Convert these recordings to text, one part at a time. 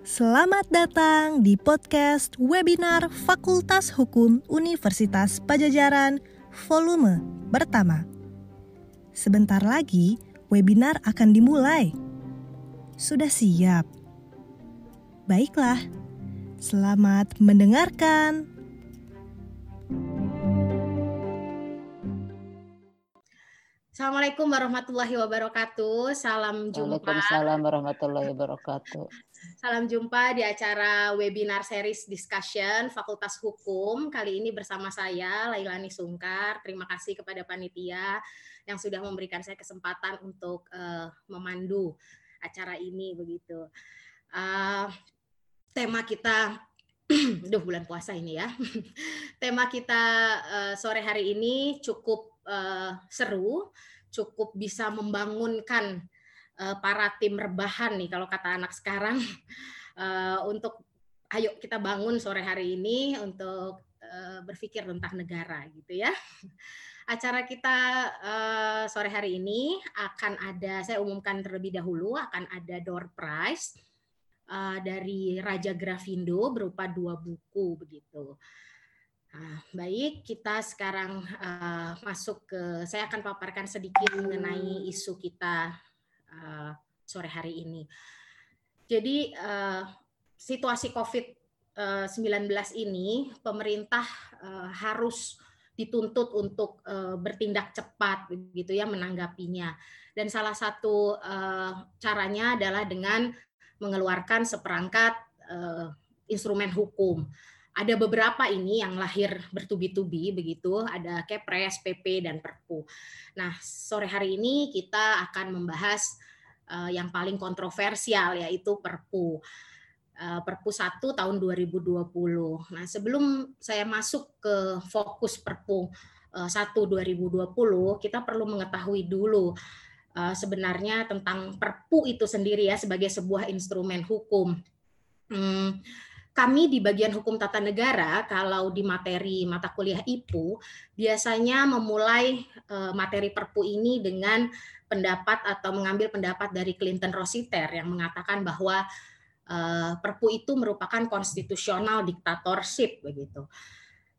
Selamat datang di podcast webinar Fakultas Hukum Universitas Pajajaran volume pertama. Sebentar lagi webinar akan dimulai. Sudah siap? Baiklah, selamat mendengarkan. Assalamualaikum warahmatullahi wabarakatuh. Salam jumpa. Waalaikumsalam warahmatullahi wabarakatuh. Salam jumpa di acara webinar series discussion Fakultas Hukum. Kali ini bersama saya Lailani Sungkar. Terima kasih kepada panitia yang sudah memberikan saya kesempatan untuk uh, memandu acara ini begitu. Uh, tema kita Duh, bulan puasa ini ya. Tema kita uh, sore hari ini cukup uh, seru cukup bisa membangunkan uh, para tim rebahan nih kalau kata anak sekarang uh, untuk ayo kita bangun sore hari ini untuk uh, berpikir tentang negara gitu ya. Acara kita uh, sore hari ini akan ada saya umumkan terlebih dahulu akan ada door prize uh, dari Raja Grafindo berupa dua buku begitu. Nah, baik, kita sekarang uh, masuk ke, saya akan paparkan sedikit mengenai isu kita uh, sore hari ini. Jadi uh, situasi COVID-19 ini, pemerintah uh, harus dituntut untuk uh, bertindak cepat, begitu ya, menanggapinya. Dan salah satu uh, caranya adalah dengan mengeluarkan seperangkat uh, instrumen hukum ada beberapa ini yang lahir bertubi-tubi begitu, ada Kepres, PP dan Perpu. Nah, sore hari ini kita akan membahas uh, yang paling kontroversial yaitu Perpu. Uh, Perpu 1 tahun 2020. Nah, sebelum saya masuk ke fokus Perpu uh, 1 2020, kita perlu mengetahui dulu uh, sebenarnya tentang Perpu itu sendiri ya sebagai sebuah instrumen hukum. Hmm, kami di bagian hukum tata negara kalau di materi mata kuliah IPU biasanya memulai eh, materi Perpu ini dengan pendapat atau mengambil pendapat dari Clinton Rossiter yang mengatakan bahwa eh, Perpu itu merupakan konstitusional diktatorship begitu.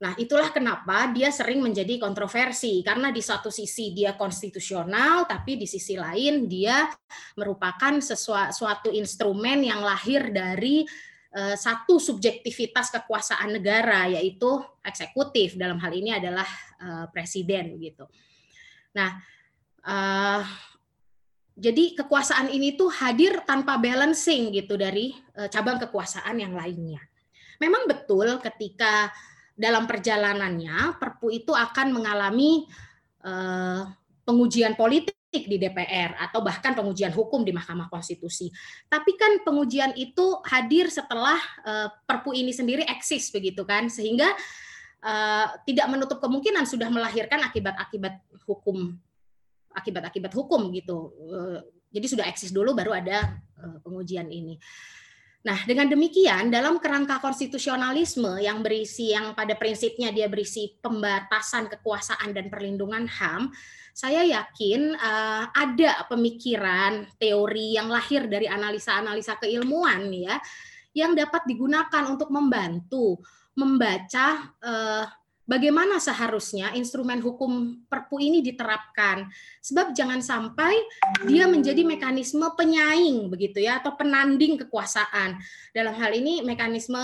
Nah, itulah kenapa dia sering menjadi kontroversi karena di satu sisi dia konstitusional tapi di sisi lain dia merupakan sesuatu instrumen yang lahir dari satu subjektivitas kekuasaan negara yaitu eksekutif dalam hal ini adalah uh, presiden begitu. Nah, uh, jadi kekuasaan ini tuh hadir tanpa balancing gitu dari cabang kekuasaan yang lainnya. Memang betul ketika dalam perjalanannya Perpu itu akan mengalami pengujian politik di DPR atau bahkan pengujian hukum di Mahkamah Konstitusi. Tapi kan pengujian itu hadir setelah uh, Perpu ini sendiri eksis begitu kan, sehingga uh, tidak menutup kemungkinan sudah melahirkan akibat-akibat hukum, akibat-akibat hukum gitu. Uh, jadi sudah eksis dulu baru ada uh, pengujian ini. Nah, dengan demikian dalam kerangka konstitusionalisme yang berisi yang pada prinsipnya dia berisi pembatasan kekuasaan dan perlindungan HAM, saya yakin uh, ada pemikiran teori yang lahir dari analisa-analisa keilmuan ya yang dapat digunakan untuk membantu membaca uh, bagaimana seharusnya instrumen hukum Perpu ini diterapkan. Sebab jangan sampai dia menjadi mekanisme penyaing begitu ya atau penanding kekuasaan. Dalam hal ini mekanisme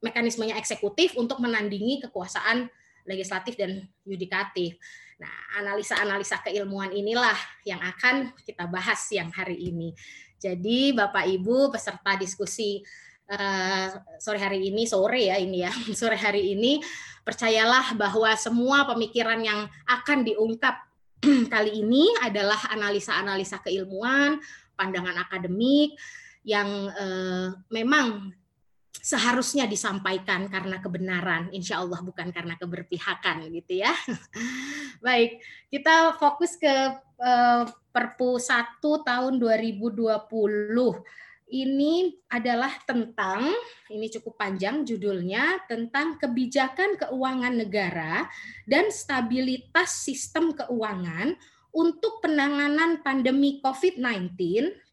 mekanismenya eksekutif untuk menandingi kekuasaan legislatif dan yudikatif. Nah, analisa-analisa keilmuan inilah yang akan kita bahas siang hari ini. Jadi, Bapak Ibu peserta diskusi uh, sore hari ini, sore ya ini ya, sore hari ini, percayalah bahwa semua pemikiran yang akan diungkap kali ini adalah analisa-analisa keilmuan, pandangan akademik yang uh, memang seharusnya disampaikan karena kebenaran, insya Allah bukan karena keberpihakan gitu ya. Baik, kita fokus ke uh, Perpu 1 tahun 2020. Ini adalah tentang, ini cukup panjang judulnya, tentang kebijakan keuangan negara dan stabilitas sistem keuangan untuk penanganan pandemi COVID-19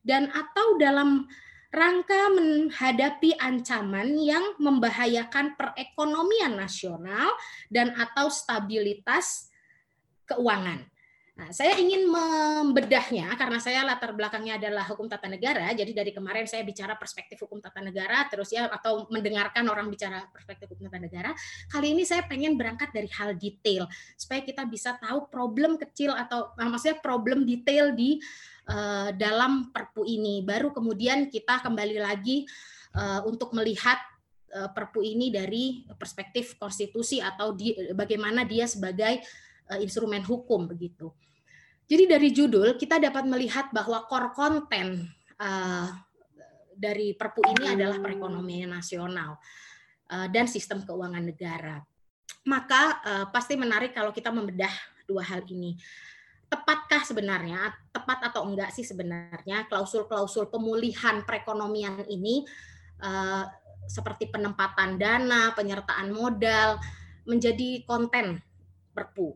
dan atau dalam rangka menghadapi ancaman yang membahayakan perekonomian nasional dan atau stabilitas keuangan. Nah, saya ingin membedahnya karena saya latar belakangnya adalah hukum tata negara. Jadi dari kemarin saya bicara perspektif hukum tata negara terus ya atau mendengarkan orang bicara perspektif hukum tata negara. Kali ini saya pengen berangkat dari hal detail supaya kita bisa tahu problem kecil atau maksudnya problem detail di uh, dalam Perpu ini. Baru kemudian kita kembali lagi uh, untuk melihat uh, Perpu ini dari perspektif konstitusi atau di, bagaimana dia sebagai instrumen hukum begitu. Jadi dari judul kita dapat melihat bahwa core konten uh, dari Perpu ini adalah perekonomian nasional uh, dan sistem keuangan negara. Maka uh, pasti menarik kalau kita membedah dua hal ini. Tepatkah sebenarnya, tepat atau enggak sih sebenarnya klausul-klausul pemulihan perekonomian ini uh, seperti penempatan dana, penyertaan modal menjadi konten Perpu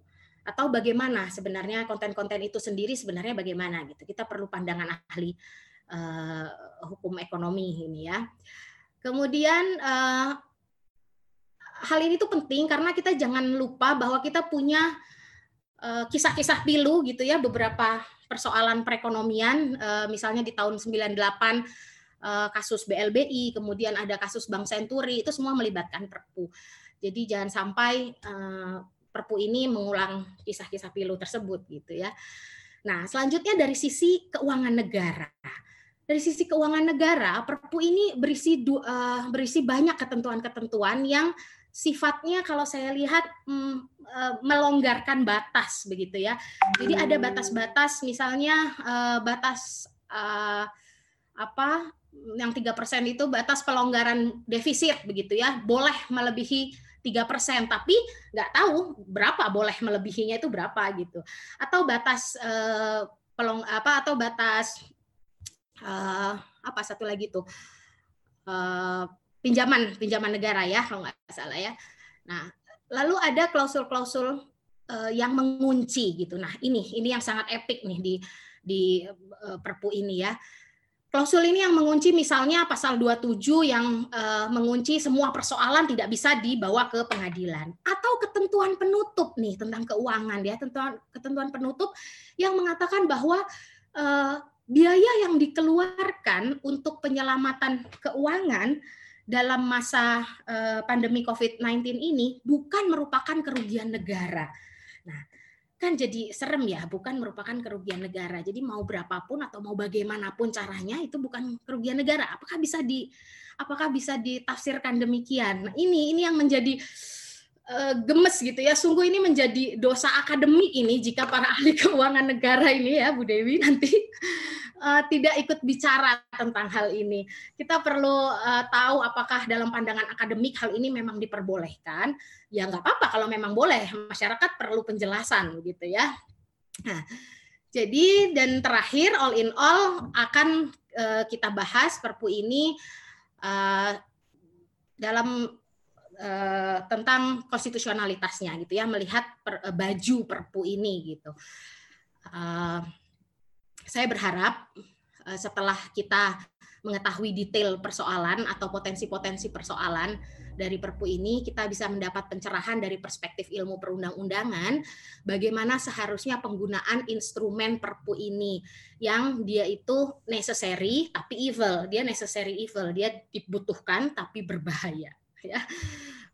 atau bagaimana sebenarnya konten-konten itu sendiri sebenarnya bagaimana gitu. Kita perlu pandangan ahli uh, hukum ekonomi ini ya. Kemudian uh, hal ini tuh penting karena kita jangan lupa bahwa kita punya kisah-kisah pilu gitu ya beberapa persoalan perekonomian uh, misalnya di tahun 98 uh, kasus BLBI, kemudian ada kasus Bank Senturi itu semua melibatkan Perpu. Jadi jangan sampai Perpu ini mengulang kisah-kisah pilu tersebut gitu ya. Nah, selanjutnya dari sisi keuangan negara. Dari sisi keuangan negara, Perpu ini berisi berisi banyak ketentuan-ketentuan yang sifatnya kalau saya lihat mm, uh, melonggarkan batas begitu ya. Jadi ada batas-batas misalnya uh, batas uh, apa yang tiga persen itu batas pelonggaran defisit begitu ya, boleh melebihi tiga persen, tapi nggak tahu berapa boleh melebihinya itu berapa gitu. Atau batas pelong apa atau batas apa satu lagi tuh uh, pinjaman pinjaman negara ya kalau nggak salah ya. Nah lalu ada klausul-klausul uh, yang mengunci gitu. Nah ini ini yang sangat epic nih di di uh, Perpu ini ya Klausul ini yang mengunci misalnya pasal 27 yang uh, mengunci semua persoalan tidak bisa dibawa ke pengadilan atau ketentuan penutup nih tentang keuangan ya ketentuan ketentuan penutup yang mengatakan bahwa biaya yang dikeluarkan untuk penyelamatan keuangan dalam masa uh, pandemi COVID-19 ini bukan merupakan kerugian negara. Nah, kan jadi serem ya, bukan merupakan kerugian negara. Jadi mau berapapun atau mau bagaimanapun caranya itu bukan kerugian negara. Apakah bisa di apakah bisa ditafsirkan demikian? Nah, ini ini yang menjadi uh, gemes gitu ya. Sungguh ini menjadi dosa akademik ini jika para ahli keuangan negara ini ya Bu Dewi nanti uh, tidak ikut bicara tentang hal ini. Kita perlu uh, tahu apakah dalam pandangan akademik hal ini memang diperbolehkan. Ya nggak apa-apa kalau memang boleh. Masyarakat perlu penjelasan gitu ya. Nah, jadi dan terakhir all in all akan uh, kita bahas Perpu ini uh, dalam uh, tentang konstitusionalitasnya gitu ya melihat per, uh, baju Perpu ini gitu. Uh, saya berharap eh, setelah kita mengetahui detail persoalan atau potensi-potensi persoalan dari Perpu ini, kita bisa mendapat pencerahan dari perspektif ilmu perundang-undangan bagaimana seharusnya penggunaan instrumen Perpu ini yang dia itu necessary tapi evil, dia necessary evil, dia dibutuhkan tapi berbahaya. Ya,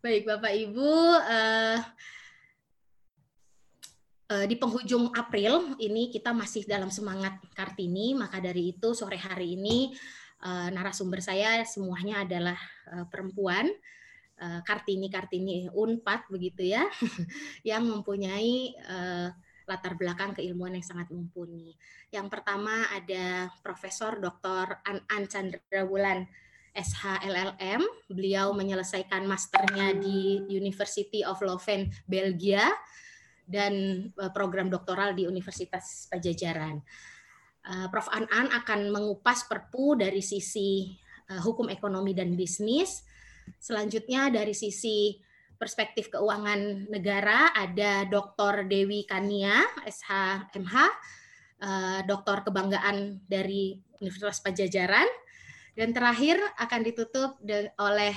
baik Bapak Ibu. Uh, di penghujung April ini kita masih dalam semangat Kartini, maka dari itu sore hari ini eh, narasumber saya semuanya adalah eh, perempuan. Kartini Kartini Unpad begitu ya, yang mempunyai latar belakang keilmuan yang sangat mumpuni. Yang pertama ada Profesor Dr. An, -An Chandra Wulan SHLLM. Beliau menyelesaikan masternya di University of Leuven, Belgia dan eh, program doktoral di Universitas Pajajaran. Eh, Prof. An-An akan mengupas perpu dari sisi eh, hukum ekonomi dan bisnis. Selanjutnya dari sisi perspektif keuangan negara ada Dr. Dewi Kania, SHMH, Doktor Kebanggaan dari Universitas Pajajaran. Dan terakhir akan ditutup oleh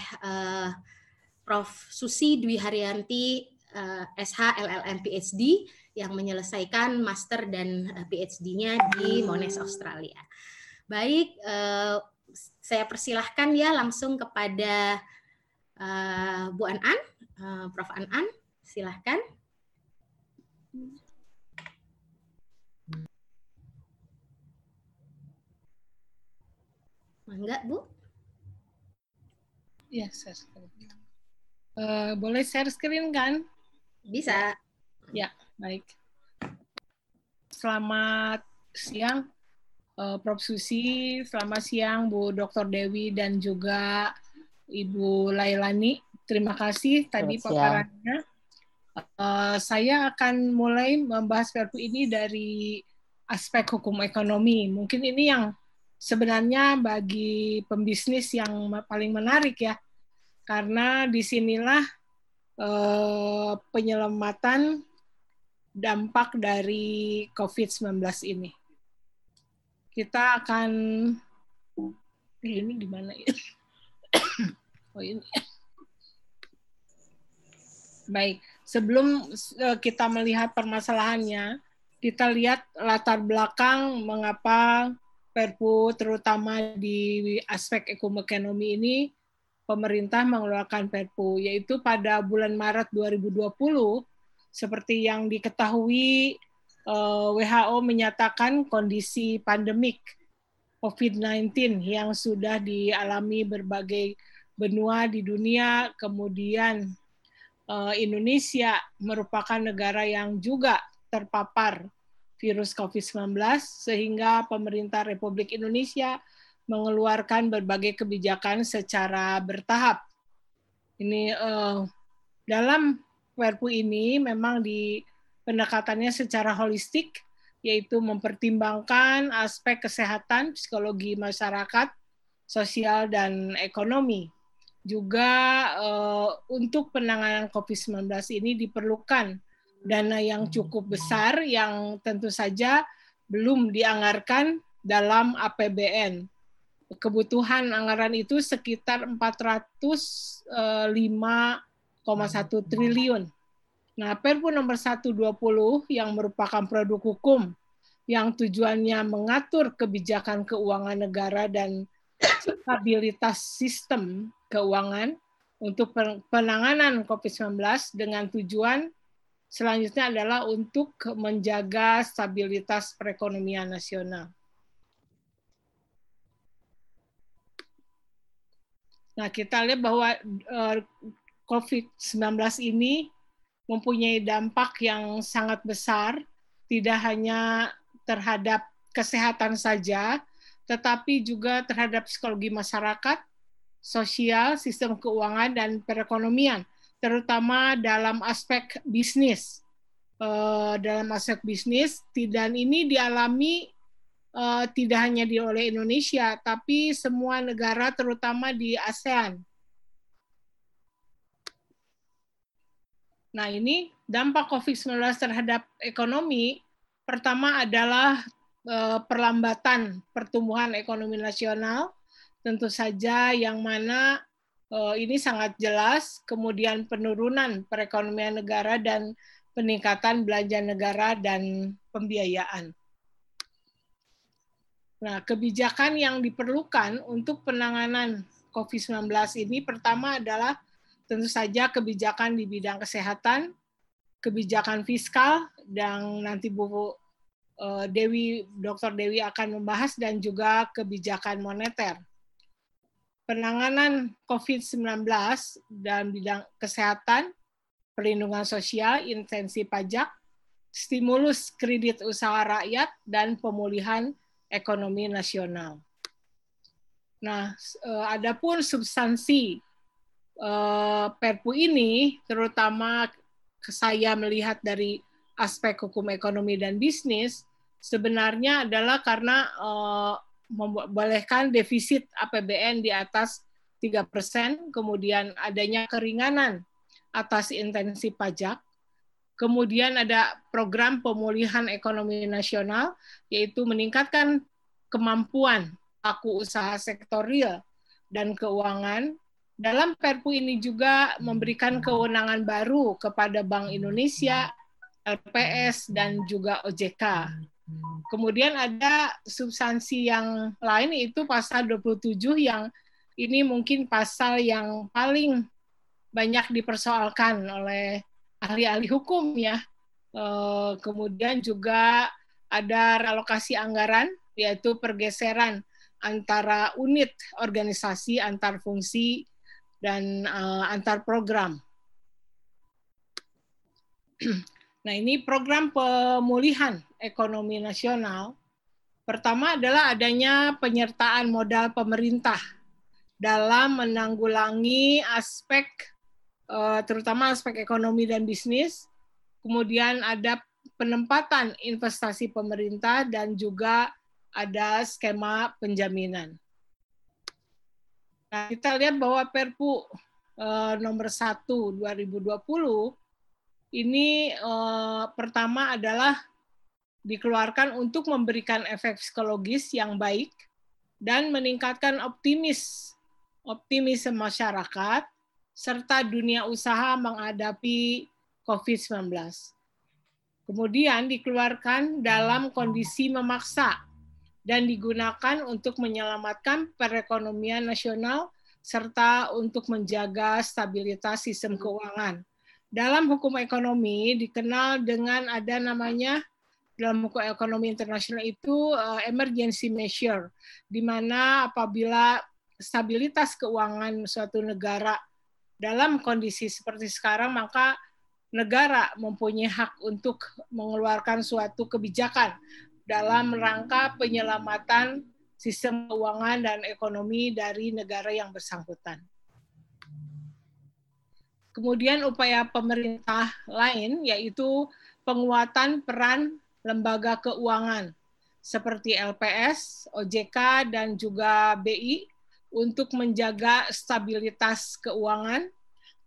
Prof. Susi Dwi Haryanti, uh, SH LLM PhD, yang menyelesaikan master dan PhD-nya di Monash Australia. Baik, uh, saya persilahkan ya langsung kepada uh, Bu An An, uh, Prof. An An, silahkan. Enggak, Bu? Ya, screen. Uh, boleh share screen kan? Bisa. Ya, baik. Selamat siang, uh, Prof. Susi. Selamat siang, Bu Dr. Dewi dan juga Ibu Lailani. Terima kasih tadi paparannya. Uh, saya akan mulai membahas perpu ini dari aspek hukum ekonomi. Mungkin ini yang sebenarnya bagi pembisnis yang paling menarik ya, karena di sinilah eh, penyelamatan dampak dari COVID-19 ini. Kita akan ini di mana ya? oh ini. Baik, sebelum eh, kita melihat permasalahannya, kita lihat latar belakang mengapa Perpu terutama di aspek ekonomi ini pemerintah mengeluarkan Perpu yaitu pada bulan Maret 2020 seperti yang diketahui eh, WHO menyatakan kondisi pandemik COVID-19 yang sudah dialami berbagai benua di dunia. Kemudian eh, Indonesia merupakan negara yang juga terpapar virus COVID-19 sehingga pemerintah Republik Indonesia mengeluarkan berbagai kebijakan secara bertahap. Ini uh, dalam Perpu ini memang di pendekatannya secara holistik yaitu mempertimbangkan aspek kesehatan, psikologi masyarakat, sosial dan ekonomi. Juga uh, untuk penanganan COVID-19 ini diperlukan dana yang cukup besar yang tentu saja belum dianggarkan dalam APBN. Kebutuhan anggaran itu sekitar 405,1 triliun. Nah, Perpu nomor 120 yang merupakan produk hukum yang tujuannya mengatur kebijakan keuangan negara dan stabilitas sistem keuangan untuk penanganan COVID-19 dengan tujuan selanjutnya adalah untuk menjaga stabilitas perekonomian nasional. Nah, kita lihat bahwa eh, COVID-19 ini mempunyai dampak yang sangat besar, tidak hanya terhadap kesehatan saja, tetapi juga terhadap psikologi masyarakat, sosial, sistem keuangan, dan perekonomian terutama dalam aspek bisnis. Uh, dalam aspek bisnis, dan ini dialami uh, tidak hanya di oleh Indonesia, tapi semua negara, terutama di ASEAN. Nah, ini dampak COVID-19 terhadap ekonomi, pertama adalah uh, perlambatan pertumbuhan ekonomi nasional, tentu saja yang mana uh, ini sangat jelas, kemudian penurunan perekonomian negara dan peningkatan belanja negara dan pembiayaan. Nah, kebijakan yang diperlukan untuk penanganan COVID-19 ini pertama adalah tentu saja kebijakan di bidang kesehatan, kebijakan fiskal, dan nanti Bu eh, Dewi, Dr. Dewi akan membahas, dan juga kebijakan moneter penanganan COVID-19 dalam bidang kesehatan, perlindungan sosial, intensi pajak, stimulus kredit usaha rakyat, dan pemulihan ekonomi nasional. Nah, eh, adapun substansi eh, Perpu ini, terutama saya melihat dari aspek hukum ekonomi dan bisnis, sebenarnya adalah karena eh, membolehkan defisit APBN di atas 3%, kemudian adanya keringanan atas intensi pajak, kemudian ada program pemulihan ekonomi nasional, yaitu meningkatkan kemampuan pelaku usaha sektor real dan keuangan. Dalam Perpu ini juga memberikan kewenangan baru kepada Bank Indonesia, LPS, dan juga OJK. Kemudian ada substansi yang lain itu pasal 27 yang ini mungkin pasal yang paling banyak dipersoalkan oleh ahli-ahli hukum ya. Eh, kemudian juga ada relokasi anggaran yaitu pergeseran antara unit organisasi antar fungsi dan uh, antar program. Nah, ini program pemulihan ekonomi nasional. Pertama adalah adanya penyertaan modal pemerintah dalam menanggulangi aspek uh, terutama aspek ekonomi dan bisnis. Kemudian ada penempatan investasi pemerintah dan juga ada skema penjaminan. Nah, kita lihat bahwa Perpu uh, nomor 1 2020 ini uh, pertama adalah dikeluarkan untuk memberikan efek psikologis yang baik dan meningkatkan optimis optimisme masyarakat serta dunia usaha menghadapi COVID-19. Kemudian dikeluarkan dalam kondisi memaksa dan digunakan untuk menyelamatkan perekonomian nasional serta untuk menjaga stabilitas sistem keuangan. Dalam hukum ekonomi dikenal dengan ada namanya dalam hukum ekonomi internasional itu uh, emergency measure di mana apabila stabilitas keuangan suatu negara dalam kondisi seperti sekarang maka negara mempunyai hak untuk mengeluarkan suatu kebijakan dalam rangka penyelamatan sistem keuangan dan ekonomi dari negara yang bersangkutan. Kemudian upaya pemerintah lain yaitu penguatan peran lembaga keuangan seperti LPS, OJK, dan juga BI untuk menjaga stabilitas keuangan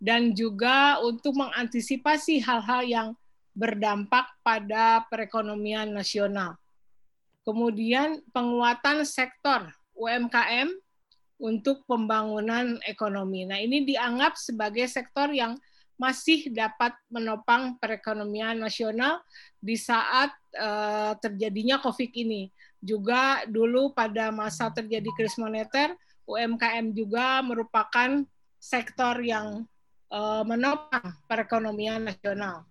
dan juga untuk mengantisipasi hal-hal yang berdampak pada perekonomian nasional. Kemudian penguatan sektor UMKM untuk pembangunan ekonomi. Nah, ini dianggap sebagai sektor yang masih dapat menopang perekonomian nasional di saat uh, terjadinya COVID ini. Juga dulu pada masa terjadi krisis moneter, UMKM juga merupakan sektor yang uh, menopang perekonomian nasional.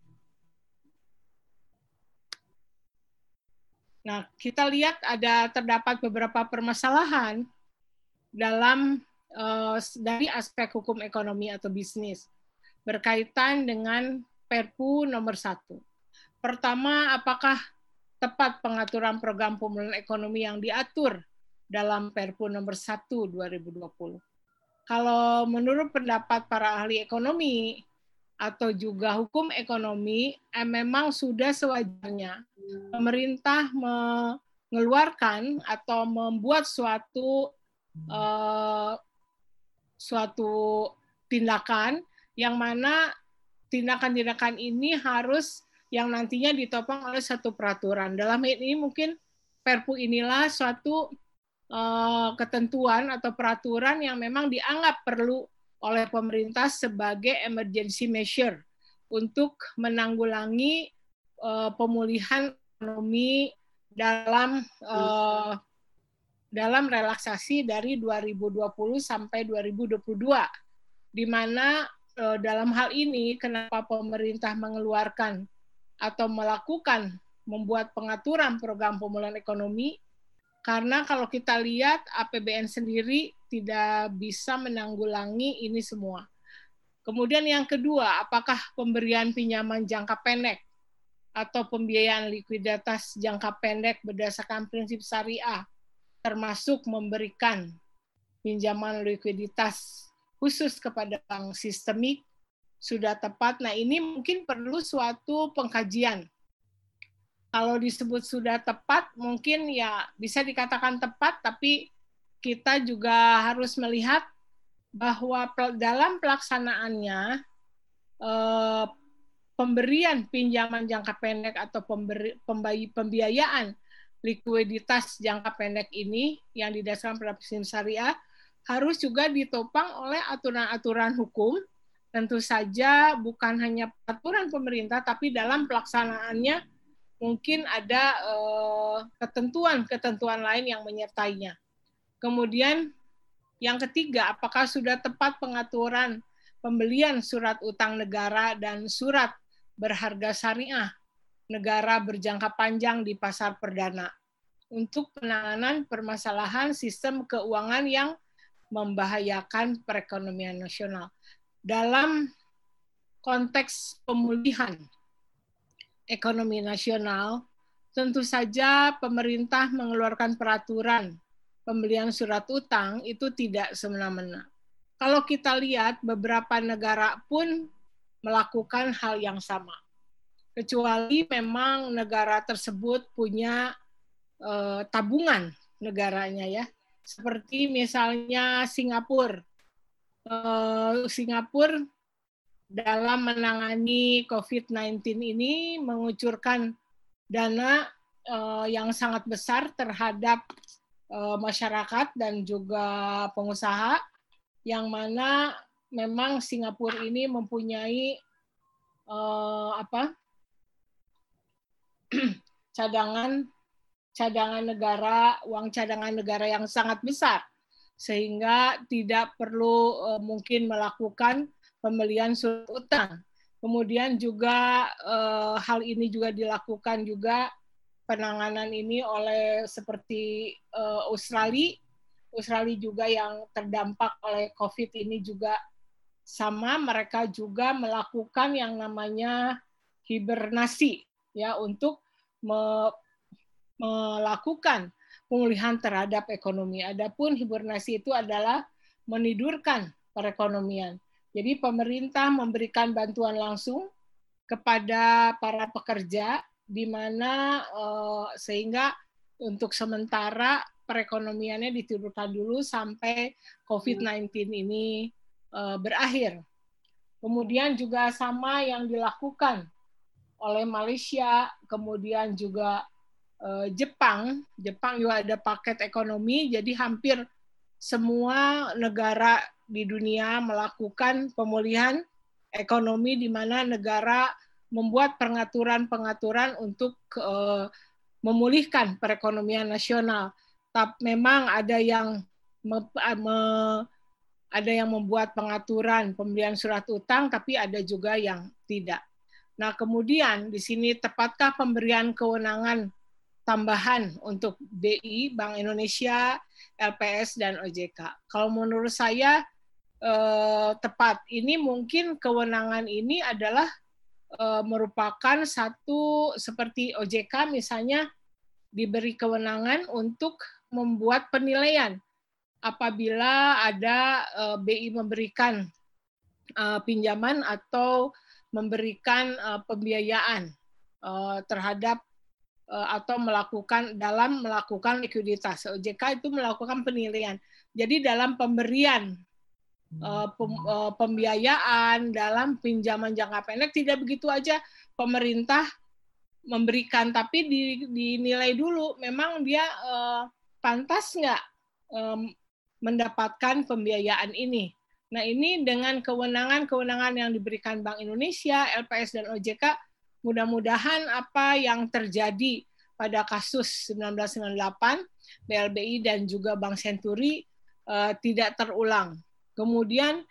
Nah, kita lihat ada terdapat beberapa permasalahan dalam uh, dari aspek hukum ekonomi atau bisnis berkaitan dengan Perpu nomor satu. Pertama, apakah tepat pengaturan program pemulihan ekonomi yang diatur dalam Perpu nomor 1 2020? Kalau menurut pendapat para ahli ekonomi, atau juga hukum ekonomi eh, memang sudah sewajarnya pemerintah mengeluarkan atau membuat suatu uh, suatu tindakan yang mana tindakan-tindakan ini harus yang nantinya ditopang oleh satu peraturan. Dalam ini mungkin Perpu inilah suatu ketentuan atau peraturan yang memang dianggap perlu oleh pemerintah sebagai emergency measure untuk menanggulangi uh, pemulihan ekonomi dalam uh, dalam relaksasi dari 2020 sampai 2022 di mana dalam hal ini kenapa pemerintah mengeluarkan atau melakukan membuat pengaturan program pemulihan ekonomi karena kalau kita lihat APBN sendiri tidak bisa menanggulangi ini semua. Kemudian yang kedua, apakah pemberian pinjaman jangka pendek atau pembiayaan likuiditas jangka pendek berdasarkan prinsip syariah termasuk memberikan pinjaman likuiditas khusus kepada bank sistemik sudah tepat. Nah, ini mungkin perlu suatu pengkajian kalau disebut sudah tepat mungkin ya bisa dikatakan tepat tapi kita juga harus melihat bahwa dalam pelaksanaannya eh, pemberian pinjaman jangka pendek atau pembiayaan likuiditas jangka pendek ini yang didasarkan pada sistem syariah harus juga ditopang oleh aturan-aturan hukum. Tentu saja bukan hanya peraturan pemerintah, tapi dalam pelaksanaannya mungkin ada eh, ketentuan-ketentuan lain yang menyertainya. Kemudian yang ketiga, apakah sudah tepat pengaturan pembelian surat utang negara dan surat berharga syariah negara berjangka panjang di pasar perdana untuk penanganan permasalahan sistem keuangan yang membahayakan perekonomian nasional. Dalam konteks pemulihan ekonomi nasional, tentu saja pemerintah mengeluarkan peraturan pembelian surat utang itu tidak semena-mena. Kalau kita lihat beberapa negara pun melakukan hal yang sama kecuali memang negara tersebut punya uh, tabungan negaranya ya. Seperti misalnya Singapura. Uh, Singapura dalam menangani COVID-19 ini mengucurkan dana uh, yang sangat besar terhadap uh, masyarakat dan juga pengusaha yang mana memang Singapura ini mempunyai uh, apa cadangan cadangan negara, uang cadangan negara yang sangat besar. Sehingga tidak perlu uh, mungkin melakukan pembelian surat utang. Kemudian juga uh, hal ini juga dilakukan juga penanganan ini oleh seperti uh, Australia, Australia juga yang terdampak oleh COVID ini juga sama mereka juga melakukan yang namanya hibernasi ya untuk me, melakukan pemulihan terhadap ekonomi. Adapun hibernasi itu adalah menidurkan perekonomian. Jadi pemerintah memberikan bantuan langsung kepada para pekerja di mana uh, sehingga untuk sementara perekonomiannya ditidurkan dulu sampai COVID-19 ini uh, berakhir. Kemudian juga sama yang dilakukan oleh Malaysia, kemudian juga uh, Jepang. Jepang juga ada paket ekonomi, jadi hampir semua negara di dunia melakukan pemulihan ekonomi di mana negara membuat pengaturan-pengaturan untuk uh, memulihkan perekonomian nasional. Tapi memang ada yang me, me, ada yang membuat pengaturan pembelian surat utang, tapi ada juga yang tidak. Nah, kemudian di sini tepatkah pemberian kewenangan tambahan untuk BI, Bank Indonesia, LPS, dan OJK? Kalau menurut saya eh, tepat. Ini mungkin kewenangan ini adalah eh, merupakan satu seperti OJK misalnya diberi kewenangan untuk membuat penilaian apabila ada eh, BI memberikan eh, pinjaman atau memberikan uh, pembiayaan uh, terhadap atau melakukan dalam melakukan likuiditas. OJK itu melakukan penilaian. Jadi dalam pemberian uh, pem, uh, pembiayaan dalam pinjaman jangka pendek tidak begitu aja pemerintah memberikan, tapi di, dinilai dulu memang dia pantas nggak mendapatkan pembiayaan ini. Nah ini dengan kewenangan-kewenangan yang diberikan Bank Indonesia, LPS, dan OJK, mudah-mudahan apa yang terjadi pada kasus 1998, BLBI dan juga Bank Senturi uh, tidak terulang. Kemudian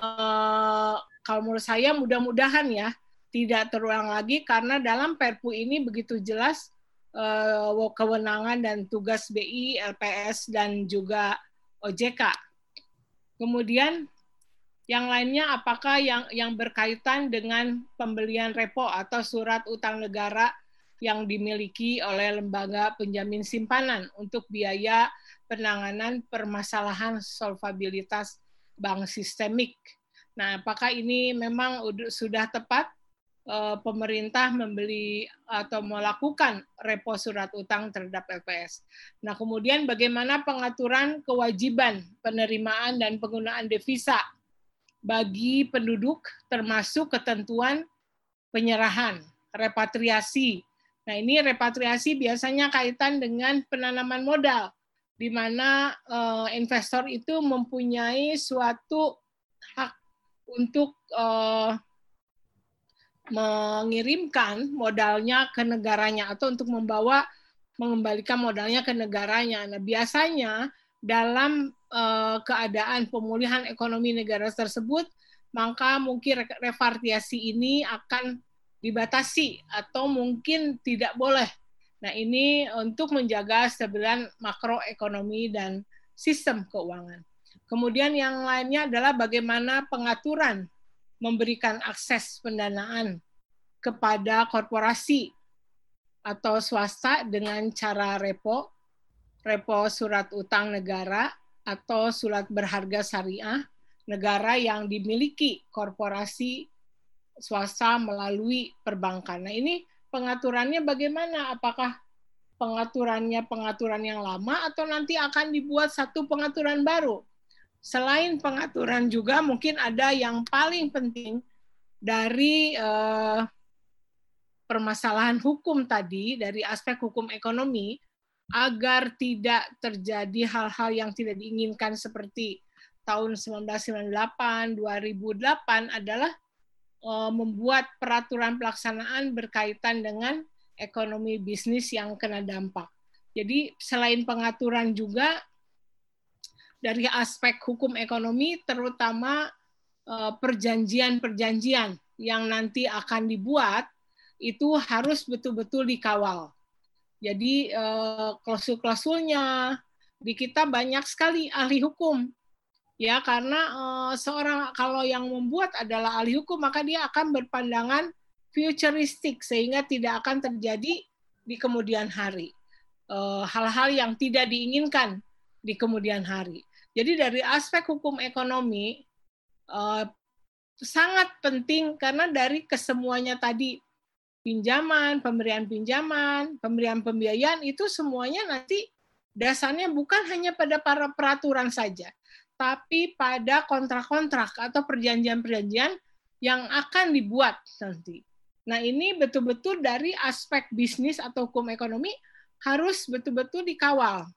uh, kalau menurut saya mudah-mudahan ya tidak terulang lagi karena dalam Perpu ini begitu jelas uh, kewenangan dan tugas BI, LPS dan juga OJK. Kemudian yang lainnya apakah yang yang berkaitan dengan pembelian repo atau surat utang negara yang dimiliki oleh lembaga penjamin simpanan untuk biaya penanganan permasalahan solvabilitas bank sistemik. Nah, apakah ini memang sudah tepat eh, pemerintah membeli atau melakukan repo surat utang terhadap LPS. Nah, kemudian bagaimana pengaturan kewajiban penerimaan dan penggunaan devisa bagi penduduk termasuk ketentuan penyerahan, repatriasi, Nah, ini repatriasi biasanya kaitan dengan penanaman modal, di mana uh, investor itu mempunyai suatu hak untuk uh, mengirimkan modalnya ke negaranya atau untuk membawa mengembalikan modalnya ke negaranya. Nah, biasanya dalam uh, keadaan pemulihan ekonomi negara tersebut, maka mungkin repatriasi ini akan dibatasi atau mungkin tidak boleh. Nah, ini untuk menjaga stabilitas makroekonomi dan sistem keuangan. Kemudian yang lainnya adalah bagaimana pengaturan memberikan akses pendanaan kepada korporasi atau swasta dengan cara repo, repo surat utang negara atau surat berharga syariah negara yang dimiliki korporasi swasta melalui perbankan. Nah, ini pengaturannya bagaimana? Apakah pengaturannya pengaturan yang lama atau nanti akan dibuat satu pengaturan baru? Selain pengaturan juga mungkin ada yang paling penting dari eh, permasalahan hukum tadi dari aspek hukum ekonomi agar tidak terjadi hal-hal yang tidak diinginkan seperti tahun 1998, 2008 adalah Eh, membuat peraturan pelaksanaan berkaitan dengan ekonomi bisnis yang kena dampak. Jadi selain pengaturan juga dari aspek hukum ekonomi terutama eh, perjanjian-perjanjian yang nanti akan dibuat itu harus betul-betul dikawal. Jadi eh, klausul-klausulnya di kita banyak sekali ahli hukum ya karena uh, seorang kalau yang membuat adalah ahli hukum maka dia akan berpandangan futuristik sehingga tidak akan terjadi di kemudian hari eh, hal-hal yang tidak diinginkan di kemudian hari. Jadi dari aspek hukum ekonomi sangat penting karena dari kesemuanya tadi pinjaman, pemberian pinjaman, pemberian pembiayaan itu semuanya nanti dasarnya bukan hanya pada para peraturan saja, tapi pada kontrak-kontrak atau perjanjian-perjanjian yang akan dibuat nanti. Nah, ini betul-betul dari aspek bisnis atau hukum ekonomi harus betul-betul dikawal.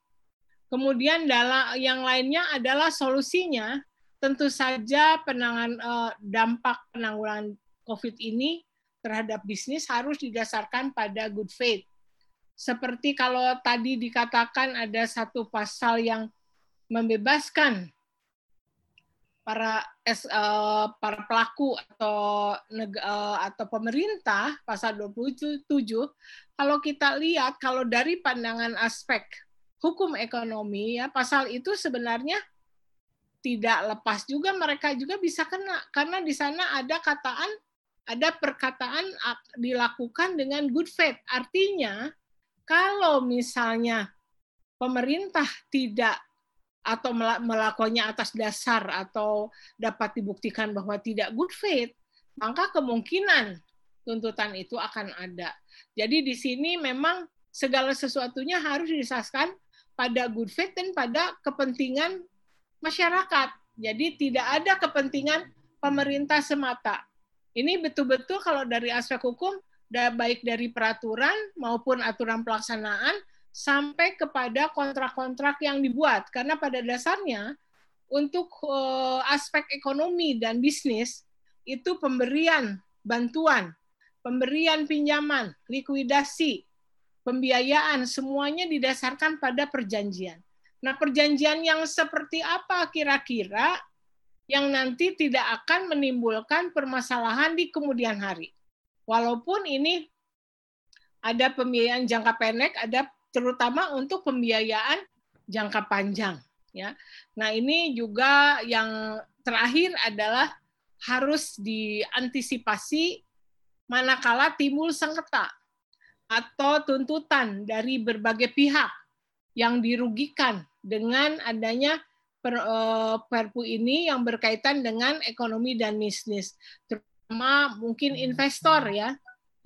Kemudian dalam yang lainnya adalah solusinya tentu saja penangan eh, dampak penanggulangan COVID ini terhadap bisnis harus didasarkan pada good faith. Seperti kalau tadi dikatakan ada satu pasal yang membebaskan para uh, para pelaku atau uh, atau pemerintah pasal 27 kalau kita lihat kalau dari pandangan aspek hukum ekonomi ya pasal itu sebenarnya tidak lepas juga mereka juga bisa kena karena di sana ada kataan ada perkataan dilakukan dengan good faith artinya kalau misalnya pemerintah tidak atau melakukannya atas dasar atau dapat dibuktikan bahwa tidak good faith, maka kemungkinan tuntutan itu akan ada. Jadi di sini memang segala sesuatunya harus disaskan pada good faith dan pada kepentingan masyarakat. Jadi tidak ada kepentingan pemerintah semata. Ini betul-betul kalau dari aspek hukum, baik dari peraturan maupun aturan pelaksanaan, sampai kepada kontrak-kontrak yang dibuat karena pada dasarnya untuk uh, aspek ekonomi dan bisnis itu pemberian bantuan, pemberian pinjaman, likuidasi, pembiayaan semuanya didasarkan pada perjanjian. Nah, perjanjian yang seperti apa kira-kira yang nanti tidak akan menimbulkan permasalahan di kemudian hari. Walaupun ini ada pembiayaan jangka pendek, ada terutama untuk pembiayaan jangka panjang ya. Nah, ini juga yang terakhir adalah harus diantisipasi manakala timbul sengketa atau tuntutan dari berbagai pihak yang dirugikan dengan adanya per, uh, Perpu ini yang berkaitan dengan ekonomi dan bisnis, terutama mungkin investor ya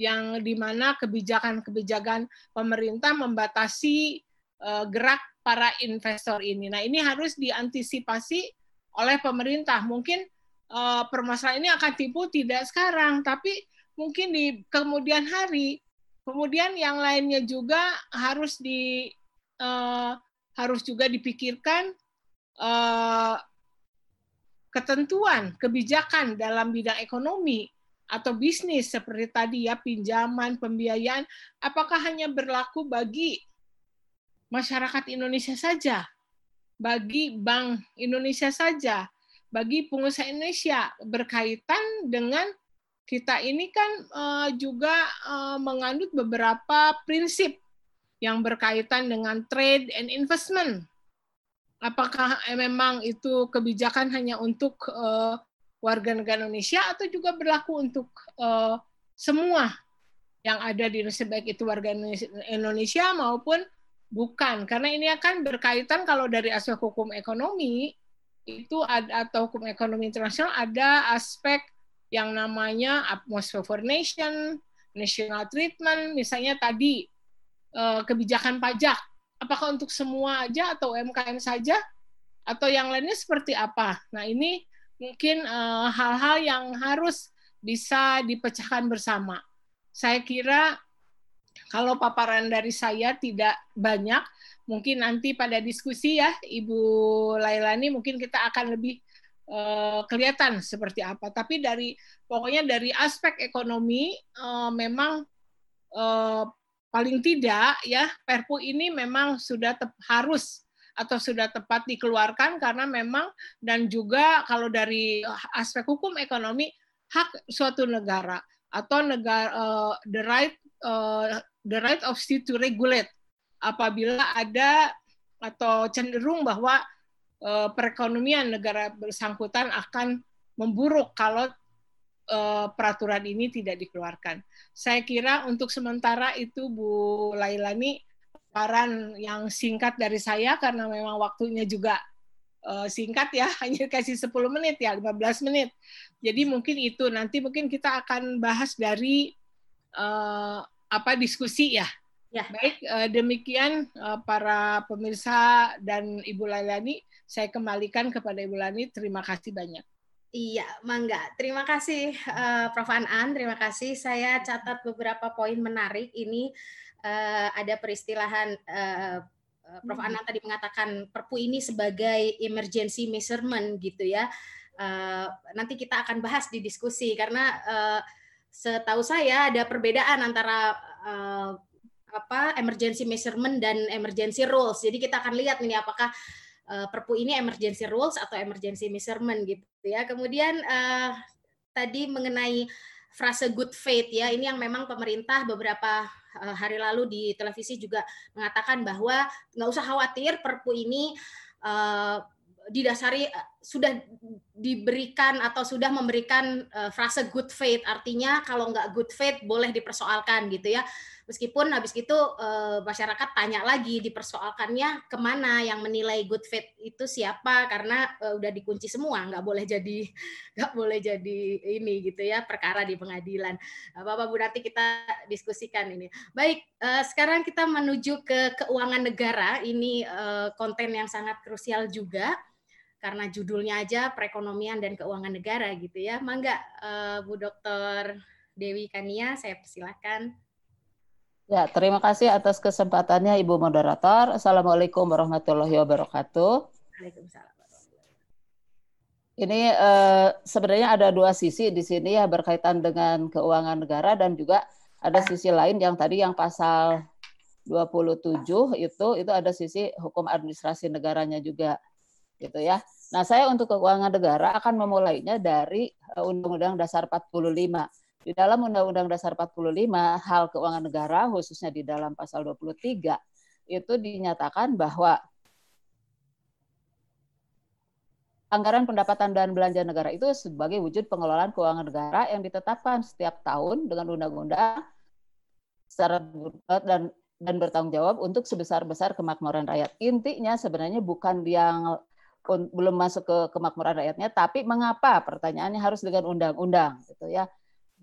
yang di mana kebijakan-kebijakan pemerintah membatasi uh, gerak para investor ini. Nah ini harus diantisipasi oleh pemerintah. Mungkin uh, permasalahan ini akan tipu tidak sekarang, tapi mungkin di kemudian hari Kemudian yang lainnya juga harus di uh, harus juga dipikirkan uh, ketentuan kebijakan dalam bidang ekonomi atau bisnis seperti tadi ya pinjaman pembiayaan apakah hanya berlaku bagi masyarakat Indonesia saja? Bagi bank Indonesia saja? Bagi pengusaha Indonesia? Berkaitan dengan kita ini kan uh, juga uh, mengandung beberapa prinsip yang berkaitan dengan trade and investment apakah memang itu kebijakan hanya untuk uh, warga negara Indonesia atau juga berlaku untuk uh, semua yang ada di Indonesia baik itu warga Indonesia maupun bukan? Karena ini akan berkaitan kalau dari aspek hukum ekonomi itu ada atau hukum ekonomi internasional ada aspek yang namanya atmosphere for nation, national treatment, misalnya tadi eh, kebijakan pajak apakah untuk semua aja atau UMKM saja atau yang lainnya seperti apa? Nah, ini mungkin eh, hal-hal uh, yang harus bisa dipecahkan bersama. Saya kira kalau paparan dari saya tidak banyak, mungkin nanti pada diskusi ya Ibu Lailani mungkin kita akan lebih uh, kelihatan seperti apa. Tapi dari pokoknya dari aspek ekonomi uh, memang uh, paling tidak ya Perpu ini memang sudah harus atau sudah tepat dikeluarkan karena memang dan juga kalau dari aspek hukum ekonomi hak suatu negara atau negara uh, the right uh, the right of state to regulate. Apabila ada atau cenderung bahwa uh, perekonomian negara bersangkutan akan memburuk kalau uh, peraturan ini tidak dikeluarkan. Saya kira untuk sementara itu Bu Lailani paparan yang singkat dari saya karena memang waktunya juga uh, singkat ya, hanya kasih 10 menit ya, 15 menit. Jadi mungkin itu nanti mungkin kita akan bahas dari uh, apa diskusi ya. Ya. Baik, uh, demikian uh, para pemirsa dan Ibu Lailani, saya kembalikan kepada Ibu Lani. Terima kasih banyak. Iya, Mangga. Terima kasih uh, Prof. Anan, terima kasih. Saya catat beberapa poin menarik. Ini uh, ada peristilahan uh, Prof. Hmm. Anan tadi mengatakan Perpu ini sebagai emergency measurement gitu ya. Uh, nanti kita akan bahas di diskusi karena uh, setahu saya ada perbedaan antara uh, apa emergency measurement dan emergency rules. Jadi kita akan lihat ini apakah uh, Perpu ini emergency rules atau emergency measurement gitu ya. Kemudian uh, tadi mengenai frase good faith ya, ini yang memang pemerintah beberapa uh, hari lalu di televisi juga mengatakan bahwa nggak usah khawatir Perpu ini uh, didasari sudah diberikan atau sudah memberikan uh, frase good faith artinya kalau nggak good faith boleh dipersoalkan gitu ya Meskipun habis itu uh, masyarakat tanya lagi dipersoalkannya ke mana yang menilai good faith itu siapa karena uh, udah dikunci semua nggak boleh jadi nggak boleh jadi ini gitu ya perkara di pengadilan. Bapak Bu nanti kita diskusikan ini. Baik, uh, sekarang kita menuju ke keuangan negara. Ini uh, konten yang sangat krusial juga karena judulnya aja perekonomian dan keuangan negara gitu ya. Mangga Bu Dr. Dewi Kania, saya persilahkan. Ya, terima kasih atas kesempatannya Ibu Moderator. Assalamualaikum warahmatullahi wabarakatuh. Waalaikumsalam. Ini eh, sebenarnya ada dua sisi di sini ya berkaitan dengan keuangan negara dan juga ada sisi lain yang tadi yang pasal 27 itu itu ada sisi hukum administrasi negaranya juga gitu ya. Nah, saya untuk keuangan negara akan memulainya dari eh, Undang-Undang Dasar 45 di dalam Undang-Undang Dasar 45, hal keuangan negara, khususnya di dalam pasal 23, itu dinyatakan bahwa anggaran pendapatan dan belanja negara itu sebagai wujud pengelolaan keuangan negara yang ditetapkan setiap tahun dengan undang-undang secara dan dan bertanggung jawab untuk sebesar-besar kemakmuran rakyat. Intinya sebenarnya bukan yang belum masuk ke kemakmuran rakyatnya, tapi mengapa pertanyaannya harus dengan undang-undang gitu ya.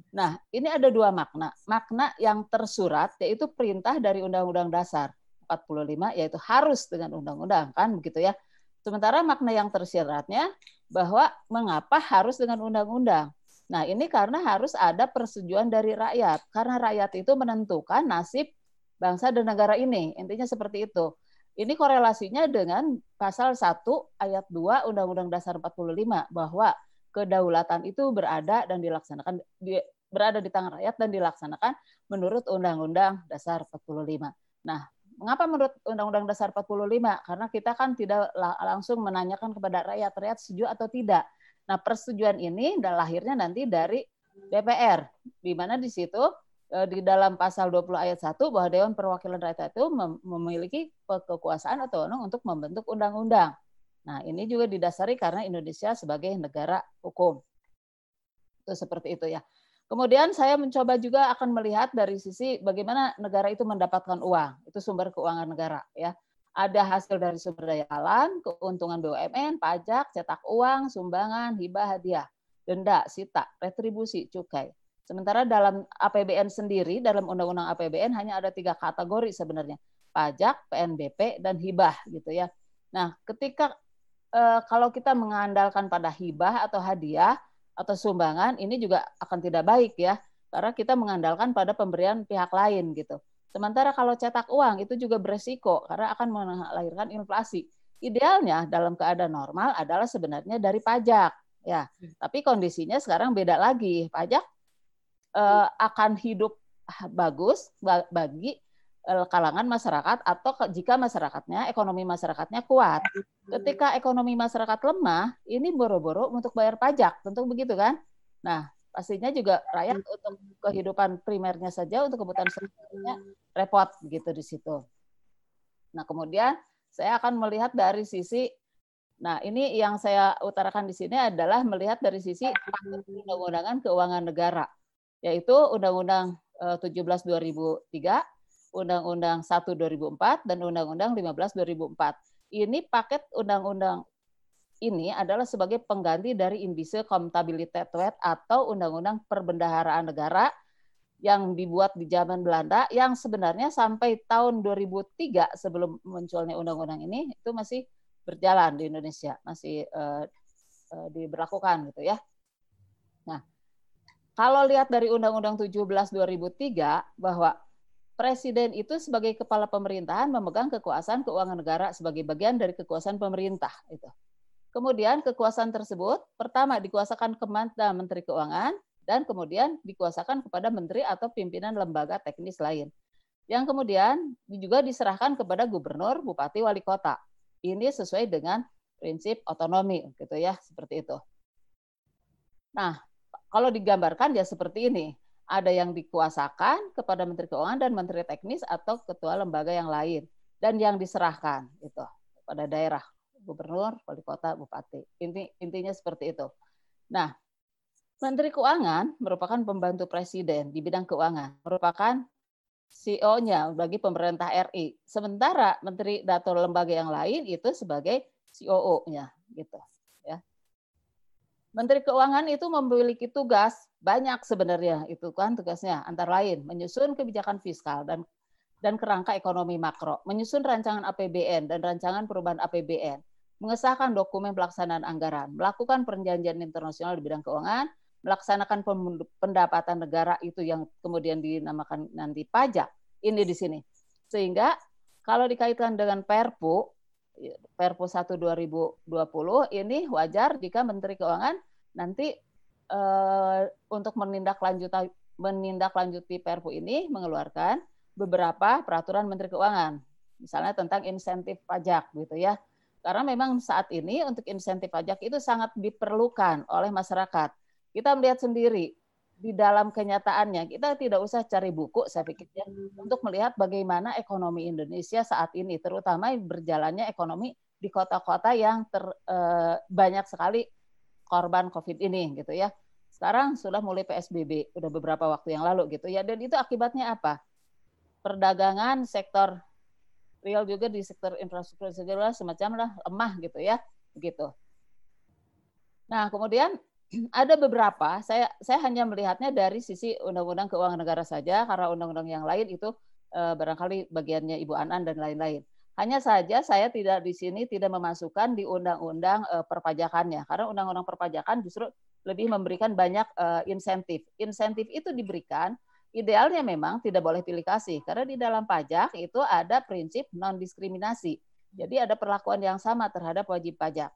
Nah, ini ada dua makna. Makna yang tersurat yaitu perintah dari Undang-Undang Dasar 45 yaitu harus dengan undang-undang kan begitu ya. Sementara makna yang tersiratnya bahwa mengapa harus dengan undang-undang. Nah, ini karena harus ada persetujuan dari rakyat. Karena rakyat itu menentukan nasib bangsa dan negara ini. Intinya seperti itu. Ini korelasinya dengan pasal 1 ayat 2 Undang-Undang Dasar 45 bahwa kedaulatan itu berada dan dilaksanakan di, berada di tangan rakyat dan dilaksanakan menurut Undang-Undang Dasar 45. Nah, mengapa menurut Undang-Undang Dasar 45? Karena kita kan tidak langsung menanyakan kepada rakyat, rakyat setuju atau tidak. Nah, persetujuan ini lahirnya nanti dari DPR, di mana di situ eh, di dalam pasal 20 ayat 1 bahwa Dewan Perwakilan Rakyat itu memiliki kekuasaan atau untuk membentuk undang-undang. Nah, ini juga didasari karena Indonesia sebagai negara hukum. Itu seperti itu ya. Kemudian saya mencoba juga akan melihat dari sisi bagaimana negara itu mendapatkan uang. Itu sumber keuangan negara ya ada hasil dari sumber daya alam, keuntungan BUMN, pajak, cetak uang, sumbangan, hibah, hadiah, denda, sita, retribusi, cukai. Sementara dalam APBN sendiri, dalam Undang-Undang APBN hanya ada tiga kategori sebenarnya, pajak, PNBP, dan hibah gitu ya. Nah, ketika eh, kalau kita mengandalkan pada hibah atau hadiah atau sumbangan, ini juga akan tidak baik ya, karena kita mengandalkan pada pemberian pihak lain gitu. Sementara kalau cetak uang itu juga beresiko karena akan melahirkan inflasi. Idealnya dalam keadaan normal adalah sebenarnya dari pajak, ya. Hmm. Tapi kondisinya sekarang beda lagi. Pajak eh, akan hidup bagus bagi kalangan masyarakat atau jika masyarakatnya ekonomi masyarakatnya kuat. Ketika ekonomi masyarakat lemah, ini boro-boro untuk bayar pajak, tentu begitu kan? Nah, pastinya juga rakyat untuk kehidupan primernya saja untuk kebutuhan selanjutnya repot gitu di situ. Nah kemudian saya akan melihat dari sisi, nah ini yang saya utarakan di sini adalah melihat dari sisi undang-undangan keuangan negara, yaitu Undang-Undang 17 2003, Undang-Undang 1 2004 dan Undang-Undang 15 2004. Ini paket undang-undang ini adalah sebagai pengganti dari Indise Kontabiliteit Wet atau Undang-Undang Perbendaharaan Negara yang dibuat di zaman Belanda yang sebenarnya sampai tahun 2003 sebelum munculnya undang-undang ini itu masih berjalan di Indonesia, masih uh, uh, diberlakukan gitu ya. Nah, kalau lihat dari Undang-Undang 17 2003 bahwa presiden itu sebagai kepala pemerintahan memegang kekuasaan keuangan negara sebagai bagian dari kekuasaan pemerintah itu. Kemudian kekuasaan tersebut pertama dikuasakan kepada Menteri Keuangan dan kemudian dikuasakan kepada menteri atau pimpinan lembaga teknis lain. Yang kemudian juga diserahkan kepada gubernur, bupati, wali kota. Ini sesuai dengan prinsip otonomi gitu ya, seperti itu. Nah, kalau digambarkan ya seperti ini. Ada yang dikuasakan kepada Menteri Keuangan dan Menteri Teknis atau ketua lembaga yang lain dan yang diserahkan itu pada daerah gubernur, wali kota, bupati. Inti, intinya seperti itu. Nah, Menteri Keuangan merupakan pembantu presiden di bidang keuangan, merupakan CEO-nya bagi pemerintah RI. Sementara Menteri Dato lembaga yang lain itu sebagai COO-nya gitu ya. Menteri Keuangan itu memiliki tugas banyak sebenarnya itu kan tugasnya antara lain menyusun kebijakan fiskal dan dan kerangka ekonomi makro, menyusun rancangan APBN dan rancangan perubahan APBN, mengesahkan dokumen pelaksanaan anggaran, melakukan perjanjian internasional di bidang keuangan, melaksanakan pendapatan negara itu yang kemudian dinamakan nanti pajak. Ini di sini. Sehingga kalau dikaitkan dengan Perpu Perpu 1 2020 ini wajar jika Menteri Keuangan nanti eh, untuk menindaklanjuti menindaklanjuti Perpu ini mengeluarkan beberapa peraturan Menteri Keuangan. Misalnya tentang insentif pajak gitu ya karena memang saat ini untuk insentif pajak itu sangat diperlukan oleh masyarakat. Kita melihat sendiri di dalam kenyataannya kita tidak usah cari buku saya pikir ya untuk melihat bagaimana ekonomi Indonesia saat ini terutama berjalannya ekonomi di kota-kota yang ter, eh, banyak sekali korban Covid ini gitu ya. Sekarang sudah mulai PSBB udah beberapa waktu yang lalu gitu ya dan itu akibatnya apa? Perdagangan sektor real juga di sektor infrastruktur segala semacam lah lemah gitu ya begitu. Nah kemudian ada beberapa saya saya hanya melihatnya dari sisi undang-undang keuangan negara saja karena undang-undang yang lain itu eh, barangkali bagiannya Ibu Anan dan lain-lain. Hanya saja saya tidak di sini tidak memasukkan di undang-undang eh, perpajakannya karena undang-undang perpajakan justru lebih memberikan banyak uh, insentif. Insentif itu diberikan idealnya memang tidak boleh pilih kasih karena di dalam pajak itu ada prinsip non diskriminasi. Jadi ada perlakuan yang sama terhadap wajib pajak.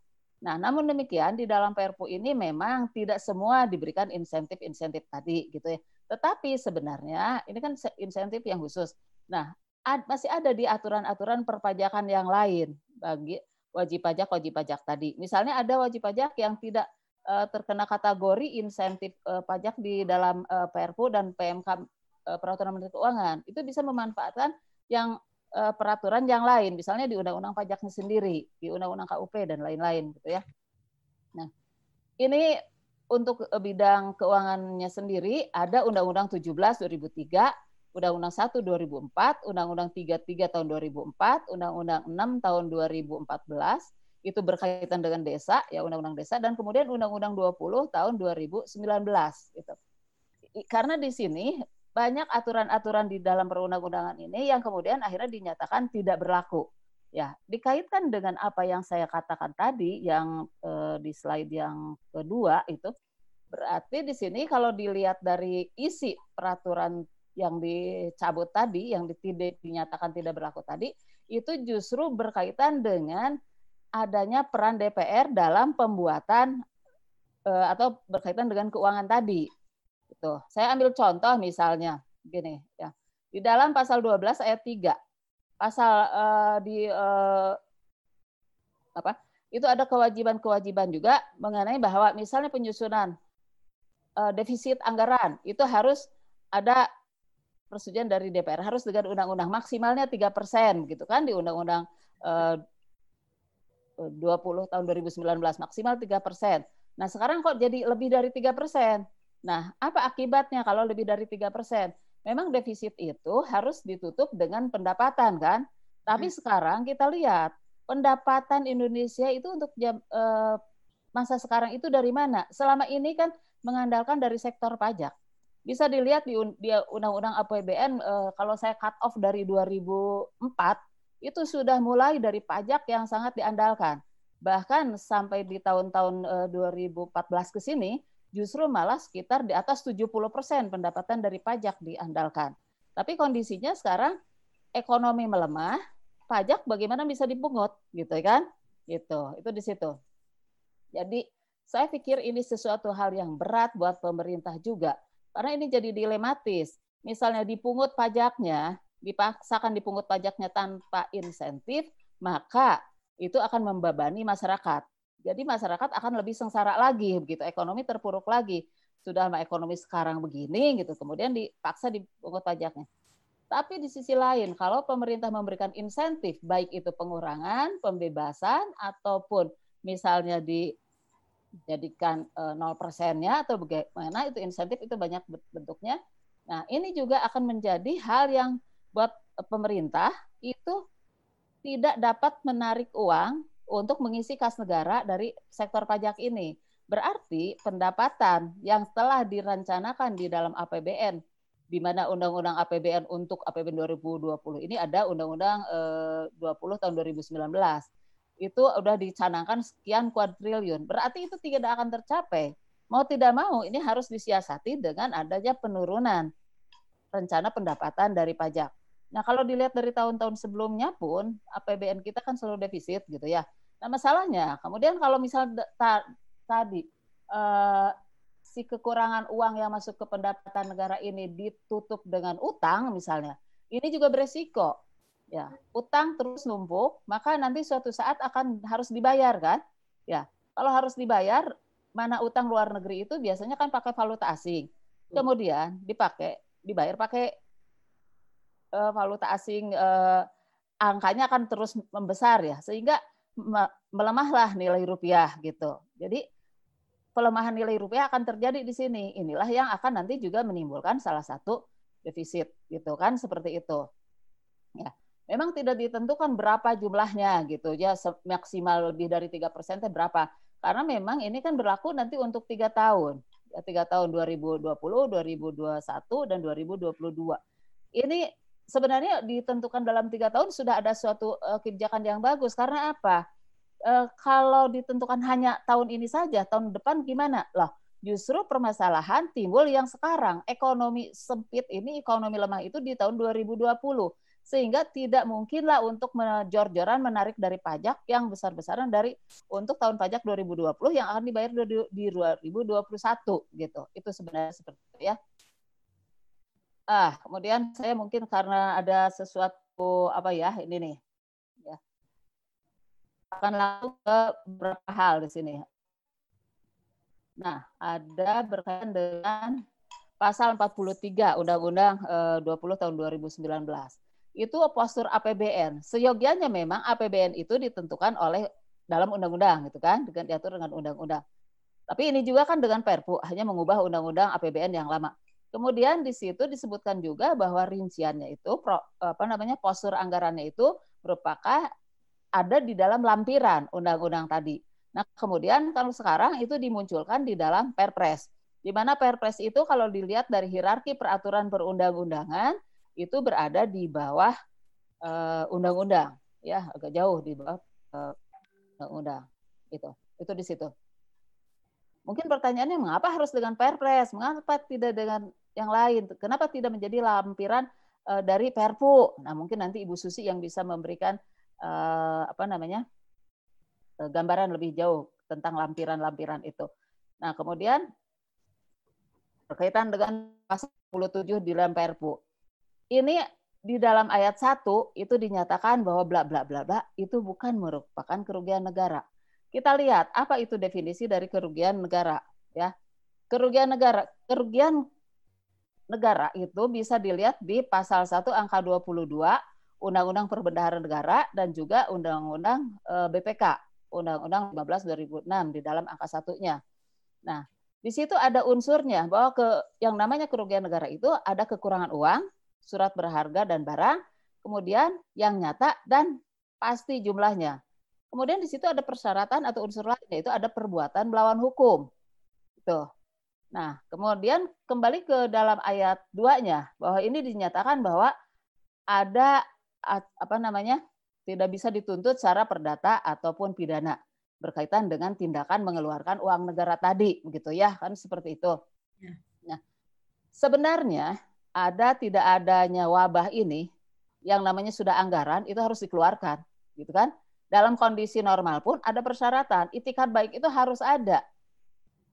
Nah, namun demikian di dalam Perpu ini memang tidak semua diberikan insentif-insentif tadi gitu ya. Tetapi sebenarnya ini kan insentif yang khusus. Nah, masih ada di aturan-aturan perpajakan yang lain bagi wajib pajak wajib pajak tadi. Misalnya ada wajib pajak yang tidak uh, terkena kategori insentif uh, pajak di dalam uh, Perpu dan PMK Peraturan Menteri Keuangan. Itu bisa memanfaatkan yang peraturan yang lain, misalnya di Undang-Undang Pajaknya sendiri, di Undang-Undang KUP dan lain-lain gitu ya. Nah, ini untuk bidang keuangannya sendiri ada Undang-Undang 17 2003, Undang-Undang 1 2004, Undang-Undang 33 tahun 2004, Undang-Undang 6 tahun 2014 itu berkaitan dengan desa ya undang-undang desa dan kemudian undang-undang 20 tahun 2019 gitu. Karena di sini banyak aturan-aturan di dalam perundang-undangan ini yang kemudian akhirnya dinyatakan tidak berlaku. Ya, dikaitkan dengan apa yang saya katakan tadi yang eh, di slide yang kedua itu berarti di sini kalau dilihat dari isi peraturan yang dicabut tadi, yang tidak dinyatakan tidak berlaku tadi, itu justru berkaitan dengan adanya peran DPR dalam pembuatan eh, atau berkaitan dengan keuangan tadi. Itu. Saya ambil contoh misalnya gini ya. Di dalam pasal 12 ayat 3 pasal uh, di uh, apa? Itu ada kewajiban-kewajiban juga mengenai bahwa misalnya penyusunan defisit anggaran itu harus ada persetujuan dari DPR harus dengan undang-undang maksimalnya tiga persen gitu kan di undang-undang 20 tahun 2019 maksimal 3 persen. Nah sekarang kok jadi lebih dari tiga persen. Nah apa akibatnya kalau lebih dari tiga persen? Memang defisit itu harus ditutup dengan pendapatan kan. Tapi hmm. sekarang kita lihat pendapatan Indonesia itu untuk jam, eh, masa sekarang itu dari mana? Selama ini kan mengandalkan dari sektor pajak. Bisa dilihat di, Undang-Undang APBN eh, kalau saya cut off dari 2004 itu sudah mulai dari pajak yang sangat diandalkan. Bahkan sampai di tahun-tahun 2014 eh, ke sini, justru malah sekitar di atas 70% pendapatan dari pajak diandalkan. Tapi kondisinya sekarang ekonomi melemah, pajak bagaimana bisa dipungut gitu kan? Gitu. Itu di situ. Jadi saya pikir ini sesuatu hal yang berat buat pemerintah juga. Karena ini jadi dilematis. Misalnya dipungut pajaknya, dipaksakan dipungut pajaknya tanpa insentif, maka itu akan membebani masyarakat. Jadi masyarakat akan lebih sengsara lagi, begitu ekonomi terpuruk lagi. Sudah ekonomi sekarang begini, gitu, kemudian dipaksa dipungut pajaknya. Tapi di sisi lain, kalau pemerintah memberikan insentif, baik itu pengurangan, pembebasan, ataupun misalnya dijadikan eh, nol persennya atau bagaimana itu insentif itu banyak bentuknya. Nah ini juga akan menjadi hal yang buat pemerintah itu tidak dapat menarik uang untuk mengisi kas negara dari sektor pajak ini. Berarti pendapatan yang telah direncanakan di dalam APBN, di mana Undang-Undang APBN untuk APBN 2020 ini ada Undang-Undang 20 eh, tahun 2019. Itu sudah dicanangkan sekian kuadriliun. Berarti itu tidak akan tercapai. Mau tidak mau ini harus disiasati dengan adanya penurunan rencana pendapatan dari pajak. Nah, kalau dilihat dari tahun-tahun sebelumnya pun APBN kita kan selalu defisit gitu ya. Nah, masalahnya kemudian kalau misal ta tadi uh, si kekurangan uang yang masuk ke pendapatan negara ini ditutup dengan utang misalnya, ini juga beresiko. Ya, utang terus numpuk, maka nanti suatu saat akan harus dibayar kan? Ya, kalau harus dibayar, mana utang luar negeri itu biasanya kan pakai valuta asing. Kemudian dipakai dibayar pakai uh, valuta asing uh, angkanya akan terus membesar ya sehingga melemahlah nilai rupiah gitu. Jadi pelemahan nilai rupiah akan terjadi di sini. Inilah yang akan nanti juga menimbulkan salah satu defisit gitu kan seperti itu. Ya. Memang tidak ditentukan berapa jumlahnya gitu ya maksimal lebih dari tiga persen berapa karena memang ini kan berlaku nanti untuk tiga tahun ya, tiga tahun 2020, 2021 dan 2022. Ini sebenarnya ditentukan dalam tiga tahun sudah ada suatu uh, kebijakan yang bagus karena apa? Uh, kalau ditentukan hanya tahun ini saja, tahun depan gimana? Lah, justru permasalahan timbul yang sekarang. Ekonomi sempit ini, ekonomi lemah itu di tahun 2020. Sehingga tidak mungkinlah untuk menjor-joran menarik dari pajak yang besar-besaran dari untuk tahun pajak 2020 yang akan dibayar di 2021 gitu. Itu sebenarnya seperti itu ya. Ah, kemudian saya mungkin karena ada sesuatu apa ya ini nih ya akan langsung ke beberapa hal di sini. Nah, ada berkaitan dengan pasal 43 Undang-Undang 20 eh, tahun 2019. Itu postur APBN. Seyogianya memang APBN itu ditentukan oleh dalam undang-undang gitu kan, dengan diatur dengan undang-undang. Tapi ini juga kan dengan Perpu hanya mengubah undang-undang APBN yang lama. Kemudian di situ disebutkan juga bahwa rinciannya itu apa namanya postur anggarannya itu merupakan ada di dalam lampiran undang-undang tadi. Nah, kemudian kalau sekarang itu dimunculkan di dalam Perpres. Di mana Perpres itu kalau dilihat dari hierarki peraturan perundang-undangan itu berada di bawah uh, undang-undang, ya agak jauh di bawah uh, undang-undang. Itu. Itu di situ. Mungkin pertanyaannya mengapa harus dengan Perpres? Mengapa tidak dengan yang lain? Kenapa tidak menjadi lampiran uh, dari Perpu? Nah, mungkin nanti Ibu Susi yang bisa memberikan uh, apa namanya? Eh, gambaran lebih jauh tentang lampiran-lampiran itu. Nah, kemudian berkaitan dengan pasal 27 di dalam Perpu. Ini di dalam ayat 1 itu dinyatakan bahwa bla bla bla bla itu bukan merupakan kerugian negara. Kita lihat apa itu definisi dari kerugian negara ya. Kerugian negara, kerugian negara itu bisa dilihat di pasal 1 angka 22 Undang-Undang Perbendaharaan Negara dan juga Undang-Undang eh, BPK Undang-Undang 15 2006 di dalam angka satunya. Nah, di situ ada unsurnya bahwa ke yang namanya kerugian negara itu ada kekurangan uang, surat berharga dan barang, kemudian yang nyata dan pasti jumlahnya. Kemudian di situ ada persyaratan atau unsur lainnya itu ada perbuatan melawan hukum. Itu. Nah, kemudian kembali ke dalam ayat 2-nya bahwa ini dinyatakan bahwa ada apa namanya? tidak bisa dituntut secara perdata ataupun pidana berkaitan dengan tindakan mengeluarkan uang negara tadi, begitu ya, kan seperti itu. Ya. Nah, sebenarnya ada tidak adanya wabah ini yang namanya sudah anggaran itu harus dikeluarkan, gitu kan? Dalam kondisi normal pun ada persyaratan, itikat baik itu harus ada.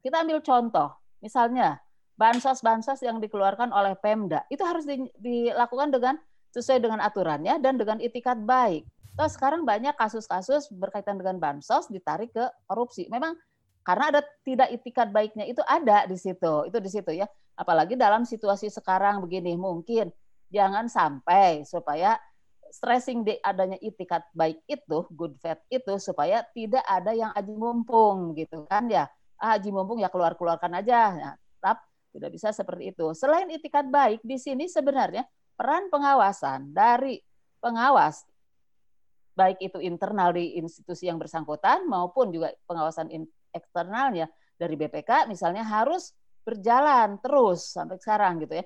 Kita ambil contoh, misalnya bansos-bansos yang dikeluarkan oleh Pemda itu harus dilakukan dengan sesuai dengan aturannya dan dengan itikat baik. Toh sekarang banyak kasus-kasus berkaitan dengan bansos ditarik ke korupsi. Memang karena ada tidak itikat baiknya itu ada di situ. Itu di situ ya. Apalagi dalam situasi sekarang begini mungkin jangan sampai supaya stressing di adanya itikat baik itu, good faith itu supaya tidak ada yang aji mumpung gitu kan ya. Ah, aji mumpung ya keluar-keluarkan aja. Nah, tetap tidak bisa seperti itu. Selain itikat baik di sini sebenarnya peran pengawasan dari pengawas baik itu internal di institusi yang bersangkutan maupun juga pengawasan eksternalnya dari BPK misalnya harus berjalan terus sampai sekarang gitu ya.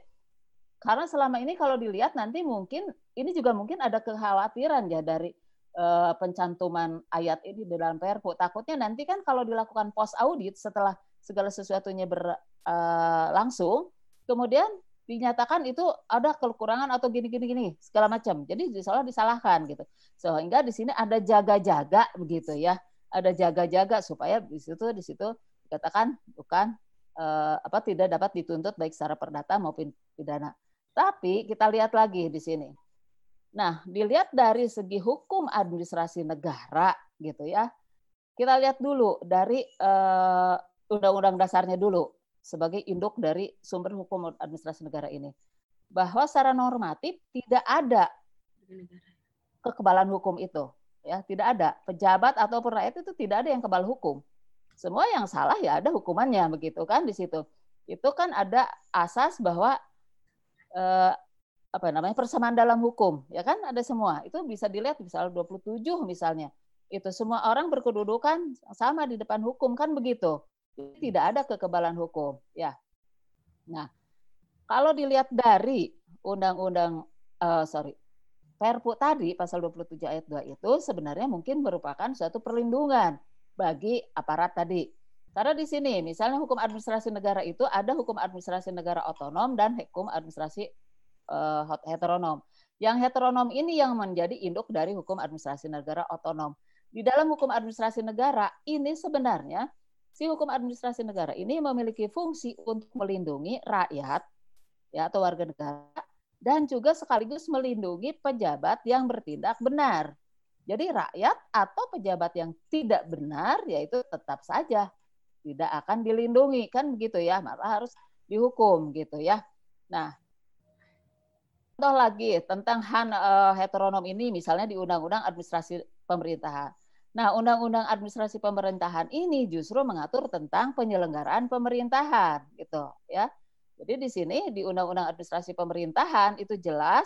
Karena selama ini kalau dilihat nanti mungkin ini juga mungkin ada kekhawatiran ya dari uh, pencantuman ayat ini di dalam Perpu. Takutnya nanti kan kalau dilakukan post audit setelah segala sesuatunya berlangsung, uh, kemudian dinyatakan itu ada kekurangan atau gini-gini gini segala macam. Jadi seolah disalahkan gitu. Sehingga di sini ada jaga-jaga begitu ya. Ada jaga-jaga supaya di situ di situ dikatakan bukan eh, apa tidak dapat dituntut baik secara perdata maupun pidana. Tapi kita lihat lagi di sini. Nah, dilihat dari segi hukum administrasi negara gitu ya. Kita lihat dulu dari eh, undang-undang dasarnya dulu sebagai induk dari sumber hukum administrasi negara ini. Bahwa secara normatif tidak ada kekebalan hukum itu. Ya, tidak ada. Pejabat ataupun rakyat itu tidak ada yang kebal hukum. Semua yang salah ya ada hukumannya begitu kan di situ. Itu kan ada asas bahwa eh, apa namanya persamaan dalam hukum, ya kan ada semua. Itu bisa dilihat di pasal 27 misalnya. Itu semua orang berkedudukan sama di depan hukum kan begitu tidak ada kekebalan hukum. Ya. Nah, kalau dilihat dari undang-undang uh, sorry Perpu tadi pasal 27 ayat 2 itu sebenarnya mungkin merupakan suatu perlindungan bagi aparat tadi. Karena di sini misalnya hukum administrasi negara itu ada hukum administrasi negara otonom dan hukum administrasi uh, heteronom. Yang heteronom ini yang menjadi induk dari hukum administrasi negara otonom. Di dalam hukum administrasi negara ini sebenarnya si hukum administrasi negara ini memiliki fungsi untuk melindungi rakyat ya atau warga negara dan juga sekaligus melindungi pejabat yang bertindak benar. Jadi rakyat atau pejabat yang tidak benar yaitu tetap saja tidak akan dilindungi. Kan begitu ya malah harus dihukum gitu ya. Nah contoh lagi tentang han uh, heteronom ini misalnya di undang-undang administrasi pemerintahan. Nah undang-undang administrasi pemerintahan ini justru mengatur tentang penyelenggaraan pemerintahan gitu ya. Jadi di sini di undang-undang administrasi pemerintahan itu jelas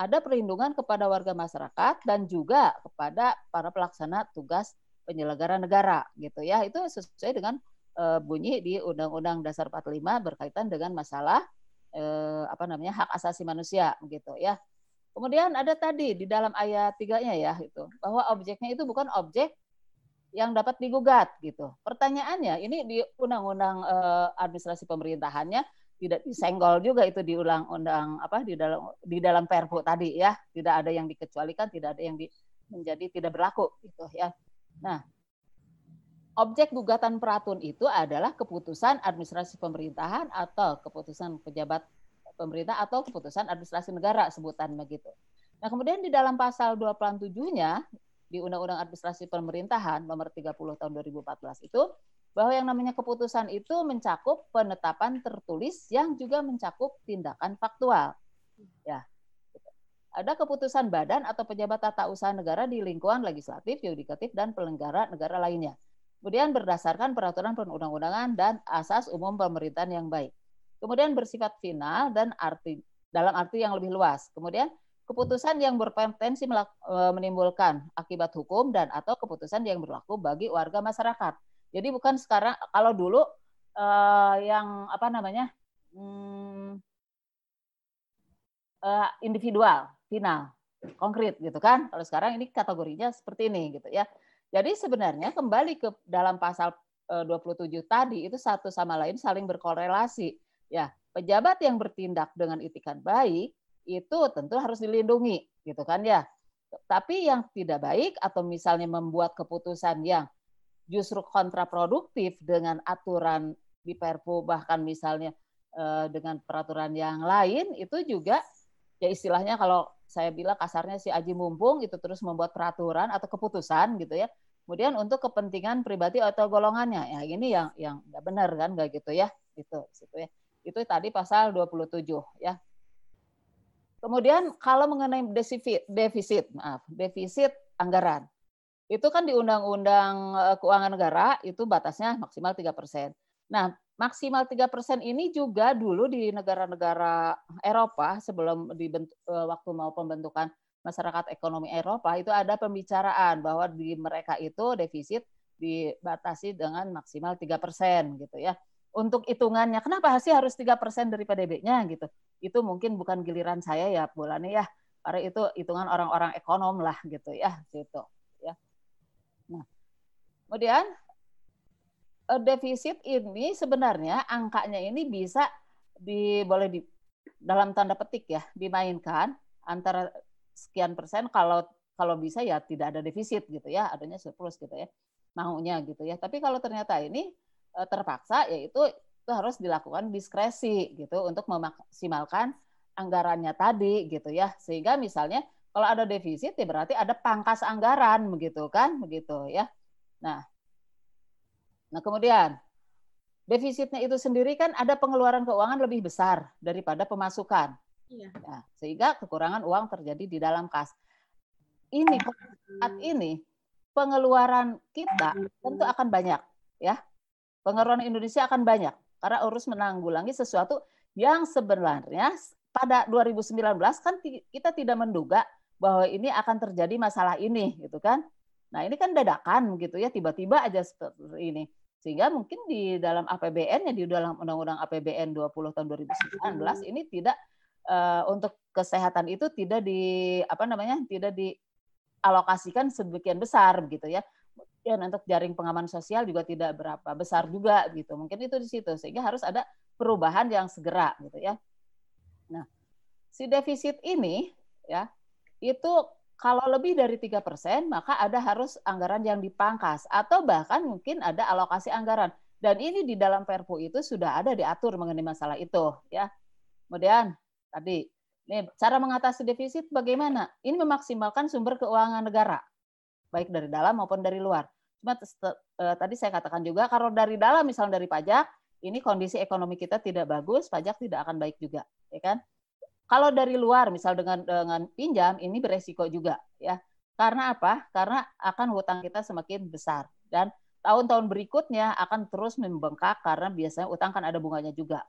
ada perlindungan kepada warga masyarakat dan juga kepada para pelaksana tugas penyelenggara negara gitu ya itu sesuai dengan uh, bunyi di Undang-Undang Dasar 45 berkaitan dengan masalah uh, apa namanya hak asasi manusia gitu ya. Kemudian ada tadi di dalam ayat tiganya ya itu bahwa objeknya itu bukan objek yang dapat digugat gitu. Pertanyaannya ini di undang-undang uh, administrasi pemerintahannya tidak disenggol juga itu di undang-undang apa di dalam di dalam Perpu tadi ya, tidak ada yang dikecualikan, tidak ada yang di, menjadi tidak berlaku gitu ya. Nah, objek gugatan peratun itu adalah keputusan administrasi pemerintahan atau keputusan pejabat pemerintah atau keputusan administrasi negara sebutan begitu. Nah, kemudian di dalam pasal 27-nya di Undang-Undang Administrasi Pemerintahan nomor 30 tahun 2014 itu bahwa yang namanya keputusan itu mencakup penetapan tertulis yang juga mencakup tindakan faktual. Ya. Ada keputusan badan atau pejabat tata usaha negara di lingkungan legislatif, yudikatif, dan penyelenggara negara lainnya Kemudian berdasarkan peraturan perundang-undangan dan asas umum pemerintahan yang baik. Kemudian bersifat final dan arti dalam arti yang lebih luas. Kemudian keputusan yang berpotensi e, menimbulkan akibat hukum dan atau keputusan yang berlaku bagi warga masyarakat. Jadi bukan sekarang kalau dulu uh, yang apa namanya hmm, uh, individual, final, konkret gitu kan. Kalau sekarang ini kategorinya seperti ini gitu ya. Jadi sebenarnya kembali ke dalam pasal 27 eh, tadi itu satu sama lain saling berkorelasi. Ya, pejabat yang bertindak dengan itikat baik itu tentu harus dilindungi, gitu kan ya. Tapi yang tidak baik atau misalnya membuat keputusan yang justru kontraproduktif dengan aturan di Perpu bahkan misalnya eh, dengan peraturan yang lain itu juga ya istilahnya kalau saya bilang kasarnya si Aji Mumpung itu terus membuat peraturan atau keputusan gitu ya. Kemudian untuk kepentingan pribadi atau golongannya. Ya ini yang yang nggak benar kan nggak gitu ya. Itu situ ya. Itu tadi pasal 27 ya. Kemudian kalau mengenai defisit, defisit, maaf, defisit anggaran. Itu kan di Undang-Undang eh, Keuangan Negara itu batasnya maksimal 3%. Nah, maksimal tiga persen ini juga dulu di negara-negara Eropa sebelum dibentuk, eh, waktu mau pembentukan masyarakat ekonomi Eropa itu ada pembicaraan bahwa di mereka itu defisit dibatasi dengan maksimal tiga persen gitu ya. Untuk hitungannya, kenapa sih harus tiga persen dari PDB-nya gitu? Itu mungkin bukan giliran saya ya, bulannya ya, karena itu hitungan orang-orang ekonom lah gitu ya, gitu ya. Kemudian Eh, defisit ini sebenarnya angkanya ini bisa di boleh di dalam tanda petik ya dimainkan antara sekian persen. Kalau kalau bisa ya tidak ada defisit gitu ya adanya surplus gitu ya maunya gitu ya. Tapi kalau ternyata ini eh, terpaksa yaitu itu harus dilakukan diskresi gitu untuk memaksimalkan anggarannya tadi gitu ya. Sehingga misalnya kalau ada defisit ya berarti ada pangkas anggaran begitu kan begitu ya nah Nah, kemudian defisitnya itu sendiri kan ada pengeluaran keuangan lebih besar daripada pemasukan. Iya. Nah, sehingga kekurangan uang terjadi di dalam kas. Ini saat ini pengeluaran kita tentu akan banyak, ya. Pengeluaran Indonesia akan banyak karena urus menanggulangi sesuatu yang sebenarnya pada 2019 kan kita tidak menduga bahwa ini akan terjadi masalah ini, gitu kan? Nah ini kan dadakan gitu ya, tiba-tiba aja seperti ini. Sehingga mungkin di dalam APBN ya di dalam Undang-Undang APBN 20 tahun 2019 ini tidak uh, untuk kesehatan itu tidak di apa namanya tidak dialokasikan sebagian besar begitu ya. kemudian untuk jaring pengaman sosial juga tidak berapa besar juga gitu. Mungkin itu di situ sehingga harus ada perubahan yang segera gitu ya. Nah, si defisit ini ya itu kalau lebih dari tiga persen maka ada harus anggaran yang dipangkas atau bahkan mungkin ada alokasi anggaran dan ini di dalam Perpu itu sudah ada diatur mengenai masalah itu ya. Kemudian tadi ini cara mengatasi defisit bagaimana? Ini memaksimalkan sumber keuangan negara baik dari dalam maupun dari luar. Cuma eh, tadi saya katakan juga kalau dari dalam misalnya dari pajak ini kondisi ekonomi kita tidak bagus, pajak tidak akan baik juga, ya kan? Kalau dari luar, misal dengan dengan pinjam, ini beresiko juga, ya. Karena apa? Karena akan hutang kita semakin besar dan tahun-tahun berikutnya akan terus membengkak karena biasanya utang kan ada bunganya juga.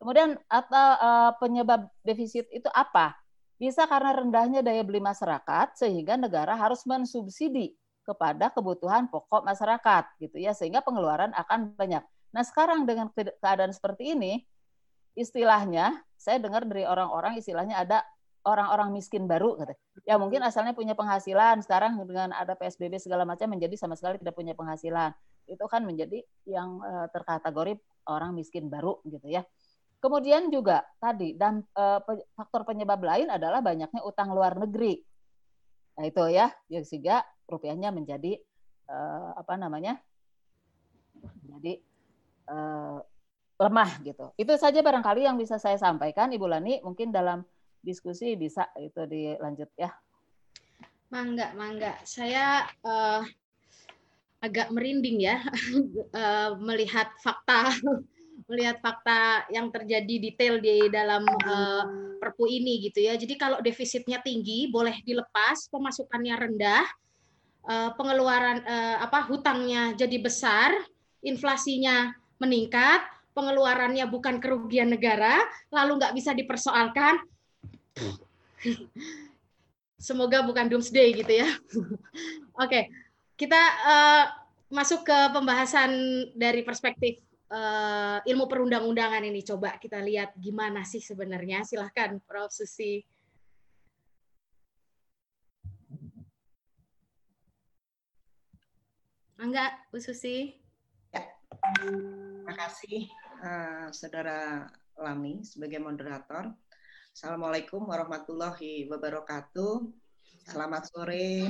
Kemudian atau uh, penyebab defisit itu apa? Bisa karena rendahnya daya beli masyarakat sehingga negara harus mensubsidi kepada kebutuhan pokok masyarakat gitu ya sehingga pengeluaran akan banyak. Nah, sekarang dengan keadaan seperti ini, istilahnya saya dengar dari orang-orang istilahnya ada orang-orang miskin baru gitu. Ya mungkin asalnya punya penghasilan, sekarang dengan ada PSBB segala macam menjadi sama sekali tidak punya penghasilan. Itu kan menjadi yang uh, terkategori orang miskin baru gitu ya. Kemudian juga tadi dan uh, faktor penyebab lain adalah banyaknya utang luar negeri. Nah itu ya, sehingga rupiahnya menjadi uh, apa namanya? Jadi lemah gitu. Itu saja barangkali yang bisa saya sampaikan, Ibu Lani. Mungkin dalam diskusi bisa itu dilanjut ya. Mangga, mangga. Saya uh, agak merinding ya uh, melihat fakta melihat fakta yang terjadi detail di dalam uh, perpu ini gitu ya. Jadi kalau defisitnya tinggi boleh dilepas, pemasukannya rendah, uh, pengeluaran uh, apa hutangnya jadi besar, inflasinya meningkat, pengeluarannya bukan kerugian negara, lalu nggak bisa dipersoalkan. Semoga bukan doomsday gitu ya. Oke, kita uh, masuk ke pembahasan dari perspektif uh, ilmu perundang-undangan ini. Coba kita lihat gimana sih sebenarnya. Silahkan, Prof. Susi. Enggak, Bu Susi. Terima kasih uh, Saudara Lami sebagai moderator. Assalamualaikum warahmatullahi wabarakatuh. Selamat sore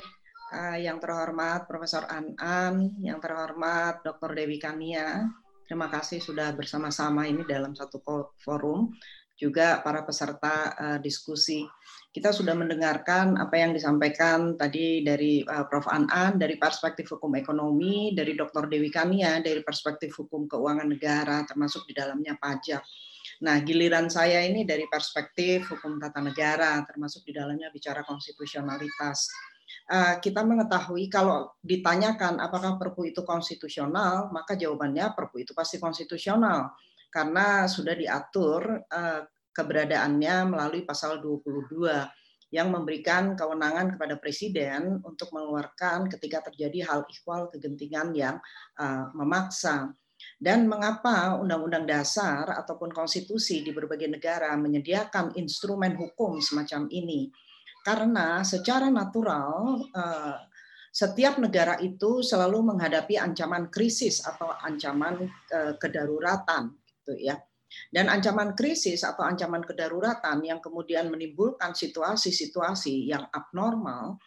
uh, yang terhormat Profesor An-An, yang terhormat Dr. Dewi Kania. Terima kasih sudah bersama-sama ini dalam satu forum. Juga para peserta uh, diskusi kita sudah mendengarkan apa yang disampaikan tadi dari uh, Prof. An-An, dari perspektif hukum ekonomi, dari Dr. Dewi Kania, dari perspektif hukum keuangan negara, termasuk di dalamnya pajak. Nah, giliran saya ini dari perspektif hukum tata negara, termasuk di dalamnya bicara konstitusionalitas. Uh, kita mengetahui kalau ditanyakan apakah perpu itu konstitusional, maka jawabannya perpu itu pasti konstitusional karena sudah diatur uh, keberadaannya melalui pasal 22 yang memberikan kewenangan kepada presiden untuk mengeluarkan ketika terjadi hal ikhwal kegentingan yang uh, memaksa. Dan mengapa Undang-Undang Dasar ataupun konstitusi di berbagai negara menyediakan instrumen hukum semacam ini? Karena secara natural uh, setiap negara itu selalu menghadapi ancaman krisis atau ancaman kedaruratan, gitu ya dan ancaman krisis atau ancaman kedaruratan yang kemudian menimbulkan situasi-situasi yang abnormal,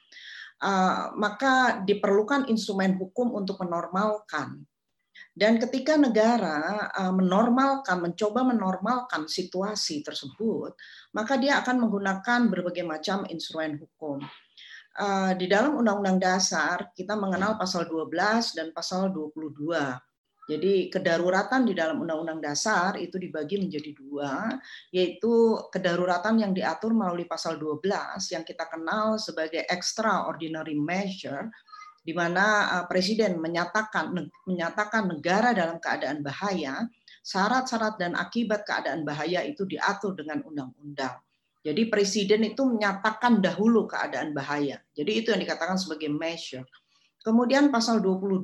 uh, maka diperlukan instrumen hukum untuk menormalkan. Dan ketika negara uh, menormalkan, mencoba menormalkan situasi tersebut, maka dia akan menggunakan berbagai macam instrumen hukum. Uh, di dalam Undang-Undang Dasar kita mengenal pasal 12 dan pasal 22 jadi kedaruratan di dalam Undang-Undang Dasar itu dibagi menjadi dua, yaitu kedaruratan yang diatur melalui pasal 12 yang kita kenal sebagai extraordinary measure, di mana eh, Presiden menyatakan menyatakan negara dalam keadaan bahaya, syarat-syarat dan akibat keadaan bahaya itu diatur dengan undang-undang. Jadi Presiden itu menyatakan dahulu keadaan bahaya. Jadi itu yang dikatakan sebagai measure. Kemudian pasal 22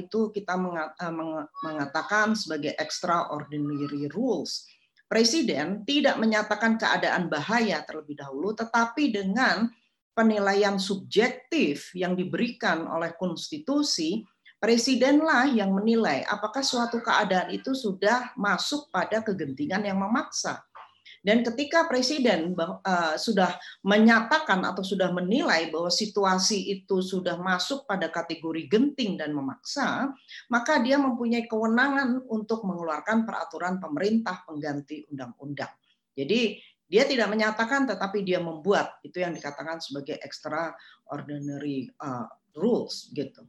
itu kita eh, mengatakan sebagai extraordinary rules. Presiden tidak menyatakan keadaan bahaya terlebih dahulu, tetapi dengan penilaian subjektif yang diberikan oleh konstitusi, presidenlah yang menilai apakah suatu keadaan itu sudah masuk pada kegentingan yang memaksa. Dan ketika presiden uh, sudah menyatakan atau sudah menilai bahwa situasi itu sudah masuk pada kategori genting dan memaksa, maka dia mempunyai kewenangan untuk mengeluarkan peraturan pemerintah pengganti undang-undang. Jadi dia tidak menyatakan tetapi dia membuat itu yang dikatakan sebagai extraordinary uh, rules gitu.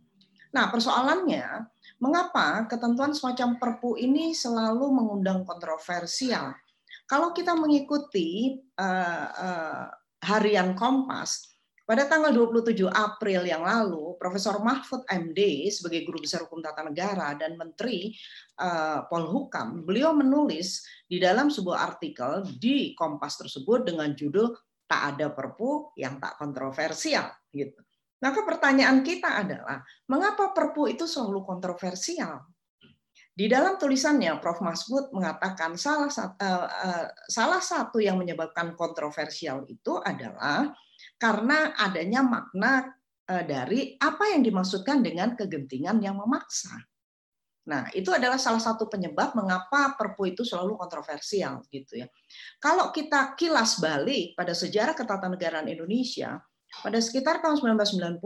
Nah, persoalannya mengapa ketentuan semacam Perpu ini selalu mengundang kontroversial? Kalau kita mengikuti uh, uh, harian Kompas, pada tanggal 27 April yang lalu, Profesor Mahfud MD sebagai Guru Besar Hukum Tata Negara dan Menteri uh, Polhukam, beliau menulis di dalam sebuah artikel di Kompas tersebut dengan judul "Tak ada Perpu yang tak kontroversial." Gitu. Maka pertanyaan kita adalah, mengapa Perpu itu selalu kontroversial? Di dalam tulisannya, Prof. Masbud mengatakan salah satu, uh, uh, salah satu yang menyebabkan kontroversial itu adalah karena adanya makna uh, dari apa yang dimaksudkan dengan kegentingan yang memaksa. Nah, itu adalah salah satu penyebab mengapa Perpu itu selalu kontroversial gitu ya. Kalau kita kilas balik pada sejarah ketatanegaraan Indonesia, pada sekitar tahun 1990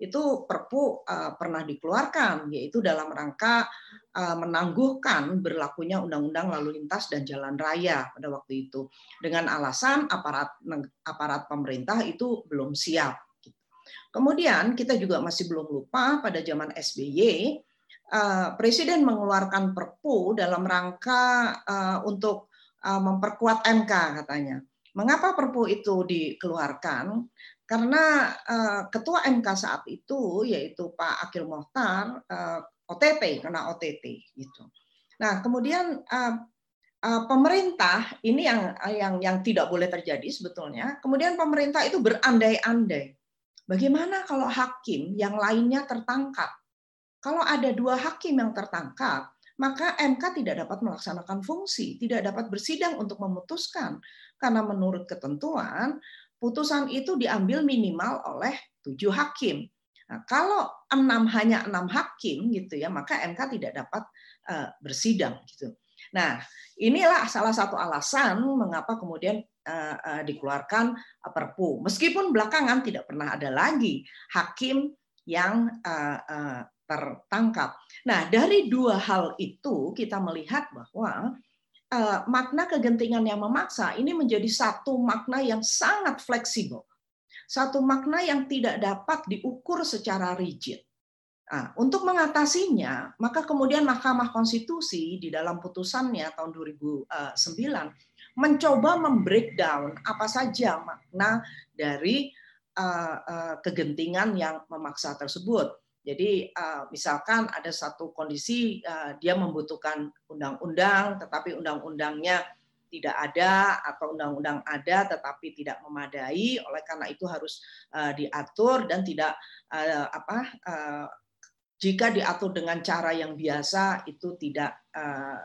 itu Perpu uh, pernah dikeluarkan yaitu dalam rangka uh, menangguhkan berlakunya Undang-Undang Lalu Lintas dan Jalan Raya pada waktu itu dengan alasan aparat aparat pemerintah itu belum siap. Kemudian kita juga masih belum lupa pada zaman SBY uh, Presiden mengeluarkan Perpu dalam rangka untuk memperkuat MK katanya. Mengapa Perpu itu dikeluarkan? Karena uh, ketua MK saat itu yaitu Pak Akil Mohtar uh, eh, OTT karena OTT gitu. Nah kemudian uh, uh, pemerintah ini yang yang yang tidak boleh terjadi sebetulnya. Kemudian pemerintah itu berandai-andai. Bagaimana kalau hakim yang lainnya tertangkap? Kalau ada dua hakim yang tertangkap, maka MK tidak dapat melaksanakan fungsi, tidak dapat bersidang untuk memutuskan karena menurut ketentuan putusan itu diambil minimal oleh tujuh hakim. Nah, kalau enam hanya enam hakim gitu ya, maka MK tidak dapat uh, bersidang gitu. Nah, inilah salah satu alasan mengapa kemudian uh, uh, dikeluarkan Perpu. Meskipun belakangan tidak pernah ada lagi hakim yang uh, uh, tertangkap. Nah, dari dua hal itu kita melihat bahwa Eh, makna kegentingan yang memaksa ini menjadi satu makna yang sangat fleksibel. Satu makna yang tidak dapat diukur secara rigid. Nah, untuk mengatasinya, maka kemudian Mahkamah Konstitusi di dalam putusannya tahun 2009 mencoba membreakdown apa saja makna dari uh, uh, kegentingan yang memaksa tersebut. Jadi uh, misalkan ada satu kondisi uh, dia membutuhkan undang-undang, tetapi undang-undangnya tidak ada atau undang-undang ada tetapi tidak memadai, oleh karena itu harus uh, diatur dan tidak apa jika diatur dengan cara yang biasa itu tidak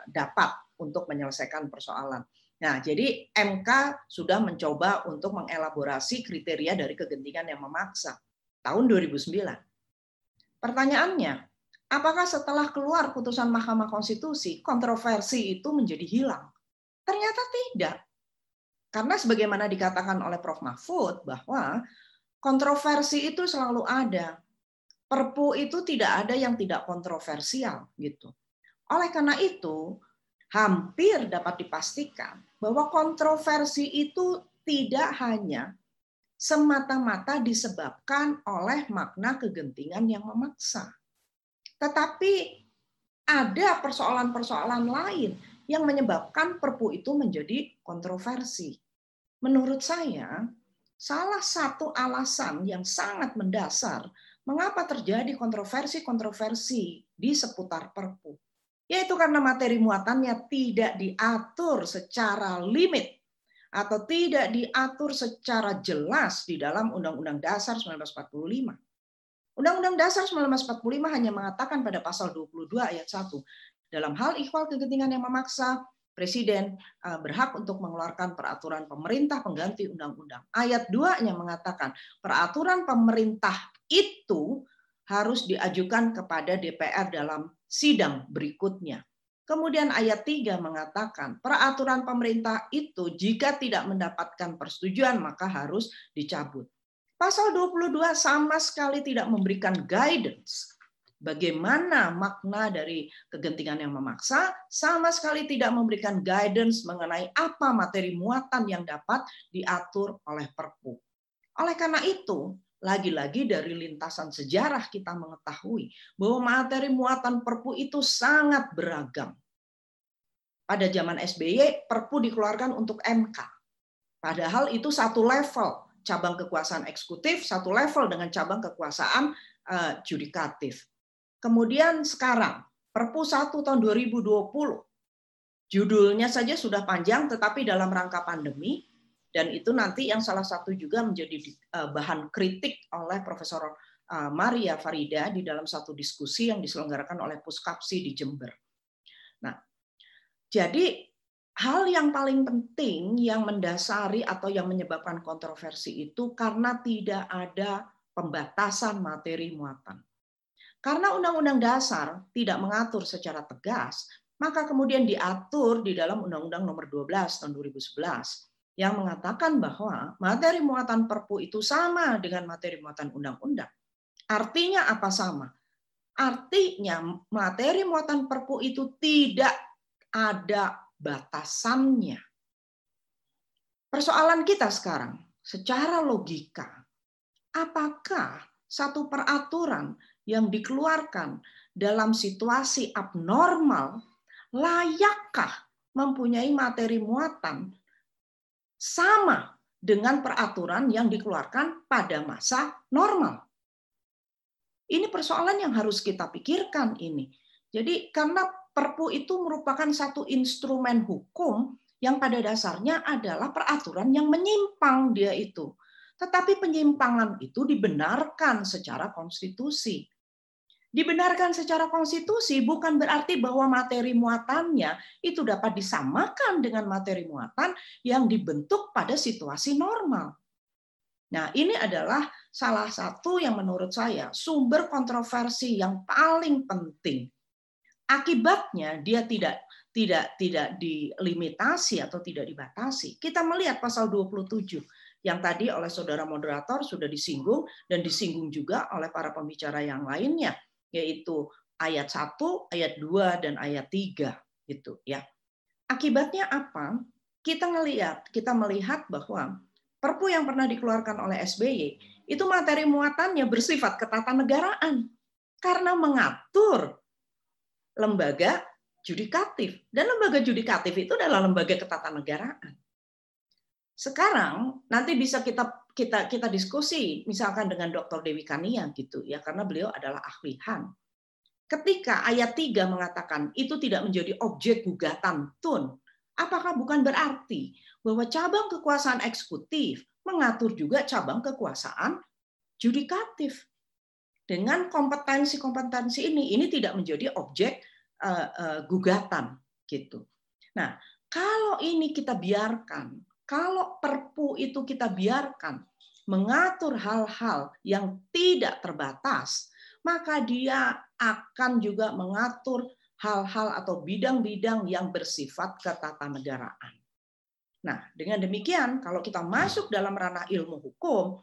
dapat untuk menyelesaikan persoalan. Nah, jadi MK sudah mencoba untuk mengelaborasi kriteria dari kegentingan yang memaksa tahun 2009 Pertanyaannya, apakah setelah keluar putusan Mahkamah Konstitusi, kontroversi itu menjadi hilang? Ternyata tidak. Karena sebagaimana dikatakan oleh Prof. Mahfud bahwa kontroversi itu selalu ada. Perpu itu tidak ada yang tidak kontroversial gitu. Oleh karena itu, hampir dapat dipastikan bahwa kontroversi itu tidak hanya semata-mata disebabkan oleh makna kegentingan yang memaksa. Tetapi ada persoalan-persoalan lain yang menyebabkan perpu itu menjadi kontroversi. Menurut saya, salah satu alasan yang sangat mendasar mengapa terjadi kontroversi-kontroversi di seputar perpu, yaitu karena materi muatannya tidak diatur secara limit atau tidak diatur secara jelas di dalam Undang-Undang Dasar 1945. Undang-Undang Dasar 1945 hanya mengatakan pada pasal 22 ayat 1, dalam hal ikhwal kegentingan yang memaksa, Presiden uh, berhak untuk mengeluarkan peraturan pemerintah pengganti undang-undang. Ayat 2-nya mengatakan peraturan pemerintah itu harus diajukan kepada DPR dalam sidang berikutnya. Kemudian ayat 3 mengatakan peraturan pemerintah itu jika tidak mendapatkan persetujuan maka harus dicabut. Pasal 22 sama sekali tidak memberikan guidance bagaimana makna dari kegentingan yang memaksa, sama sekali tidak memberikan guidance mengenai apa materi muatan yang dapat diatur oleh Perpu. Oleh karena itu, lagi-lagi dari lintasan sejarah kita mengetahui bahwa materi muatan Perpu itu sangat beragam. Pada zaman SBY, Perpu dikeluarkan untuk MK. Padahal itu satu level cabang kekuasaan eksekutif, satu level dengan cabang kekuasaan judikatif. Kemudian sekarang, Perpu 1 tahun 2020. Judulnya saja sudah panjang, tetapi dalam rangka pandemi, dan itu nanti yang salah satu juga menjadi eh, bahan kritik oleh Profesor eh, Maria Farida di dalam satu diskusi yang diselenggarakan oleh Puskapsi di Jember. Nah, jadi hal yang paling penting yang mendasari atau yang menyebabkan kontroversi itu karena tidak ada pembatasan materi muatan. Karena Undang-Undang Dasar tidak mengatur secara tegas, maka kemudian diatur di dalam Undang-Undang Nomor 12 tahun 2011 yang mengatakan bahwa materi muatan Perpu itu sama dengan materi muatan undang-undang. Artinya apa sama? Artinya materi muatan Perpu itu tidak ada batasannya. Persoalan kita sekarang, secara logika, apakah satu peraturan yang dikeluarkan dalam situasi abnormal layakkah mempunyai materi muatan sama dengan peraturan yang dikeluarkan pada masa normal. Ini persoalan yang harus kita pikirkan ini. Jadi karena Perpu itu merupakan satu instrumen hukum yang pada dasarnya adalah peraturan yang menyimpang dia itu. Tetapi penyimpangan itu dibenarkan secara konstitusi. Dibenarkan secara konstitusi bukan berarti bahwa materi muatannya itu dapat disamakan dengan materi muatan yang dibentuk pada situasi normal. Nah, ini adalah salah satu yang menurut saya sumber kontroversi yang paling penting. Akibatnya dia tidak tidak tidak dilimitasi atau tidak dibatasi. Kita melihat pasal 27 yang tadi oleh saudara moderator sudah disinggung dan disinggung juga oleh para pembicara yang lainnya yaitu ayat 1, ayat 2 dan ayat 3 gitu ya. Akibatnya apa? Kita ngelihat, kita melihat bahwa Perpu yang pernah dikeluarkan oleh SBY itu materi muatannya bersifat ketatanegaraan karena mengatur lembaga judikatif dan lembaga judikatif itu adalah lembaga ketatanegaraan. Sekarang nanti bisa kita kita kita diskusi misalkan dengan Dr. Dewi Kania gitu ya karena beliau adalah ahli HAM. Ketika ayat 3 mengatakan itu tidak menjadi objek gugatan TUN, apakah bukan berarti bahwa cabang kekuasaan eksekutif mengatur juga cabang kekuasaan judikatif? Dengan kompetensi-kompetensi ini, ini tidak menjadi objek uh, uh, gugatan gitu. Nah, kalau ini kita biarkan kalau perpu itu kita biarkan mengatur hal-hal yang tidak terbatas, maka dia akan juga mengatur hal-hal atau bidang-bidang yang bersifat ketatanegaraan. Nah, dengan demikian, kalau kita masuk dalam ranah ilmu hukum,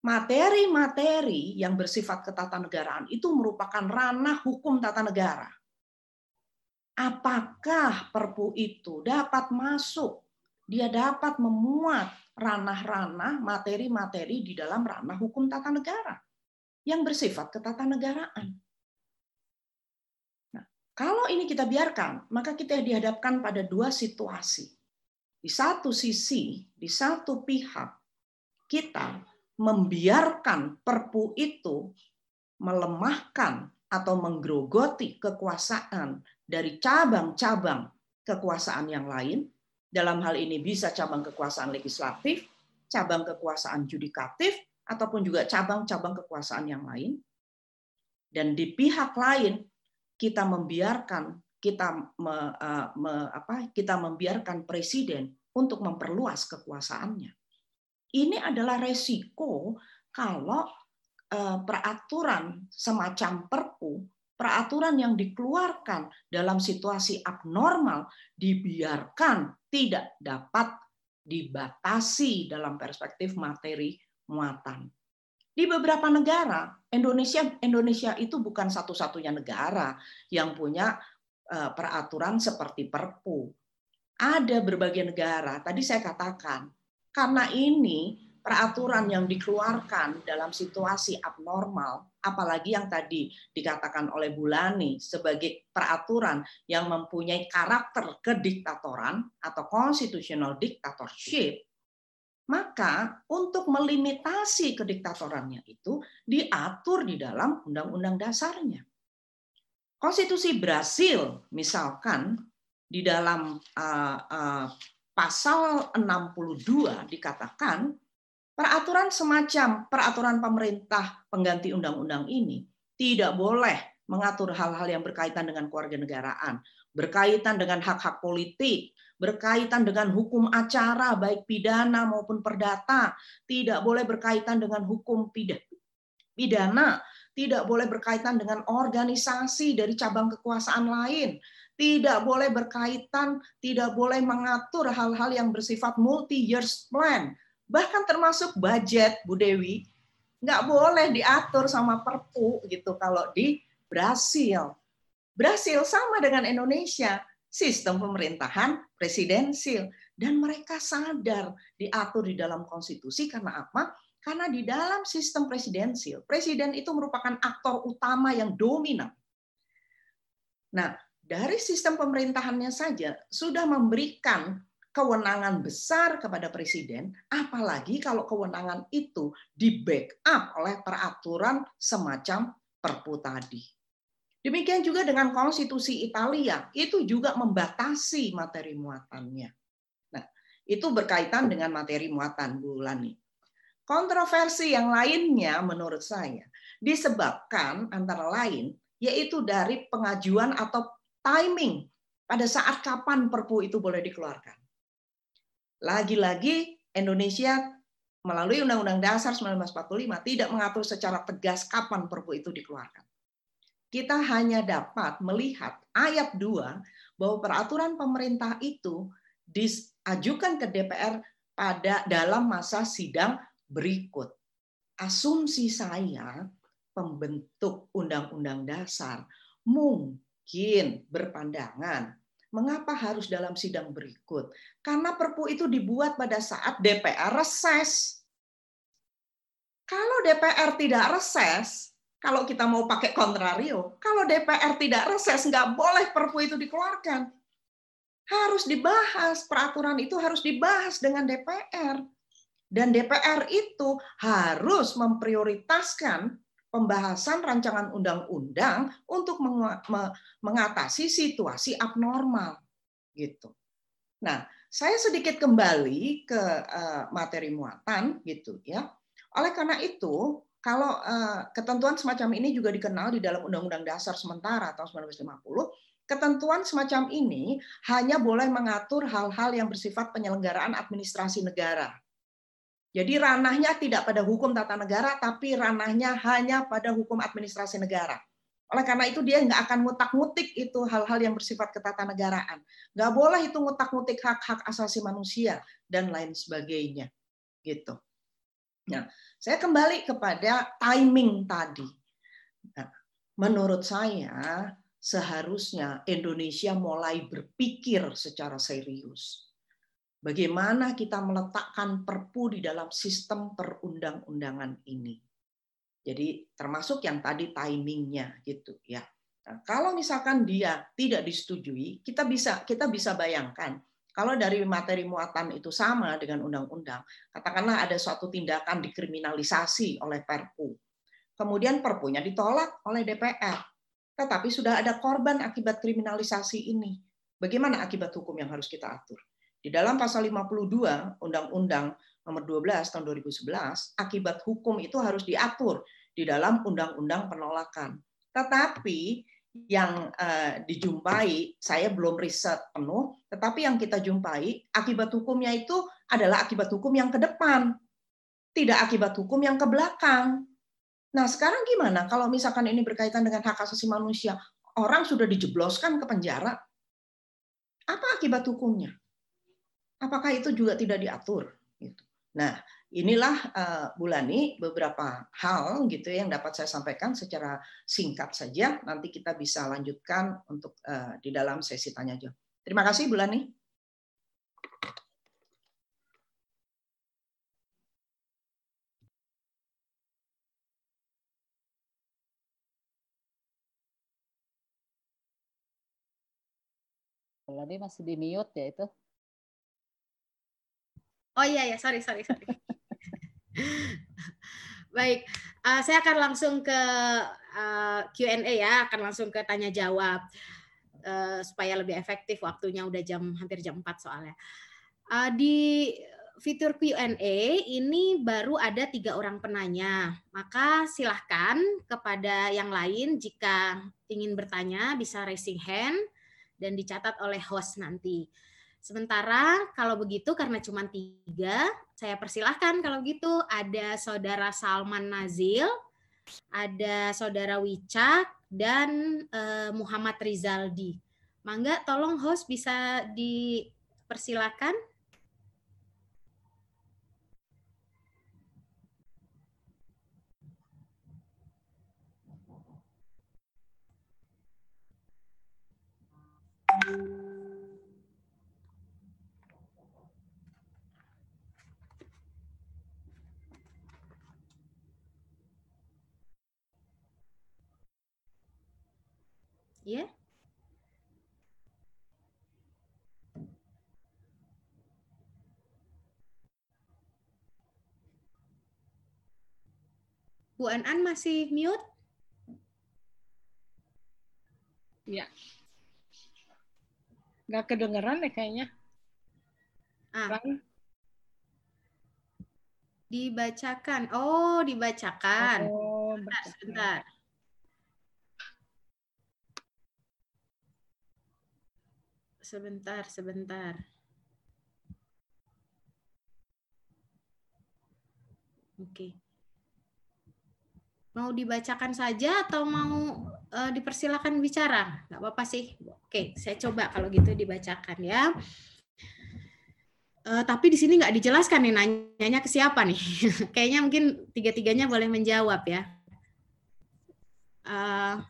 materi-materi yang bersifat ketatanegaraan itu merupakan ranah hukum tata negara. Apakah perpu itu dapat masuk dia dapat memuat ranah-ranah materi-materi di dalam ranah hukum tata negara yang bersifat ketatanegaraan. Nah, kalau ini kita biarkan, maka kita dihadapkan pada dua situasi. Di satu sisi, di satu pihak, kita membiarkan perpu itu melemahkan atau menggerogoti kekuasaan dari cabang-cabang kekuasaan yang lain, dalam hal ini bisa cabang kekuasaan legislatif, cabang kekuasaan judikatif, ataupun juga cabang-cabang kekuasaan yang lain. Dan di pihak lain, kita membiarkan kita me, uh, me, apa, kita membiarkan presiden untuk memperluas kekuasaannya. Ini adalah resiko kalau uh, peraturan semacam Perpu, peraturan yang dikeluarkan dalam situasi abnormal dibiarkan tidak dapat dibatasi dalam perspektif materi muatan. Di beberapa negara, Indonesia Indonesia itu bukan satu-satunya negara yang punya uh, peraturan seperti Perpu. Ada berbagai negara. Tadi saya katakan, karena ini peraturan yang dikeluarkan dalam situasi abnormal, apalagi yang tadi dikatakan oleh Bulani sebagai peraturan yang mempunyai karakter kediktatoran atau constitutional dictatorship, maka untuk melimitasi kediktatorannya itu diatur di dalam undang-undang dasarnya. Konstitusi Brasil misalkan di dalam uh, uh, pasal 62 dikatakan Peraturan semacam peraturan pemerintah pengganti undang-undang ini tidak boleh mengatur hal-hal yang berkaitan dengan keluarga negaraan, berkaitan dengan hak-hak politik, berkaitan dengan hukum acara baik pidana maupun perdata, tidak boleh berkaitan dengan hukum pidana, tidak boleh berkaitan dengan organisasi dari cabang kekuasaan lain, tidak boleh berkaitan, tidak boleh mengatur hal-hal yang bersifat multi years plan, bahkan termasuk budget Bu Dewi nggak boleh diatur sama Perpu gitu kalau di Brasil. Brasil sama dengan Indonesia, sistem pemerintahan presidensil dan mereka sadar diatur di dalam konstitusi karena apa? Karena di dalam sistem presidensil, presiden itu merupakan aktor utama yang dominan. Nah, dari sistem pemerintahannya saja sudah memberikan kewenangan besar kepada presiden, apalagi kalau kewenangan itu di backup oleh peraturan semacam perpu tadi. Demikian juga dengan konstitusi Italia, itu juga membatasi materi muatannya. Nah, itu berkaitan dengan materi muatan, Bu Lani. Kontroversi yang lainnya menurut saya disebabkan antara lain yaitu dari pengajuan atau timing pada saat kapan perpu itu boleh dikeluarkan. Lagi-lagi Indonesia melalui Undang-Undang Dasar 1945 tidak mengatur secara tegas kapan Perpu itu dikeluarkan. Kita hanya dapat melihat ayat 2 bahwa peraturan pemerintah itu diajukan ke DPR pada dalam masa sidang berikut. Asumsi saya pembentuk undang-undang dasar mungkin berpandangan Mengapa harus dalam sidang berikut? Karena Perpu itu dibuat pada saat DPR reses. Kalau DPR tidak reses, kalau kita mau pakai kontrario, kalau DPR tidak reses, nggak boleh Perpu itu dikeluarkan. Harus dibahas, peraturan itu harus dibahas dengan DPR. Dan DPR itu harus memprioritaskan pembahasan rancangan undang-undang untuk mengatasi situasi abnormal gitu. Nah, saya sedikit kembali ke eh, materi muatan gitu ya. Oleh karena itu, kalau eh, ketentuan semacam ini juga dikenal di dalam Undang-Undang Dasar sementara tahun 1950, ketentuan semacam ini hanya boleh mengatur hal-hal yang bersifat penyelenggaraan administrasi negara jadi ranahnya tidak pada hukum tata negara, tapi ranahnya hanya pada hukum administrasi negara. Oleh karena itu dia nggak akan ngutak-ngutik itu hal-hal yang bersifat ketatanegaraan. Nggak boleh itu ngutak-ngutik hak-hak asasi manusia dan lain sebagainya. Gitu. Nah, saya kembali kepada timing tadi. Nah, menurut saya seharusnya Indonesia mulai berpikir secara serius bagaimana kita meletakkan perpu di dalam sistem perundang-undangan ini. Jadi termasuk yang tadi timingnya gitu ya. Nah, kalau misalkan dia tidak disetujui, kita bisa kita bisa bayangkan kalau dari materi muatan itu sama dengan undang-undang, katakanlah ada suatu tindakan dikriminalisasi oleh Perpu. Kemudian Perpunya ditolak oleh DPR. Tetapi sudah ada korban akibat kriminalisasi ini. Bagaimana akibat hukum yang harus kita atur? Di dalam pasal 52 Undang-Undang nomor 12 tahun 2011, akibat hukum itu harus diatur di dalam undang-undang penolakan. Tetapi yang uh, dijumpai, saya belum riset penuh, tetapi yang kita jumpai akibat hukumnya itu adalah akibat hukum yang ke depan, tidak akibat hukum yang ke belakang. Nah sekarang gimana kalau misalkan ini berkaitan dengan hak asasi manusia, orang sudah dijebloskan ke penjara, apa akibat hukumnya? Apakah itu juga tidak diatur? Gitu. Nah, inilah uh, Bulani beberapa hal gitu ya yang dapat saya sampaikan secara singkat saja. Nanti kita bisa lanjutkan untuk uh, di dalam sesi tanya jawab. Terima kasih Bulani. Bulani masih di mute ya itu. Oh iya ya, sorry sorry sorry. Baik, uh, saya akan langsung ke uh, eh, Q&A ya, akan langsung ke tanya jawab uh, supaya lebih efektif waktunya udah jam hampir jam 4 soalnya. Uh, di fitur Q&A ini baru ada tiga orang penanya, maka silahkan kepada yang lain jika ingin bertanya bisa raising hand dan dicatat oleh host nanti. Sementara kalau begitu karena cuma tiga, saya persilahkan kalau gitu ada saudara Salman Nazil, ada saudara Wicak, dan uh, Muhammad Rizaldi. Mangga tolong host bisa dipersilakan. Ya. Bu An-An masih mute? Ya. Nggak kedengeran deh kayaknya. Ah. Dibacakan. Oh, dibacakan. Oh, sebentar, sebentar. Sebentar, sebentar. Oke. Mau dibacakan saja atau mau uh, dipersilakan bicara? Gak apa-apa sih. Oke, saya coba kalau gitu dibacakan ya. Uh, tapi di sini nggak dijelaskan nih nanyanya ke siapa nih. Kayaknya mungkin tiga-tiganya boleh menjawab ya. Uh,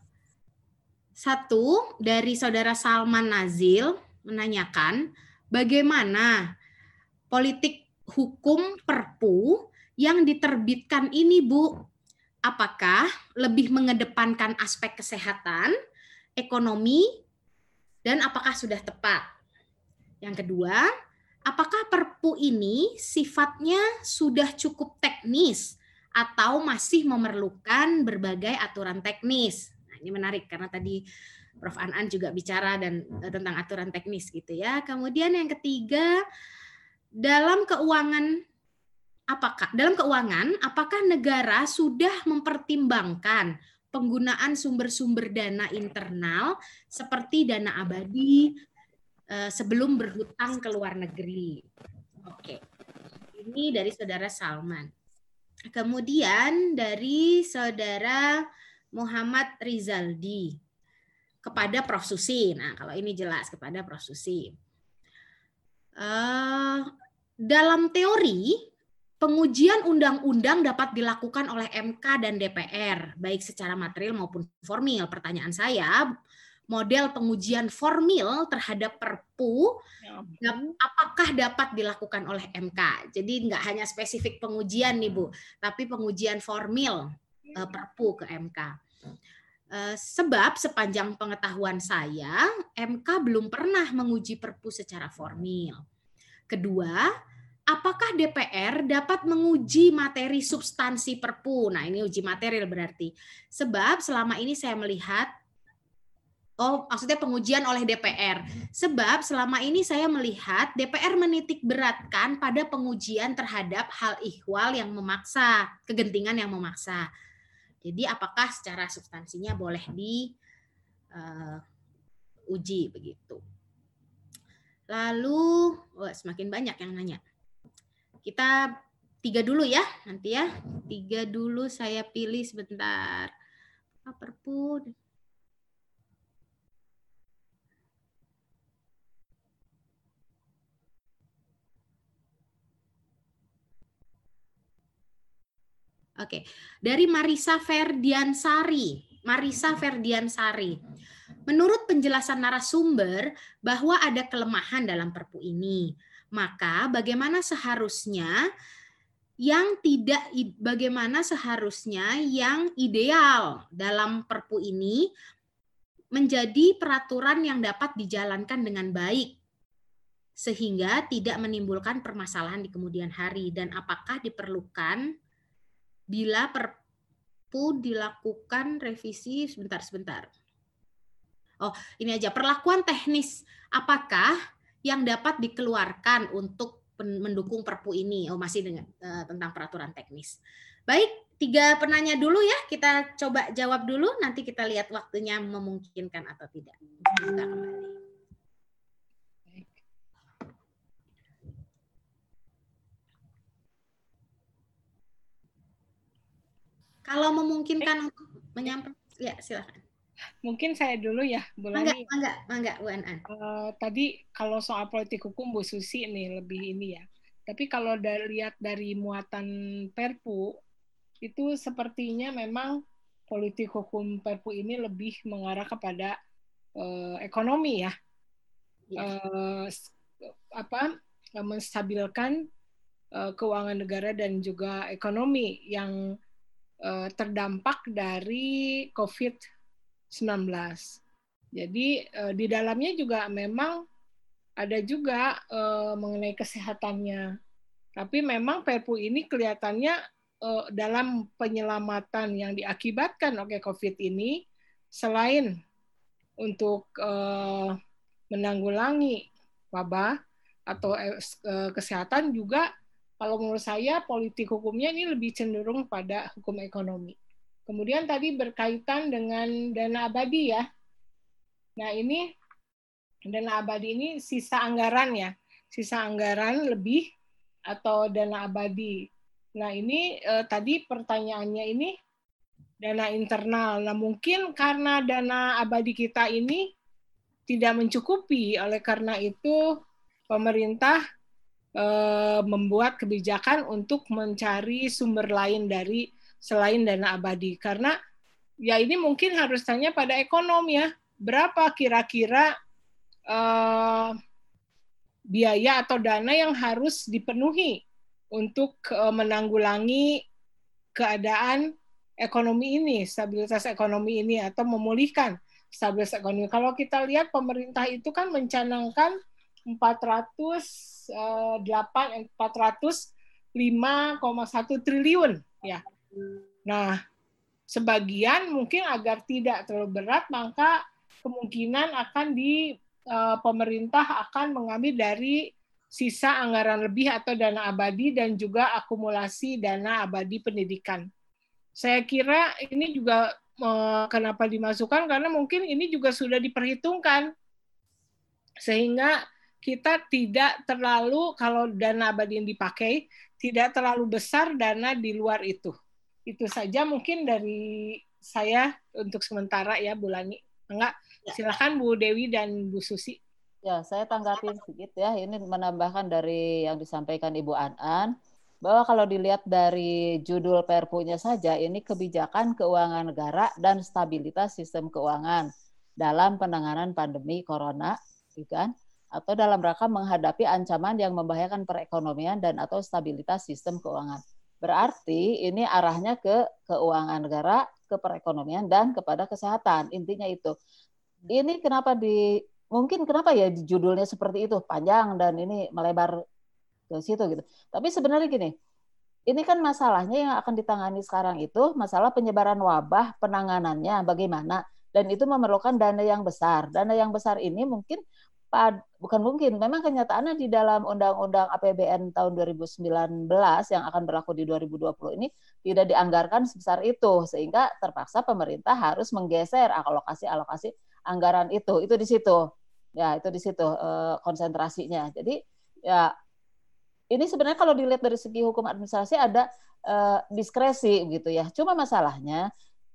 satu dari saudara Salman Nazil menanyakan bagaimana politik hukum Perpu yang diterbitkan ini, Bu, apakah lebih mengedepankan aspek kesehatan, ekonomi, dan apakah sudah tepat? Yang kedua, apakah Perpu ini sifatnya sudah cukup teknis atau masih memerlukan berbagai aturan teknis? Nah, ini menarik karena tadi Prof An-An juga bicara dan uh, tentang aturan teknis gitu ya. Kemudian yang ketiga dalam keuangan apakah dalam keuangan apakah negara sudah mempertimbangkan penggunaan sumber-sumber dana internal seperti dana abadi uh, sebelum berhutang ke luar negeri. Oke. Ini dari saudara Salman. Kemudian dari saudara Muhammad Rizaldi kepada Prof. Susi. Nah, kalau ini jelas kepada Prof. Susi. Uh, dalam teori, pengujian undang-undang dapat dilakukan oleh MK dan DPR, baik secara material maupun formil. Pertanyaan saya, model pengujian formil terhadap Perpu, ya apakah dapat dilakukan oleh MK? Jadi nggak hanya spesifik pengujian nih Bu, tapi pengujian formil uh, Perpu ke MK. Eh, sebab sepanjang pengetahuan saya, MK belum pernah menguji Perpu secara formil. Kedua, apakah DPR dapat menguji materi substansi Perpu? Nah, ini uji material berarti. Sebab selama ini saya melihat Oh, maksudnya pengujian oleh DPR. Sebab selama ini saya melihat DPR menitik beratkan pada pengujian terhadap hal ihwal yang memaksa, kegentingan yang memaksa. Jadi apakah secara substansinya boleh di uh, uji begitu. Lalu, oh, semakin banyak yang nanya. Kita tiga dulu ya, nanti ya. Tiga dulu saya pilih sebentar. Perpu? Oke, dari Marisa Ferdiansari. Marisa Ferdiansari. Menurut penjelasan narasumber bahwa ada kelemahan dalam perpu ini, maka bagaimana seharusnya yang tidak bagaimana seharusnya yang ideal dalam perpu ini menjadi peraturan yang dapat dijalankan dengan baik sehingga tidak menimbulkan permasalahan di kemudian hari dan apakah diperlukan bila perpu dilakukan revisi sebentar sebentar Oh, ini aja perlakuan teknis. Apakah yang dapat dikeluarkan untuk mendukung Perpu ini? Oh, masih dengan uh, tentang peraturan teknis. Baik, tiga penanya dulu ya. Kita coba jawab dulu. Nanti kita lihat waktunya memungkinkan atau tidak. Kita kembali. Kalau memungkinkan untuk menyampaikan, ya silakan. Mungkin saya dulu ya, Bu Lani. Mangga, mangga, Bu Anan. Uh, tadi kalau soal politik hukum Bu Susi ini lebih ini ya. Tapi kalau dari, lihat dari muatan Perpu, itu sepertinya memang politik hukum Perpu ini lebih mengarah kepada uh, ekonomi ya. Uh, apa menstabilkan uh, keuangan negara dan juga ekonomi yang uh, terdampak dari COVID 19. Jadi uh, di dalamnya juga memang ada juga uh, mengenai kesehatannya. Tapi memang Perpu ini kelihatannya dalam penyelamatan yang diakibatkan oleh COVID ini, selain untuk menanggulangi wabah atau kesehatan juga, kalau menurut saya politik hukumnya ini lebih cenderung pada hukum ekonomi. Kemudian tadi berkaitan dengan dana abadi ya. Nah ini dana abadi ini sisa anggaran ya, sisa anggaran lebih atau dana abadi. Nah ini eh, tadi pertanyaannya ini dana internal. Nah mungkin karena dana abadi kita ini tidak mencukupi, oleh karena itu pemerintah eh, membuat kebijakan untuk mencari sumber lain dari selain dana abadi karena ya ini mungkin harus tanya pada ekonom ya berapa kira-kira uh, biaya atau dana yang harus dipenuhi untuk uh, menanggulangi keadaan ekonomi ini, stabilitas ekonomi ini atau memulihkan stabilitas ekonomi. Kalau kita lihat pemerintah itu kan mencanangkan 408 405,1 triliun ya. Nah, sebagian mungkin agar tidak terlalu berat, maka kemungkinan akan di uh, pemerintah akan mengambil dari sisa anggaran lebih atau dana abadi dan juga akumulasi dana abadi pendidikan. Saya kira ini juga uh, kenapa dimasukkan? Karena mungkin ini juga sudah diperhitungkan. Sehingga kita tidak terlalu kalau dana abadi yang dipakai tidak terlalu besar dana di luar itu itu saja mungkin dari saya untuk sementara ya Bu Lani. Enggak, ya. silakan Bu Dewi dan Bu Susi. Ya, saya tanggapin sedikit ya. Ini menambahkan dari yang disampaikan Ibu An-An bahwa kalau dilihat dari judul Perpunya saja ini kebijakan keuangan negara dan stabilitas sistem keuangan dalam penanganan pandemi corona, gitu kan? Atau dalam rangka menghadapi ancaman yang membahayakan perekonomian dan atau stabilitas sistem keuangan. Berarti ini arahnya ke keuangan negara, ke perekonomian dan kepada kesehatan. Intinya itu. Ini kenapa di mungkin kenapa ya judulnya seperti itu panjang dan ini melebar ke situ gitu. Tapi sebenarnya gini, ini kan masalahnya yang akan ditangani sekarang itu masalah penyebaran wabah, penanganannya bagaimana dan itu memerlukan dana yang besar. Dana yang besar ini mungkin pad, bukan mungkin, memang kenyataannya di dalam Undang-Undang APBN tahun 2019 yang akan berlaku di 2020 ini tidak dianggarkan sebesar itu, sehingga terpaksa pemerintah harus menggeser alokasi-alokasi anggaran itu. Itu di situ. Ya, itu di situ uh, konsentrasinya. Jadi ya ini sebenarnya kalau dilihat dari segi hukum administrasi ada uh, diskresi gitu ya. Cuma masalahnya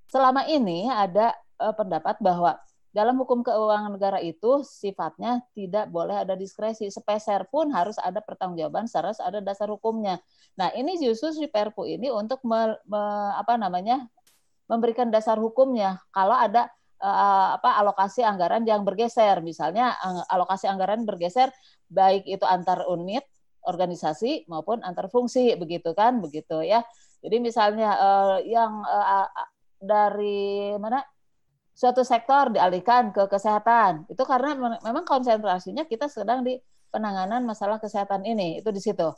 selama ini ada uh, pendapat bahwa dalam hukum keuangan negara itu sifatnya tidak boleh ada diskresi. Sepeser pun harus ada pertanggungjawaban secara ada dasar hukumnya. Nah, ini justru si Perpu ini untuk me, me, apa namanya? memberikan dasar hukumnya kalau ada uh, apa alokasi anggaran yang bergeser. Misalnya alokasi anggaran bergeser baik itu antar unit organisasi maupun antar fungsi begitu kan begitu ya. Jadi misalnya uh, yang uh, dari mana suatu sektor dialihkan ke kesehatan. Itu karena memang konsentrasinya kita sedang di penanganan masalah kesehatan ini, itu di situ.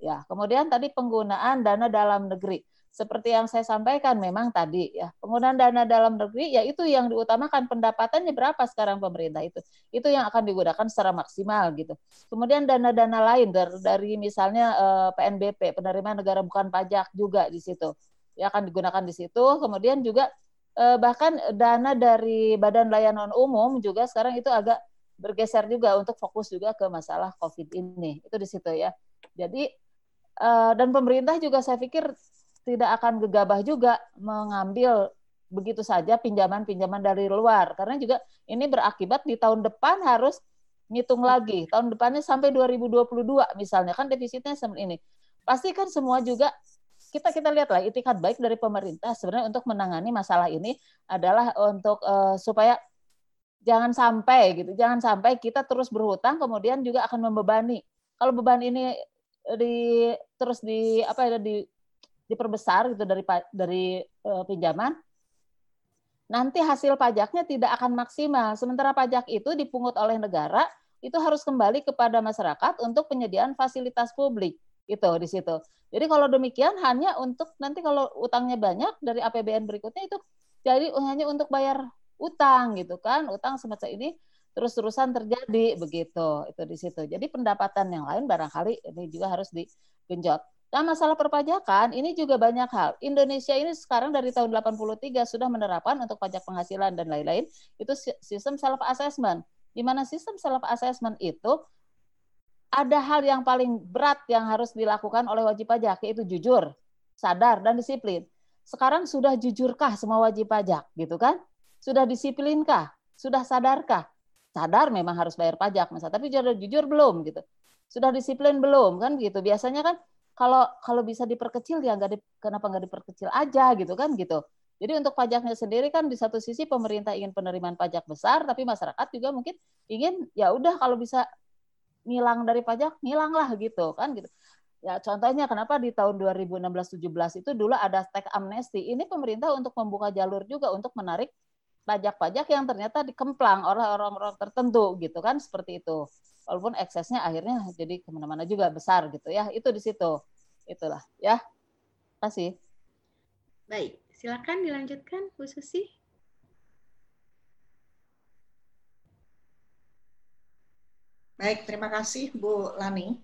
Ya, kemudian tadi penggunaan dana dalam negeri. Seperti yang saya sampaikan memang tadi ya, penggunaan dana dalam negeri ya itu yang diutamakan pendapatannya berapa sekarang pemerintah itu. Itu yang akan digunakan secara maksimal gitu. Kemudian dana-dana lain dari, misalnya eh, PNBP, penerimaan negara bukan pajak juga di situ. Ya akan digunakan di situ. Kemudian juga eh, bahkan dana dari Badan Layanan Umum juga sekarang itu agak bergeser juga untuk fokus juga ke masalah COVID ini. Itu di situ ya. Jadi eh, dan pemerintah juga saya pikir tidak akan gegabah juga mengambil begitu saja pinjaman-pinjaman dari luar karena juga ini berakibat di tahun depan harus ngitung lagi tahun depannya sampai 2022 misalnya kan defisitnya seperti ini pasti kan semua juga kita kita lihatlah itikat baik dari pemerintah sebenarnya untuk menangani masalah ini adalah untuk uh, supaya jangan sampai gitu jangan sampai kita terus berhutang kemudian juga akan membebani. Kalau beban ini di terus di apa ya di diperbesar gitu dari dari uh, pinjaman nanti hasil pajaknya tidak akan maksimal. Sementara pajak itu dipungut oleh negara itu harus kembali kepada masyarakat untuk penyediaan fasilitas publik itu di situ jadi kalau demikian hanya untuk nanti kalau utangnya banyak dari APBN berikutnya itu jadi hanya untuk bayar utang gitu kan. Utang semacam ini terus-terusan terjadi begitu. Itu di situ. Jadi pendapatan yang lain barangkali ini juga harus digenjot. Nah, masalah perpajakan ini juga banyak hal. Indonesia ini sekarang dari tahun 83 sudah menerapkan untuk pajak penghasilan dan lain-lain itu sistem self assessment. Di mana sistem self assessment itu ada hal yang paling berat yang harus dilakukan oleh wajib pajak yaitu jujur, sadar dan disiplin. Sekarang sudah jujurkah semua wajib pajak gitu kan? Sudah disiplinkah? Sudah sadarkah? Sadar memang harus bayar pajak masa, tapi sudah jujur belum gitu. Sudah disiplin belum kan gitu. Biasanya kan kalau kalau bisa diperkecil ya nggak di, kenapa nggak diperkecil aja gitu kan gitu. Jadi untuk pajaknya sendiri kan di satu sisi pemerintah ingin penerimaan pajak besar, tapi masyarakat juga mungkin ingin ya udah kalau bisa ngilang dari pajak, ngilanglah gitu kan gitu. Ya contohnya kenapa di tahun 2016-17 itu dulu ada tax amnesty. Ini pemerintah untuk membuka jalur juga untuk menarik pajak-pajak yang ternyata dikemplang oleh orang-orang tertentu gitu kan seperti itu. Walaupun eksesnya akhirnya jadi ke mana-mana juga besar gitu ya. Itu di situ. Itulah ya. Terima kasih. Baik, silakan dilanjutkan Bu Susi. Baik, terima kasih Bu Lani.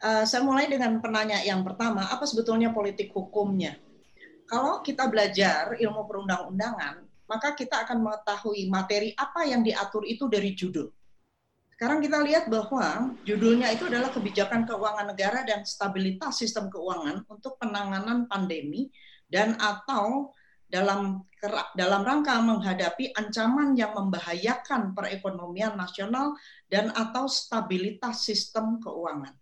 Uh, saya mulai dengan penanya yang pertama, apa sebetulnya politik hukumnya? Kalau kita belajar ilmu perundang-undangan, maka kita akan mengetahui materi apa yang diatur itu dari judul. Sekarang kita lihat bahwa judulnya itu adalah kebijakan keuangan negara dan stabilitas sistem keuangan untuk penanganan pandemi dan atau dalam dalam rangka menghadapi ancaman yang membahayakan perekonomian nasional dan atau stabilitas sistem keuangan.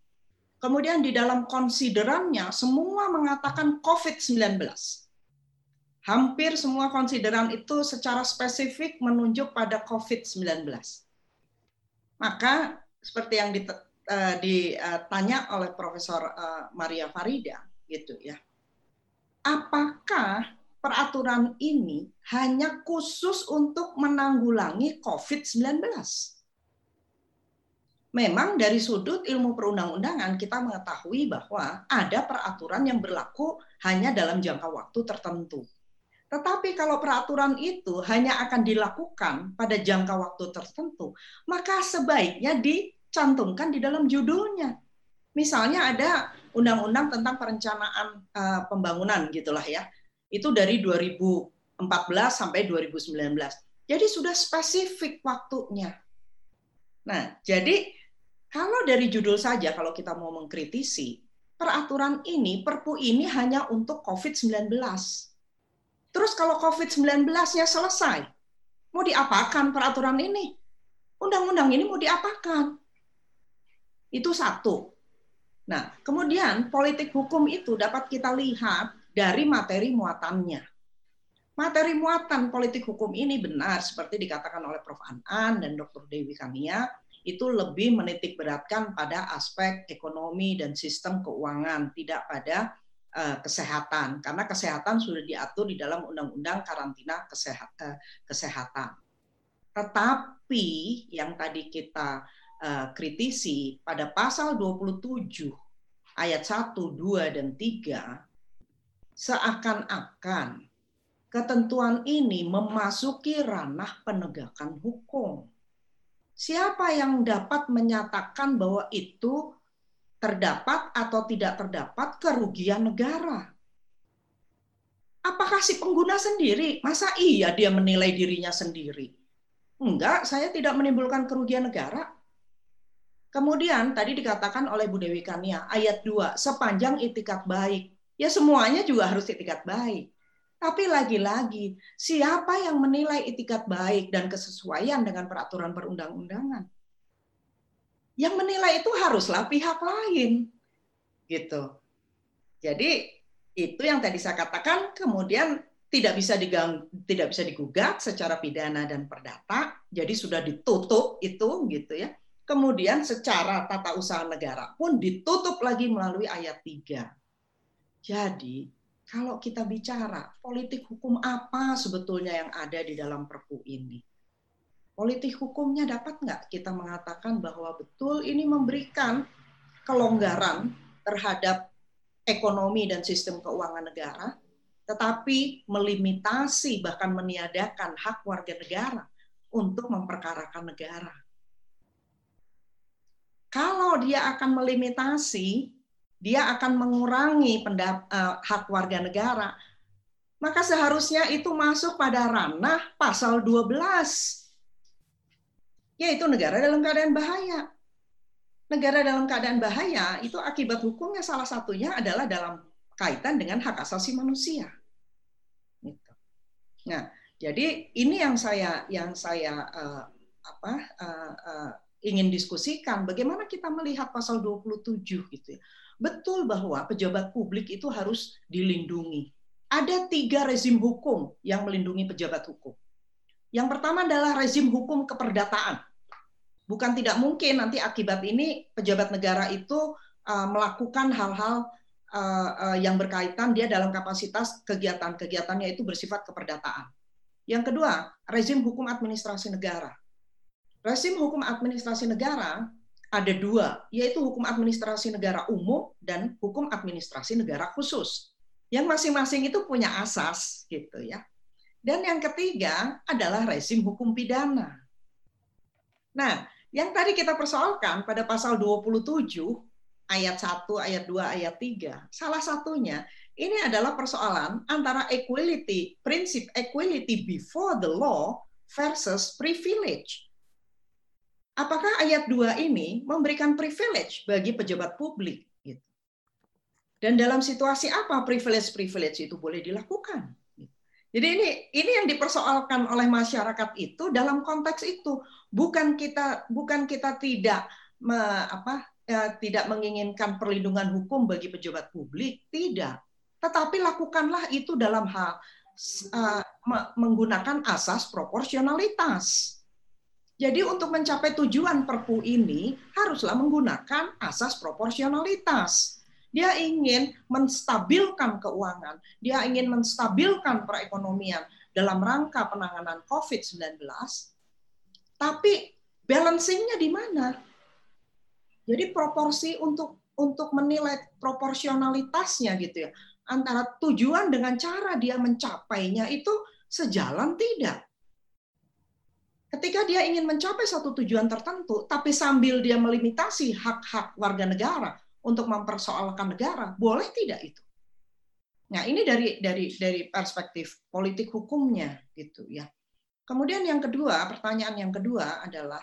Kemudian di dalam konsiderannya semua mengatakan COVID-19. Hampir semua konsideran itu secara spesifik menunjuk pada COVID-19. Maka seperti yang eh, ditanya oleh Profesor eh, Maria Farida gitu ya. Apakah peraturan ini hanya khusus untuk menanggulangi COVID-19. Memang dari sudut ilmu perundang-undangan kita mengetahui bahwa ada peraturan yang berlaku hanya dalam jangka waktu tertentu. Tetapi kalau peraturan itu hanya akan dilakukan pada jangka waktu tertentu, maka sebaiknya dicantumkan di dalam judulnya. Misalnya ada undang-undang tentang perencanaan uh, pembangunan gitulah ya itu dari 2014 sampai 2019. Jadi sudah spesifik waktunya. Nah, jadi kalau dari judul saja kalau kita mau mengkritisi, peraturan ini, perpu ini hanya untuk COVID-19. Terus kalau COVID-19-nya selesai, mau diapakan peraturan ini? Undang-undang ini mau diapakan? Itu satu. Nah, kemudian politik hukum itu dapat kita lihat dari materi muatannya materi muatan politik hukum ini benar seperti dikatakan oleh Prof. Anan dan Dr. Dewi Kania itu lebih menitik beratkan pada aspek ekonomi dan sistem keuangan, tidak pada uh, kesehatan. Karena kesehatan sudah diatur di dalam Undang-Undang Karantina uh, Kesehatan. Tetapi yang tadi kita uh, kritisi pada pasal 27 ayat 1, 2, dan 3 seakan-akan ketentuan ini memasuki ranah penegakan hukum. Siapa yang dapat menyatakan bahwa itu terdapat atau tidak terdapat kerugian negara? Apakah si pengguna sendiri? Masa iya dia menilai dirinya sendiri? Enggak, saya tidak menimbulkan kerugian negara. Kemudian tadi dikatakan oleh Bu Dewi Kania, ayat 2, sepanjang itikat baik. Ya semuanya juga harus itikat baik. Tapi lagi-lagi, siapa yang menilai itikat baik dan kesesuaian dengan peraturan perundang-undangan? Yang menilai itu haruslah pihak lain. Gitu. Jadi itu yang tadi saya katakan kemudian tidak bisa digang, tidak bisa digugat secara pidana dan perdata, jadi sudah ditutup itu gitu ya. Kemudian secara tata usaha negara pun ditutup lagi melalui ayat 3. Jadi kalau kita bicara politik hukum apa sebetulnya yang ada di dalam perpu ini? Politik hukumnya dapat nggak kita mengatakan bahwa betul ini memberikan kelonggaran terhadap ekonomi dan sistem keuangan negara, tetapi melimitasi bahkan meniadakan hak warga negara untuk memperkarakan negara. Kalau dia akan melimitasi dia akan mengurangi uh, hak warga negara. Maka seharusnya itu masuk pada ranah pasal 12 yaitu negara dalam keadaan bahaya. Negara dalam keadaan bahaya itu akibat hukumnya salah satunya adalah dalam kaitan dengan hak asasi manusia. Gitu. Nah, jadi ini yang saya yang saya uh, apa uh, uh, ingin diskusikan. Bagaimana kita melihat pasal 27 gitu ya betul bahwa pejabat publik itu harus dilindungi. Ada tiga rezim hukum yang melindungi pejabat hukum. Yang pertama adalah rezim hukum keperdataan. Bukan tidak mungkin nanti akibat ini pejabat negara itu uh, melakukan hal-hal uh, uh, yang berkaitan dia dalam kapasitas kegiatan-kegiatannya itu bersifat keperdataan. Yang kedua, rezim hukum administrasi negara. Rezim hukum administrasi negara ada dua, yaitu hukum administrasi negara umum dan hukum administrasi negara khusus. Yang masing-masing itu punya asas gitu ya. Dan yang ketiga adalah rezim hukum pidana. Nah, yang tadi kita persoalkan pada pasal 27 ayat 1, ayat 2, ayat 3, salah satunya ini adalah persoalan antara equality, prinsip equality before the law versus privilege apakah ayat 2 ini memberikan privilege bagi pejabat publik? Gitu. Dan dalam situasi apa privilege-privilege itu boleh dilakukan? Jadi ini ini yang dipersoalkan oleh masyarakat itu dalam konteks itu bukan kita bukan kita tidak me, apa ya, tidak menginginkan perlindungan hukum bagi pejabat publik tidak tetapi lakukanlah itu dalam hal uh, menggunakan asas proporsionalitas jadi untuk mencapai tujuan Perpu ini haruslah menggunakan asas proporsionalitas. Dia ingin menstabilkan keuangan, dia ingin menstabilkan perekonomian dalam rangka penanganan COVID-19. Tapi balancingnya di mana? Jadi proporsi untuk untuk menilai proporsionalitasnya gitu ya antara tujuan dengan cara dia mencapainya itu sejalan tidak ketika dia ingin mencapai satu tujuan tertentu, tapi sambil dia melimitasi hak-hak warga negara untuk mempersoalkan negara, boleh tidak itu? Nah, ini dari dari dari perspektif politik hukumnya gitu ya. Kemudian yang kedua, pertanyaan yang kedua adalah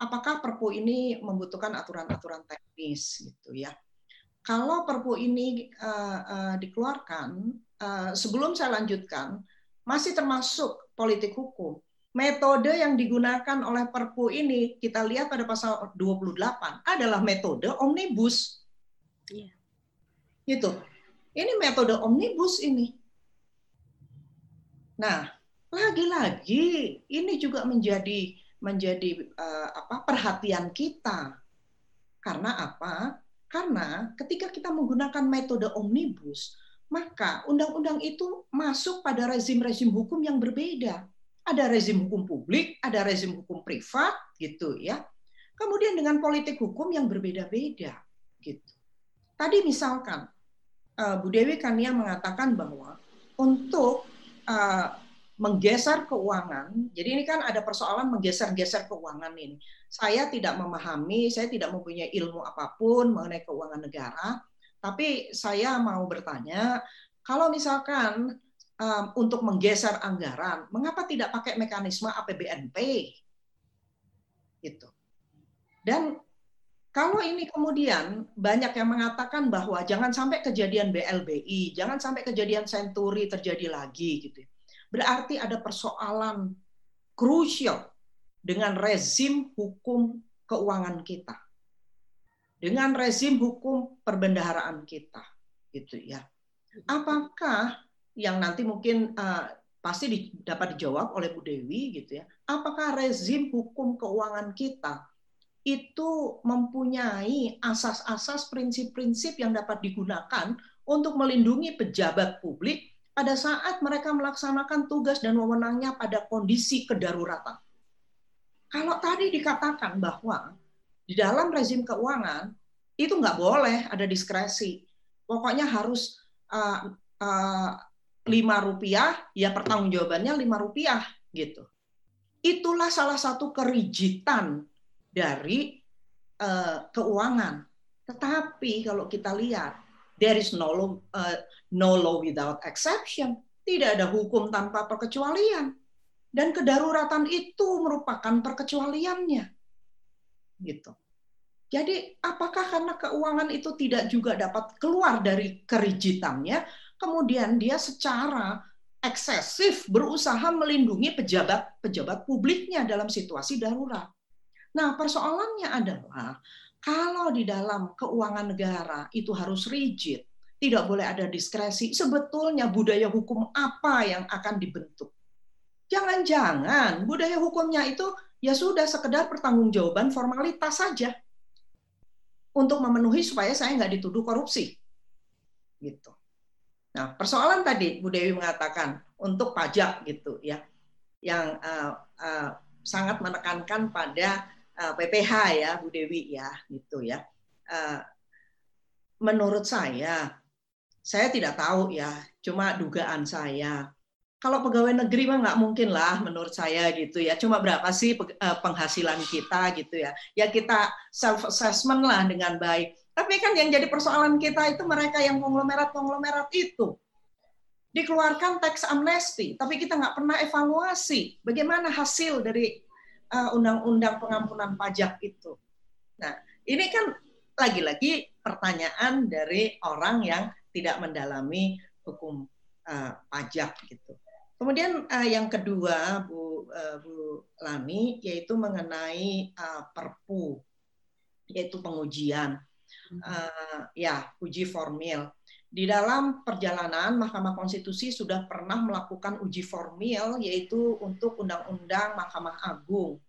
apakah Perpu ini membutuhkan aturan-aturan teknis gitu ya. Kalau Perpu ini uh, uh, dikeluarkan, uh, sebelum saya lanjutkan, masih termasuk politik hukum. Metode yang digunakan oleh Perpu ini kita lihat pada pasal 28 adalah metode omnibus. Iya. Gitu. Ini metode omnibus ini. Nah, lagi-lagi ini juga menjadi menjadi uh, apa perhatian kita. Karena apa? Karena ketika kita menggunakan metode omnibus, maka undang-undang itu masuk pada rezim-rezim hukum yang berbeda. Ada rezim hukum publik, ada rezim hukum privat, gitu ya. Kemudian dengan politik hukum yang berbeda-beda, gitu. Tadi misalkan uh, Bu Dewi Kania mengatakan bahwa untuk uh, menggeser keuangan. Jadi ini kan ada persoalan menggeser-geser keuangan ini. Saya tidak memahami, saya tidak mempunyai ilmu apa pun mengenai keuangan negara, tapi saya mau bertanya, kalau misalkan um, untuk menggeser anggaran, mengapa tidak pakai mekanisme APBNP? Gitu. Dan kalau ini kemudian banyak yang mengatakan bahwa jangan sampai kejadian BLBI, jangan sampai kejadian Senturi terjadi lagi gitu. Ya berarti ada persoalan krusial dengan rezim hukum keuangan kita. Dengan rezim hukum perbendaharaan kita, gitu ya. Apakah yang nanti mungkin uh, pasti di, dapat dijawab oleh Bu Dewi gitu ya. Apakah rezim hukum keuangan kita itu mempunyai asas-asas prinsip-prinsip yang dapat digunakan untuk melindungi pejabat publik pada saat mereka melaksanakan tugas dan wewenangnya pada kondisi kedaruratan. Kalau tadi dikatakan bahwa di dalam rezim keuangan itu nggak boleh ada diskresi, pokoknya harus uh, uh, lima rupiah, ya pertanggungjawabannya lima rupiah gitu. Itulah salah satu kerigitan dari uh, keuangan. Tetapi kalau kita lihat There is no law, uh, no law without exception. Tidak ada hukum tanpa perkecualian. Dan kedaruratan itu merupakan perkecualiannya. Gitu. Jadi apakah karena keuangan itu tidak juga dapat keluar dari kerigitannya, kemudian dia secara eksesif berusaha melindungi pejabat-pejabat publiknya dalam situasi darurat. Nah, persoalannya adalah kalau di dalam keuangan negara itu harus rigid, tidak boleh ada diskresi, sebetulnya budaya hukum apa yang akan dibentuk? Jangan-jangan budaya hukumnya itu ya sudah sekedar pertanggungjawaban formalitas saja untuk memenuhi supaya saya nggak dituduh korupsi. Gitu. Nah, persoalan tadi Bu Dewi mengatakan untuk pajak gitu ya, yang uh, uh, sangat menekankan pada PPH eh, ya Bu Dewi ya gitu ya. Eh, menurut saya, saya tidak tahu ya, cuma dugaan saya. Kalau pegawai negeri mah nggak mungkin lah menurut saya gitu ya. Cuma berapa sih penghasilan kita gitu ya. Ya kita self assessment lah dengan baik. Tapi kan yang jadi persoalan kita itu mereka yang konglomerat-konglomerat itu dikeluarkan tax amnesty, tapi kita nggak pernah evaluasi bagaimana hasil dari Uh, undang-undang pengampunan pajak itu. Nah, ini kan lagi-lagi pertanyaan dari orang yang tidak mendalami hukum uh, pajak gitu. Kemudian uh, yang kedua, Bu Bu Lani, yaitu mengenai Perpu, yaitu pengujian, uh, ya uji formil. Di dalam perjalanan Mahkamah Konstitusi sudah pernah melakukan uji formil yaitu untuk Undang-Undang Mahkamah Agung.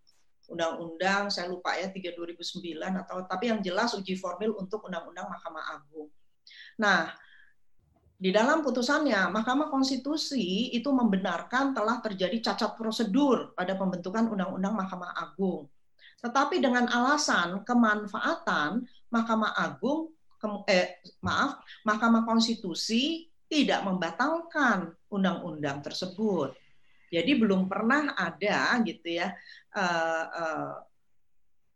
Undang-Undang saya lupa ya 3 2009 atau tapi yang jelas uji formil untuk Undang-Undang Mahkamah Agung. Nah, di dalam putusannya Mahkamah Konstitusi itu membenarkan telah terjadi cacat prosedur pada pembentukan Undang-Undang Mahkamah Agung. Tetapi dengan alasan kemanfaatan Mahkamah Agung eh, maaf, Mahkamah Konstitusi tidak membatalkan undang-undang tersebut. Jadi belum pernah ada gitu ya uh, uh,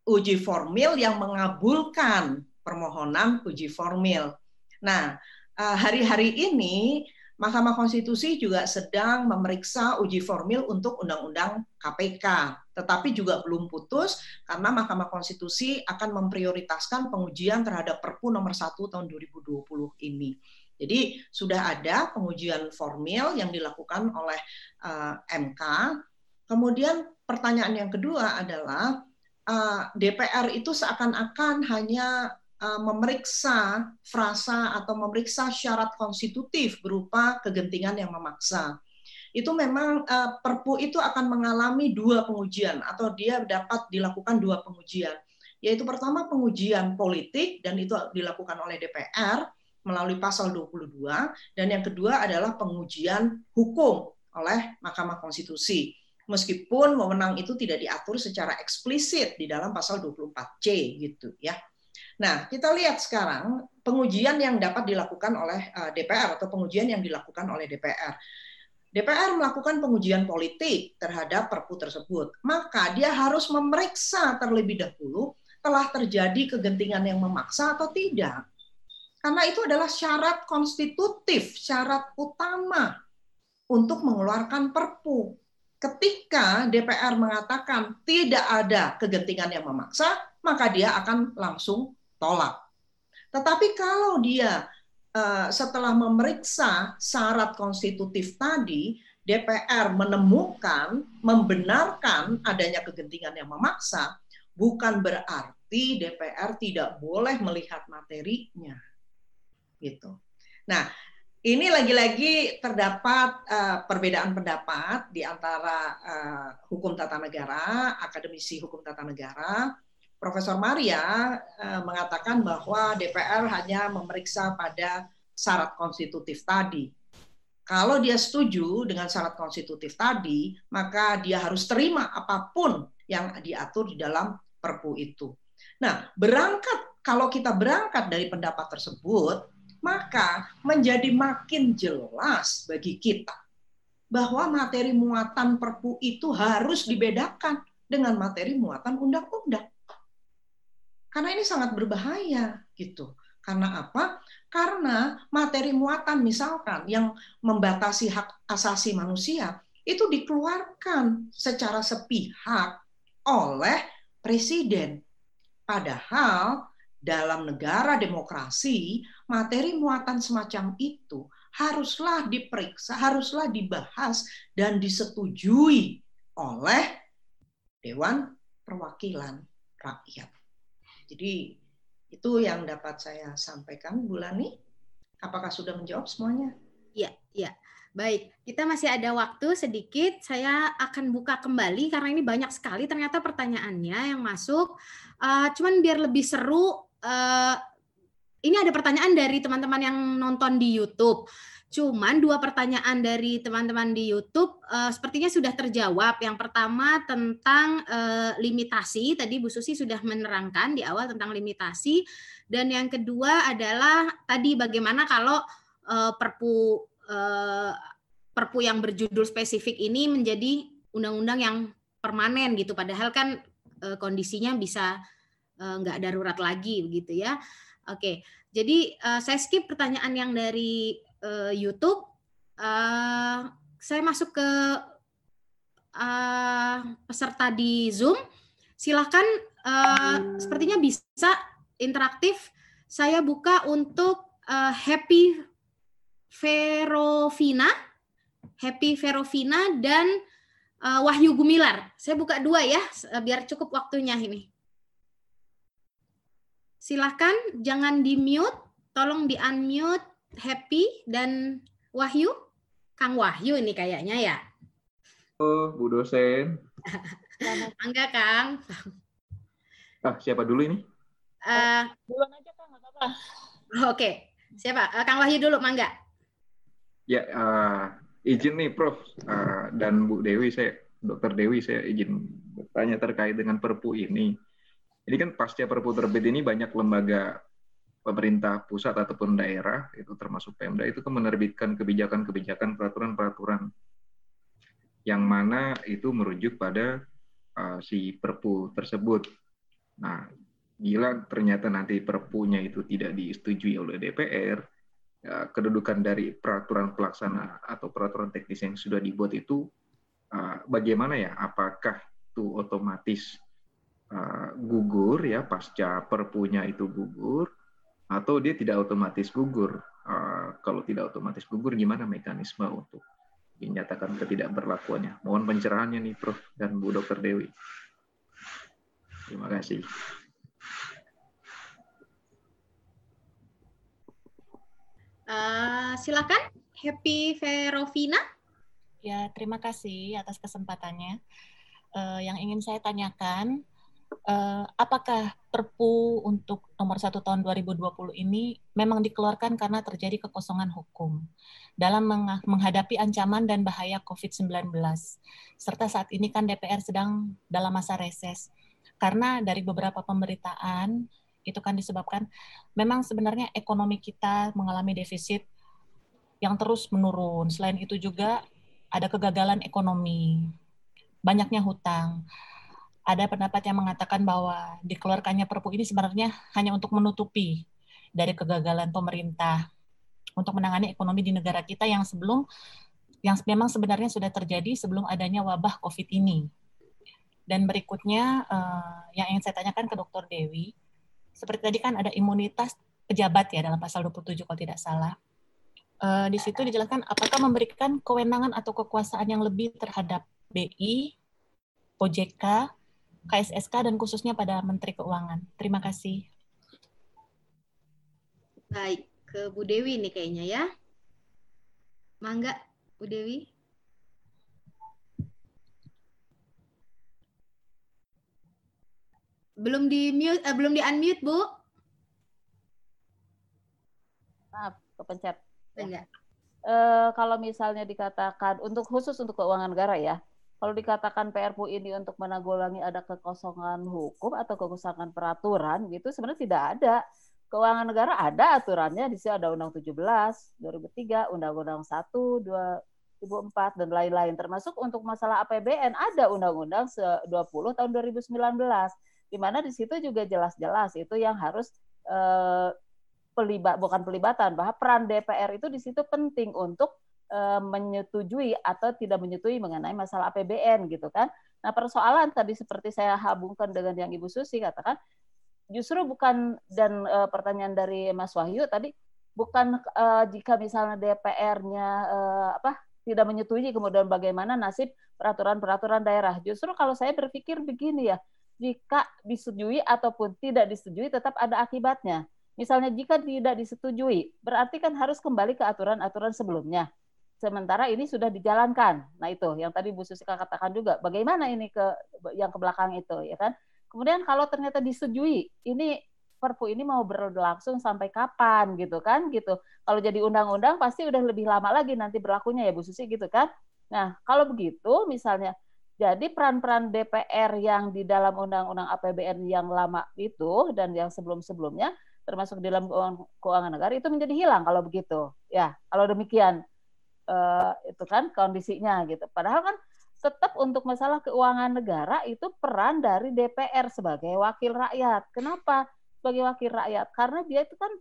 uji formil yang mengabulkan permohonan uji formil. Nah, hari-hari uh, ini Mahkamah Konstitusi juga sedang memeriksa uji formil untuk Undang-Undang KPK, tetapi juga belum putus karena Mahkamah Konstitusi akan memprioritaskan pengujian terhadap Perpu nomor 1 tahun 2020 ini. Jadi sudah ada pengujian formil yang dilakukan oleh uh, eh, MK. Kemudian pertanyaan yang kedua adalah uh, eh, DPR itu seakan-akan hanya memeriksa frasa atau memeriksa syarat konstitutif berupa kegentingan yang memaksa. Itu memang uh, Perpu itu akan mengalami dua pengujian atau dia dapat dilakukan dua pengujian. Yaitu pertama pengujian politik dan itu dilakukan oleh DPR melalui pasal 22 dan yang kedua adalah pengujian hukum oleh Mahkamah Konstitusi. Meskipun wewenang itu tidak diatur secara eksplisit di dalam pasal 24C gitu ya. Nah, kita lihat sekarang pengujian yang dapat dilakukan oleh eh, DPR atau pengujian yang dilakukan oleh DPR. DPR melakukan pengujian politik terhadap Perpu tersebut, maka dia harus memeriksa terlebih dahulu telah terjadi kegentingan yang memaksa atau tidak. Karena itu adalah syarat konstitutif, syarat utama untuk mengeluarkan Perpu. Ketika DPR mengatakan tidak ada kegentingan yang memaksa, maka dia akan langsung tolak. Tetapi kalau dia uh, setelah memeriksa syarat konstitutif tadi, DPR menemukan, membenarkan adanya kegentingan yang memaksa, bukan berarti DPR tidak boleh melihat materinya. Gitu. Nah, ini lagi-lagi terdapat uh, perbedaan pendapat di antara uh, hukum tata negara, akademisi hukum tata negara, Profesor Maria eh, mengatakan bahwa DPR hanya memeriksa pada syarat konstitutif tadi. Kalau dia setuju dengan syarat konstitutif tadi, maka dia harus terima apa pun yang diatur di dalam Perpu itu. Nah, berangkat kalau kita berangkat dari pendapat tersebut, maka menjadi makin jelas bagi kita bahwa materi muatan Perpu itu harus dibedakan dengan materi muatan undang-undang. Karena ini sangat berbahaya gitu. Karena apa? Karena materi muatan misalkan yang membatasi hak asasi manusia itu dikeluarkan secara sepihak oleh presiden. Padahal dalam negara demokrasi, materi muatan semacam itu haruslah diperiksa, haruslah dibahas dan disetujui oleh Dewan Perwakilan Rakyat. Jadi itu yang dapat saya sampaikan, Bu Lani. Apakah sudah menjawab semuanya? Iya, iya. Baik, kita masih ada waktu sedikit. Saya akan buka kembali karena ini banyak sekali ternyata pertanyaannya yang masuk. Uh, cuman biar lebih seru, uh, ini ada pertanyaan dari teman-teman yang nonton di YouTube. Cuman dua pertanyaan dari teman-teman di YouTube uh, sepertinya sudah terjawab. Yang pertama tentang uh, limitasi, tadi Bu Susi sudah menerangkan di awal tentang limitasi. Dan yang kedua adalah tadi bagaimana kalau uh, Perpu uh, Perpu yang berjudul spesifik ini menjadi undang-undang yang permanen gitu. Padahal kan uh, kondisinya bisa nggak uh, darurat lagi begitu ya. Oke, jadi saya skip pertanyaan yang dari uh, YouTube, uh, saya masuk ke uh, peserta di Zoom. Silahkan, uh, sepertinya bisa interaktif. Saya buka untuk uh, Happy Verovina, Happy Verovina dan uh, Wahyu Gumilar. Saya buka dua ya, biar cukup waktunya ini. Silahkan, jangan di mute, tolong di unmute Happy dan Wahyu. Kang Wahyu ini kayaknya ya. Oh, Bu dosen. Enggak, Kang. Ah, siapa dulu ini? Uh, Duluan aja, Kang, enggak apa-apa. Oke. Okay. Siapa? Uh, Kang Wahyu dulu, Mangga. Ya, uh, izin nih, Prof. Uh, dan Bu Dewi, saya, Dokter Dewi, saya izin bertanya terkait dengan Perpu ini. Ini kan pasca Perpu terbit ini banyak lembaga pemerintah pusat ataupun daerah itu termasuk Pemda itu kan menerbitkan kebijakan-kebijakan peraturan-peraturan yang mana itu merujuk pada uh, si Perpu tersebut. Nah, gila ternyata nanti Perpunya itu tidak disetujui oleh DPR, uh, kedudukan dari peraturan pelaksana atau peraturan teknis yang sudah dibuat itu uh, bagaimana ya? Apakah itu otomatis uh, gugur ya pasca perpunya itu gugur atau dia tidak otomatis gugur? Uh, kalau tidak otomatis gugur, gimana mekanisme untuk dinyatakan ketidakberlakuannya? Mohon pencerahannya nih, Prof. dan Bu Dr. Dewi. Terima kasih. Uh, silakan, Happy Verovina. Ya, terima kasih atas kesempatannya. Uh, yang ingin saya tanyakan, uh, apakah Perpu untuk nomor 1 tahun 2020 ini memang dikeluarkan karena terjadi kekosongan hukum dalam menghadapi ancaman dan bahaya COVID-19. Serta saat ini kan DPR sedang dalam masa reses. Karena dari beberapa pemberitaan itu kan disebabkan memang sebenarnya ekonomi kita mengalami defisit yang terus menurun. Selain itu juga ada kegagalan ekonomi, banyaknya hutang ada pendapat yang mengatakan bahwa dikeluarkannya Perpu ini sebenarnya hanya untuk menutupi dari kegagalan pemerintah untuk menangani ekonomi di negara kita yang sebelum yang memang sebenarnya sudah terjadi sebelum adanya wabah COVID ini. Dan berikutnya uh, yang ingin saya tanyakan ke Dr. Dewi, seperti tadi kan ada imunitas pejabat ya dalam pasal 27 kalau tidak salah. Uh, di situ dijelaskan apakah memberikan kewenangan atau kekuasaan yang lebih terhadap BI, OJK, KSSK dan khususnya pada Menteri Keuangan. Terima kasih. Baik, ke Bu Dewi nih kayaknya ya. Mangga, Bu Dewi. Belum di mute, eh, belum di unmute, Bu. Maaf, kepencet. Enggak. Uh, kalau misalnya dikatakan untuk khusus untuk keuangan negara ya, kalau dikatakan PRPU ini untuk menanggulangi ada kekosongan hukum atau kekosongan peraturan gitu sebenarnya tidak ada. Keuangan negara ada aturannya di sini ada Undang 17 2003, Undang-Undang 1 2004 dan lain-lain termasuk untuk masalah APBN ada Undang-Undang 20 tahun 2019 di mana di situ juga jelas-jelas itu yang harus eh, pelibat bukan pelibatan bahwa peran DPR itu di situ penting untuk menyetujui atau tidak menyetujui mengenai masalah APBN gitu kan. Nah persoalan tadi seperti saya hubungkan dengan yang Ibu Susi katakan, justru bukan dan e, pertanyaan dari Mas Wahyu tadi bukan e, jika misalnya DPR-nya e, apa tidak menyetujui kemudian bagaimana nasib peraturan-peraturan daerah. Justru kalau saya berpikir begini ya, jika disetujui ataupun tidak disetujui tetap ada akibatnya. Misalnya jika tidak disetujui, berarti kan harus kembali ke aturan-aturan sebelumnya sementara ini sudah dijalankan. Nah itu yang tadi Bu Susika katakan juga, bagaimana ini ke yang ke belakang itu ya kan? Kemudian kalau ternyata disetujui, ini Perpu ini mau berlangsung sampai kapan gitu kan gitu. Kalau jadi undang-undang pasti udah lebih lama lagi nanti berlakunya ya Bu Susi gitu kan. Nah, kalau begitu misalnya jadi peran-peran DPR yang di dalam undang-undang APBN yang lama itu dan yang sebelum-sebelumnya termasuk di dalam keuangan negara itu menjadi hilang kalau begitu. Ya, kalau demikian uh, itu kan kondisinya gitu. Padahal kan tetap untuk masalah keuangan negara itu peran dari DPR sebagai wakil rakyat. Kenapa sebagai wakil rakyat? Karena dia itu kan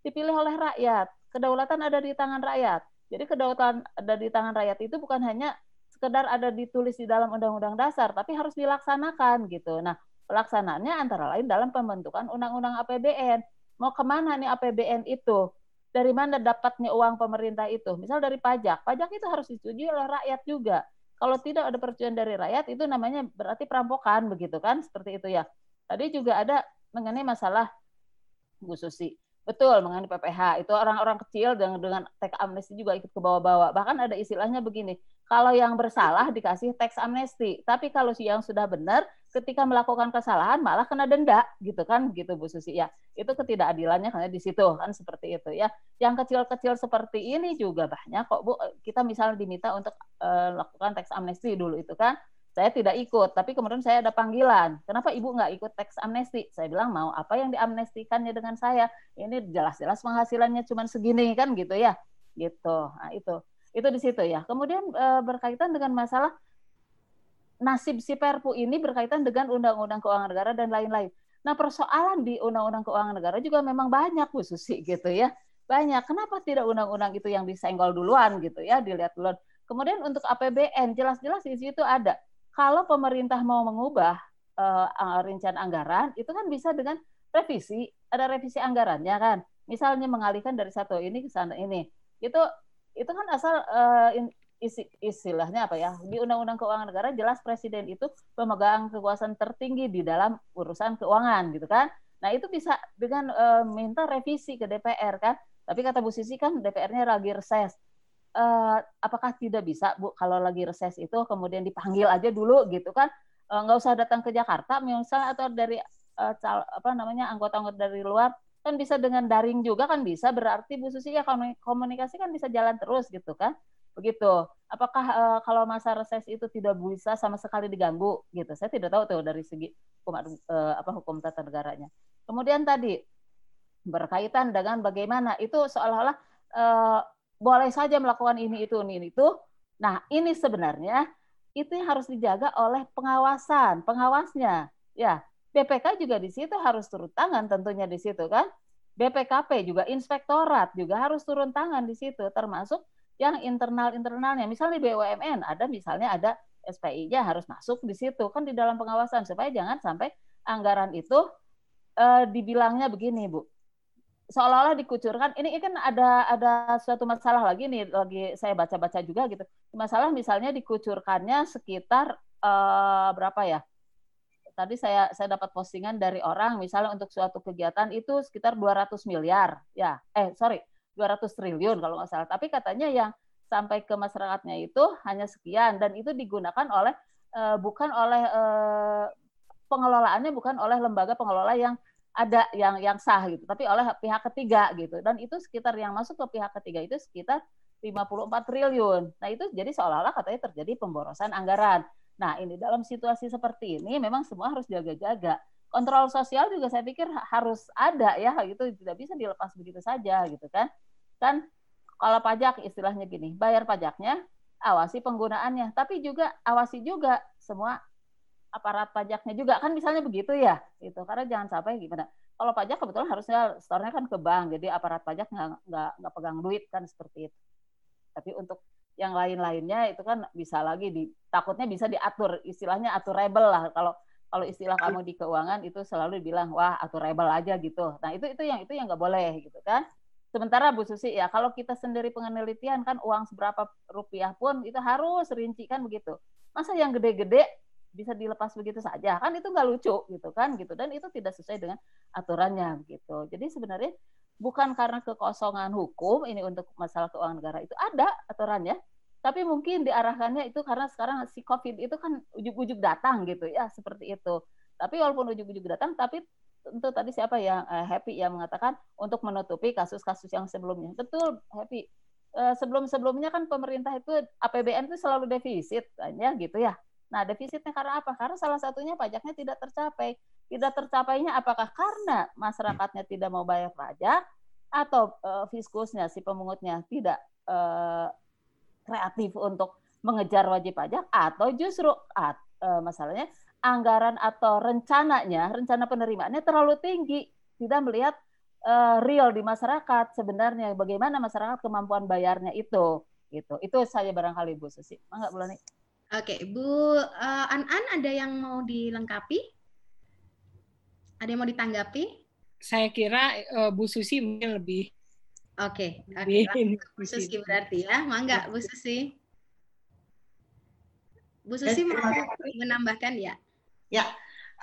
dipilih oleh rakyat. Kedaulatan ada di tangan rakyat. Jadi kedaulatan ada di tangan rakyat itu bukan hanya sekedar ada ditulis di dalam undang-undang dasar, tapi harus dilaksanakan gitu. Nah, pelaksanaannya antara lain dalam pembentukan undang-undang APBN. Mau ke mana nih APBN itu? Dari mana dapatnya uang pemerintah itu? Misal dari pajak. Pajak itu harus disetujui oleh rakyat juga. Kalau tidak ada persetujuan dari rakyat, itu namanya berarti perampokan, begitu kan? Seperti itu ya. Tadi juga ada mengenai masalah Bu Susi. Betul, mengenai PPH. Itu orang-orang kecil dengan, dengan teks amnesti juga ikut ke bawah-bawah. Bahkan ada istilahnya begini, kalau yang bersalah dikasih teks amnesti, tapi kalau yang sudah benar ketika melakukan kesalahan malah kena denda gitu kan gitu Bu Susi ya. Itu ketidakadilannya karena di situ kan seperti itu ya. Yang kecil-kecil seperti ini juga banyak kok Bu. Kita misalnya diminta untuk uh, lakukan teks amnesti dulu itu kan. Saya tidak ikut, tapi kemudian saya ada panggilan. Kenapa Ibu nggak ikut teks amnesti? Saya bilang mau apa yang diamnestikannya dengan saya? Ini jelas-jelas penghasilannya cuma segini kan gitu ya. Gitu. Nah, itu itu di situ ya. Kemudian e, berkaitan dengan masalah nasib si Perpu ini berkaitan dengan Undang-Undang Keuangan Negara dan lain-lain. Nah, persoalan di Undang-Undang Keuangan Negara juga memang banyak Bu Susi gitu ya. banyak. Kenapa tidak undang-undang itu yang disenggol duluan gitu ya, dilihat duluan. Kemudian untuk APBN jelas-jelas di situ ada. Kalau pemerintah mau mengubah uh, rencana anggaran itu kan bisa dengan revisi, ada revisi anggarannya kan. Misalnya mengalihkan dari satu ini ke sana ini. Itu itu kan asal uh, isi, istilahnya apa ya di Undang-Undang Keuangan Negara jelas presiden itu pemegang kekuasaan tertinggi di dalam urusan keuangan gitu kan. Nah itu bisa dengan uh, minta revisi ke DPR kan. Tapi kata Bu Sisi kan DPR-nya lagi reses. Uh, apakah tidak bisa Bu kalau lagi reses itu kemudian dipanggil aja dulu gitu kan? Uh, nggak usah datang ke Jakarta misalnya atau dari uh, cal, apa namanya anggota-anggota dari luar kan bisa dengan daring juga kan bisa berarti Bu Susi ya komunikasi kan bisa jalan terus gitu kan begitu. Apakah uh, kalau masa reses itu tidak bisa sama sekali diganggu gitu? Saya tidak tahu tuh dari segi hukum uh, apa hukum tata negaranya. Kemudian tadi berkaitan dengan bagaimana itu seolah-olah uh, boleh saja melakukan ini itu ini itu. Nah ini sebenarnya itu harus dijaga oleh pengawasan, pengawasnya. Ya, BPK juga di situ harus turun tangan tentunya di situ kan. BPKP juga inspektorat juga harus turun tangan di situ termasuk yang internal-internalnya. Misalnya BUMN ada misalnya ada SPI-nya harus masuk di situ kan di dalam pengawasan supaya jangan sampai anggaran itu uh, dibilangnya begini, Bu. Seolah-olah dikucurkan. Ini kan ada ada suatu masalah lagi nih lagi saya baca-baca juga gitu. Masalah misalnya dikucurkannya sekitar uh, berapa ya? Tadi saya saya dapat postingan dari orang misalnya untuk suatu kegiatan itu sekitar 200 miliar ya. Eh, sorry, 200 triliun kalau nggak salah. Tapi katanya yang sampai ke masyarakatnya itu hanya sekian dan itu digunakan oleh uh, bukan oleh uh, pengelolaannya bukan oleh lembaga pengelola yang ada yang yang sah gitu, tapi oleh pihak ketiga gitu. Dan itu sekitar yang masuk ke pihak ketiga itu sekitar 54 triliun. Nah, itu jadi seolah-olah katanya terjadi pemborosan anggaran. Nah, ini dalam situasi seperti ini memang semua harus jaga-jaga kontrol sosial juga saya pikir harus ada ya gitu tidak bisa dilepas begitu saja gitu kan kan kalau pajak istilahnya gini bayar pajaknya awasi penggunaannya. Tapi juga awasi juga semua aparat pajaknya juga. Kan misalnya begitu ya itu karena jangan sampai gimana. Kalau pajak kebetulan harusnya store-nya kan ke bank jadi aparat pajak nggak nggak nggak pegang duit kan seperti itu. Tapi untuk yang lain-lainnya itu kan bisa lagi di takutnya bisa diatur istilahnya atur rebel lah. Kalau kalau istilah kamu di keuangan itu selalu bilang wah atau rebel aja gitu. Nah itu itu yang itu yang nggak boleh gitu kan. Sementara Bu Susi ya kalau kita sendiri penelitian kan uang seberapa rupiah pun itu harus rinci kan begitu. Masa yang gede-gede bisa dilepas begitu saja kan itu nggak lucu gitu kan gitu dan itu tidak sesuai dengan aturannya gitu. Jadi sebenarnya bukan karena kekosongan hukum ini untuk masalah keuangan negara itu ada aturannya tapi mungkin diarahkannya itu karena sekarang si COVID itu kan ujuk-ujuk datang gitu ya seperti itu. Tapi walaupun ujuk-ujuk datang, tapi tentu tadi siapa yang uh, happy yang mengatakan untuk menutupi kasus-kasus yang sebelumnya. Betul happy. Uh, sebelum-sebelumnya kan pemerintah itu APBN itu selalu defisit, ya gitu ya. Nah defisitnya karena apa? Karena salah satunya pajaknya tidak tercapai. Tidak tercapainya apakah karena masyarakatnya tidak mau bayar pajak atau uh, fiskusnya si pemungutnya tidak uh, kreatif untuk mengejar wajib pajak atau justru e, masalahnya anggaran atau rencananya rencana penerimaannya terlalu tinggi tidak melihat e, real di masyarakat sebenarnya bagaimana masyarakat kemampuan bayarnya itu gitu itu saya barangkali Bu Susi enggak bulan Oke Bu uh, An An ada yang mau dilengkapi ada yang mau ditanggapi saya kira uh, Bu Susi mungkin lebih Oke, okay. okay. Bu Susi berarti ya. Mangga Bu Susi. Bu Susi mau menambahkan ya? Ya,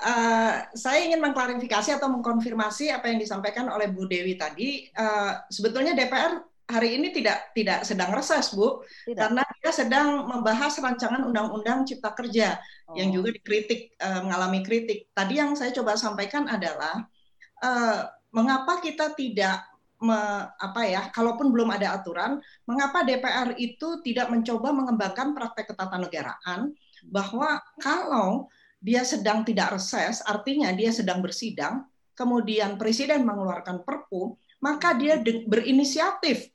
uh, saya ingin mengklarifikasi atau mengkonfirmasi apa yang disampaikan oleh Bu Dewi tadi. Uh, sebetulnya DPR hari ini tidak tidak sedang reses, Bu, tidak. karena dia sedang membahas rancangan Undang-Undang Cipta Kerja oh. yang juga dikritik, uh, mengalami kritik. Tadi yang saya coba sampaikan adalah uh, mengapa kita tidak me, apa ya, kalaupun belum ada aturan, mengapa DPR itu tidak mencoba mengembangkan praktek ketatanegaraan bahwa kalau dia sedang tidak reses, artinya dia sedang bersidang, kemudian presiden mengeluarkan perpu, maka dia berinisiatif.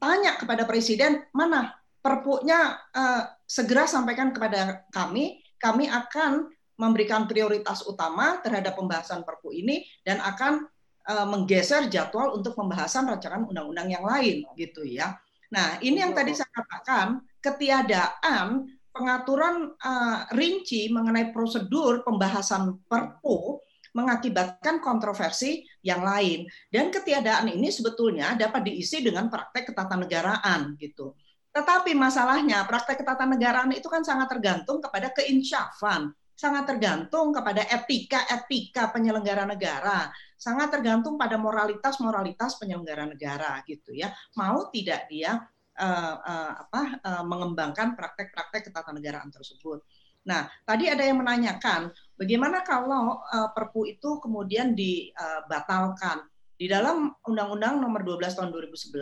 Tanya kepada presiden mana perpunya uh, segera sampaikan kepada kami, kami akan memberikan prioritas utama terhadap pembahasan perpu ini dan akan uh, menggeser jadwal untuk pembahasan rancangan undang-undang yang lain gitu ya. Nah, ini yang tadi saya katakan ketiadaan pengaturan uh, rinci mengenai prosedur pembahasan Perpu mengakibatkan kontroversi yang lain dan ketiadaan ini sebetulnya dapat diisi dengan praktek ketatanegaraan gitu. Tetapi masalahnya praktek ketatanegaraan itu kan sangat tergantung kepada keinsyafan, sangat tergantung kepada etika-etika penyelenggara negara, sangat tergantung pada moralitas-moralitas penyelenggara negara gitu ya. Mau tidak dia uh, uh, apa uh, mengembangkan praktek-praktek ketatanegaraan tersebut. Nah, tadi ada yang menanyakan bagaimana kalau uh, Perpu itu kemudian dibatalkan. Di dalam Undang-Undang Nomor 12 Tahun 2011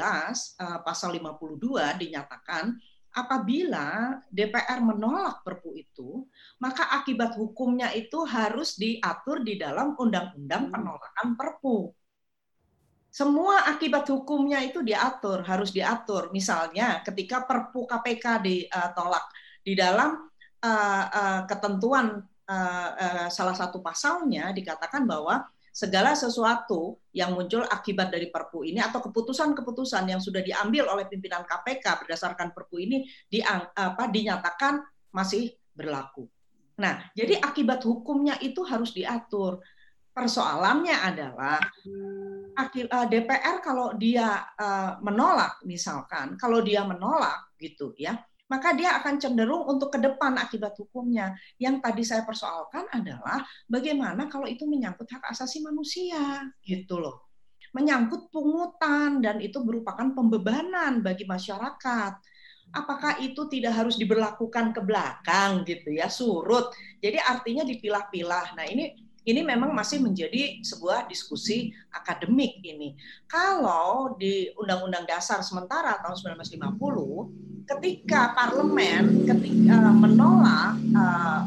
uh, Pasal 52 dinyatakan apabila DPR menolak Perpu itu, maka akibat hukumnya itu harus diatur di dalam Undang-Undang hmm. Penolakan Perpu. Semua akibat hukumnya itu diatur, harus diatur. Misalnya ketika Perpu KPK ditolak di dalam uh, uh, ketentuan uh, uh, salah satu pasalnya dikatakan bahwa segala sesuatu yang muncul akibat dari Perpu ini atau keputusan-keputusan yang sudah diambil oleh pimpinan KPK berdasarkan Perpu ini di, apa, dinyatakan masih berlaku. Nah, jadi akibat hukumnya itu harus diatur. Persoalannya adalah eh, DPR kalau dia eh, menolak, misalkan, kalau dia menolak gitu ya, maka dia akan cenderung untuk ke depan akibat hukumnya. Yang tadi saya persoalkan adalah bagaimana kalau itu menyangkut hak asasi manusia, gitu loh. Menyangkut pungutan dan itu merupakan pembebanan bagi masyarakat. Apakah itu tidak harus diberlakukan ke belakang gitu ya, surut. Jadi artinya dipilah-pilah. Nah, ini ini memang masih menjadi sebuah diskusi akademik ini. Kalau di Undang-Undang Dasar sementara tahun 1950 ketika parlemen ketika uh, menolak uh,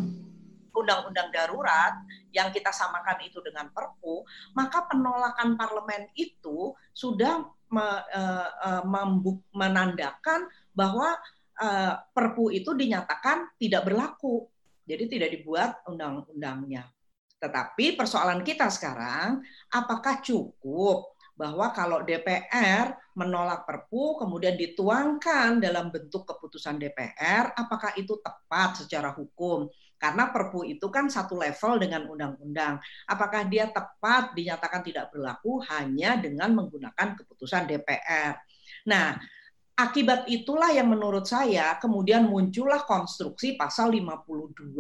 undang-undang darurat yang kita samakan itu dengan Perpu, maka penolakan parlemen itu sudah me, uh, membuk, menandakan bahwa uh, Perpu itu dinyatakan tidak berlaku. Jadi tidak dibuat undang-undangnya. Tetapi persoalan kita sekarang, apakah cukup bahwa kalau DPR menolak Perpu kemudian dituangkan dalam bentuk keputusan DPR, apakah itu tepat secara hukum? Karena Perpu itu kan satu level dengan undang-undang. Apakah dia tepat dinyatakan tidak berlaku hanya dengan menggunakan keputusan DPR? Nah, Akibat itulah yang menurut saya kemudian muncullah konstruksi pasal 52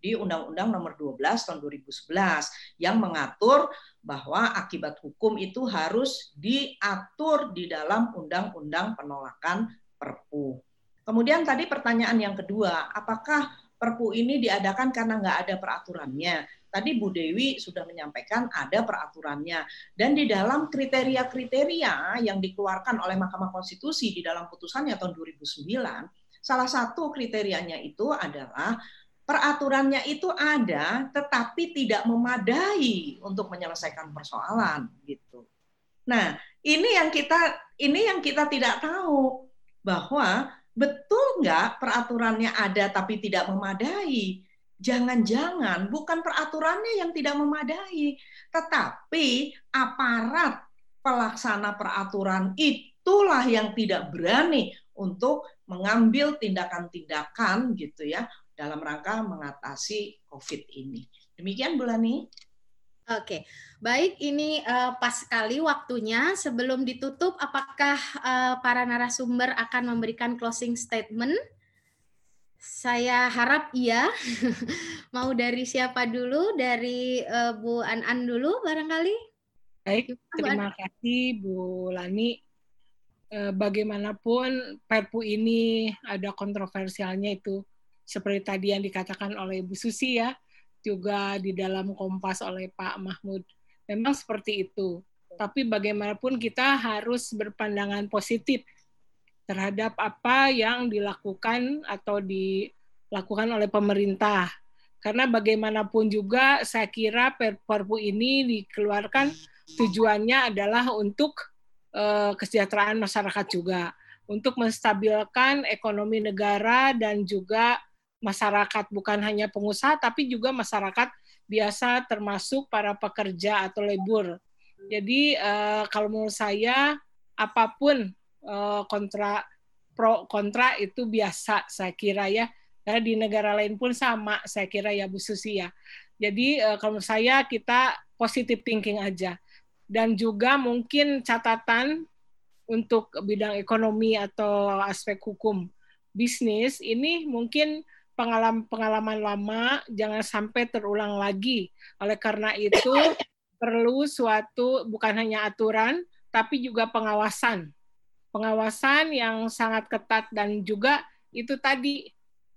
di Undang-Undang Nomor 12 tahun 2011 yang mengatur bahwa akibat hukum itu harus diatur di dalam Undang-Undang Penolakan Perpu. Kemudian tadi pertanyaan yang kedua, apakah Perpu ini diadakan karena nggak ada peraturannya? Tadi Bu Dewi sudah menyampaikan ada peraturannya dan di dalam kriteria-kriteria yang dikeluarkan oleh Mahkamah Konstitusi di dalam putusannya tahun 2009, salah satu kriterianya itu adalah peraturannya itu ada tetapi tidak memadai untuk menyelesaikan persoalan gitu. Nah, ini yang kita ini yang kita tidak tahu bahwa betul nggak peraturannya ada tapi tidak memadai jangan-jangan bukan peraturannya yang tidak memadai, tetapi aparat pelaksana peraturan itulah yang tidak berani untuk mengambil tindakan-tindakan gitu ya dalam rangka mengatasi COVID ini. Demikian Bulani. Oke, baik ini uh, pas sekali waktunya. Sebelum ditutup, apakah uh, para narasumber akan memberikan closing statement? Saya harap iya. Mau dari siapa dulu? Dari uh, Bu An An dulu barangkali? Baik, terima kasih Bu Lani. Uh, bagaimanapun Perpu ini ada kontroversialnya itu seperti tadi yang dikatakan oleh Bu Susi ya, juga di dalam Kompas oleh Pak Mahmud. Memang seperti itu. Tapi bagaimanapun kita harus berpandangan positif terhadap apa yang dilakukan atau dilakukan oleh pemerintah. Karena bagaimanapun juga saya kira Perpu ini dikeluarkan tujuannya adalah untuk uh, kesejahteraan masyarakat juga, untuk menstabilkan ekonomi negara dan juga masyarakat bukan hanya pengusaha tapi juga masyarakat biasa termasuk para pekerja atau labor Jadi uh, kalau menurut saya apa pun kontra pro kontra itu biasa saya kira ya. Karena di negara lain pun sama saya kira ya Bu Susi ya. Jadi uh, kalau saya kita positive thinking aja. Dan juga mungkin catatan untuk bidang ekonomi atau aspek hukum bisnis ini mungkin pengalaman-pengalaman lama jangan sampai terulang lagi. Oleh karena itu perlu suatu bukan hanya aturan tapi juga pengawasan. Pengawasan yang sangat ketat dan juga itu tadi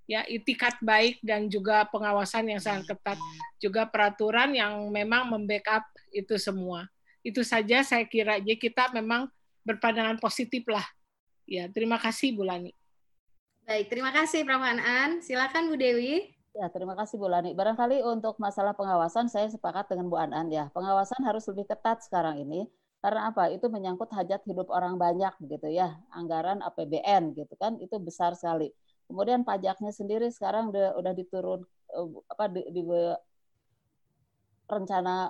ya itikat baik dan juga pengawasan yang sangat ketat. Juga peraturan yang memang membackup itu semua. Itu saja saya kira jadi kita memang berpandangan positif lah. Ya, terima kasih Bu Lani. Baik, terima kasih Prof. An. Silakan Bu Dewi. Ya, terima kasih Bu Lani. Barangkali untuk masalah pengawasan saya sepakat dengan Bu Anan ya. Pengawasan harus lebih ketat sekarang ini karena apa? Itu menyangkut hajat hidup orang banyak begitu ya. Anggaran APBN gitu kan itu besar sekali. Kemudian pajaknya sendiri sekarang udah udah diturun eh, apa di, di rencana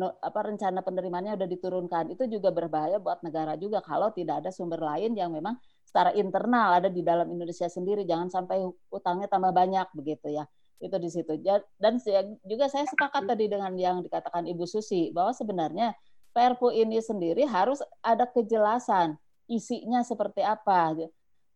apa rencana penerimaannya sudah diturunkan itu juga berbahaya buat negara juga kalau tidak ada sumber lain yang memang secara internal ada di dalam Indonesia sendiri jangan sampai utangnya tambah banyak begitu ya itu di situ dan juga saya sepakat tadi dengan yang dikatakan Ibu Susi bahwa sebenarnya Perpu ini sendiri harus ada kejelasan isinya seperti apa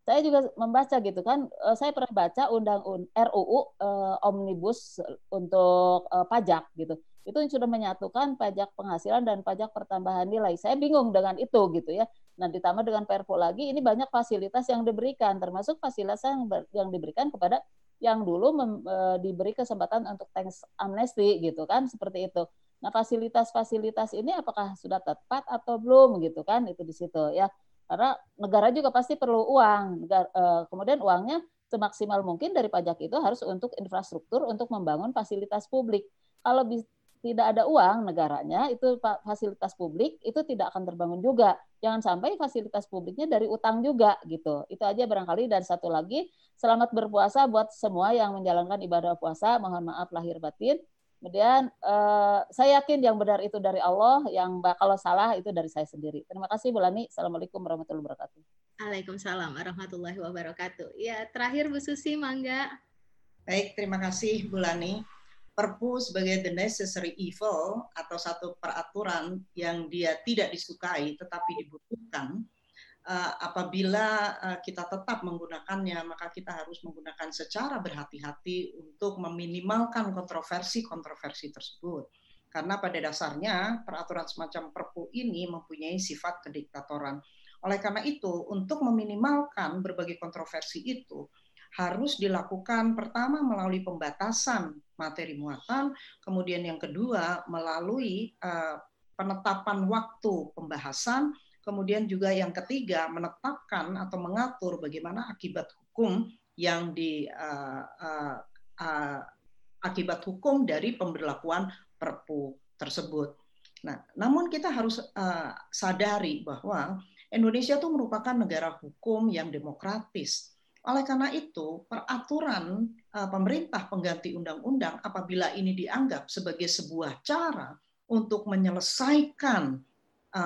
saya juga membaca gitu kan eh, saya pernah baca undang RUU eh, omnibus untuk eh, pajak gitu itu sudah menyatukan pajak penghasilan dan pajak pertambahan nilai. Saya bingung dengan itu gitu ya. Nah ditambah dengan Perpu lagi ini banyak fasilitas yang diberikan termasuk fasilitas yang yang diberikan kepada yang dulu mem, e, diberi kesempatan untuk tax amnesty gitu kan seperti itu. Nah fasilitas-fasilitas ini apakah sudah tepat atau belum gitu kan itu di situ ya. Karena negara juga pasti perlu uang. Negara, e, kemudian uangnya semaksimal mungkin dari pajak itu harus untuk infrastruktur untuk membangun fasilitas publik. Kalau tidak ada uang negaranya itu fasilitas publik itu tidak akan terbangun juga jangan sampai fasilitas publiknya dari utang juga gitu itu aja barangkali dan satu lagi selamat berpuasa buat semua yang menjalankan ibadah puasa mohon maaf lahir batin kemudian eh, saya yakin yang benar itu dari Allah yang kalau salah itu dari saya sendiri. Terima kasih Bu Lani. Assalamualaikum warahmatullahi wabarakatuh. Waalaikumsalam warahmatullahi wabarakatuh. Ya terakhir Bu Susi mangga. Baik terima kasih Bu Lani. Perpu sebagai the necessary evil atau satu peraturan yang dia tidak disukai tetapi dibutuhkan uh, apabila uh, kita tetap menggunakannya maka kita harus menggunakan secara berhati-hati untuk meminimalkan kontroversi-kontroversi tersebut. Karena pada dasarnya peraturan semacam perpu ini mempunyai sifat kediktatoran. Oleh karena itu untuk meminimalkan berbagai kontroversi itu harus dilakukan pertama melalui pembatasan materi muatan, kemudian yang kedua melalui uh, penetapan waktu pembahasan, kemudian juga yang ketiga menetapkan atau mengatur bagaimana akibat hukum yang di uh, uh, uh, akibat hukum dari pemberlakuan Perpu tersebut. Nah, namun kita harus uh, sadari bahwa Indonesia itu merupakan negara hukum yang demokratis oleh karena itu, peraturan uh, pemerintah pengganti undang-undang apabila ini dianggap sebagai sebuah cara untuk menyelesaikan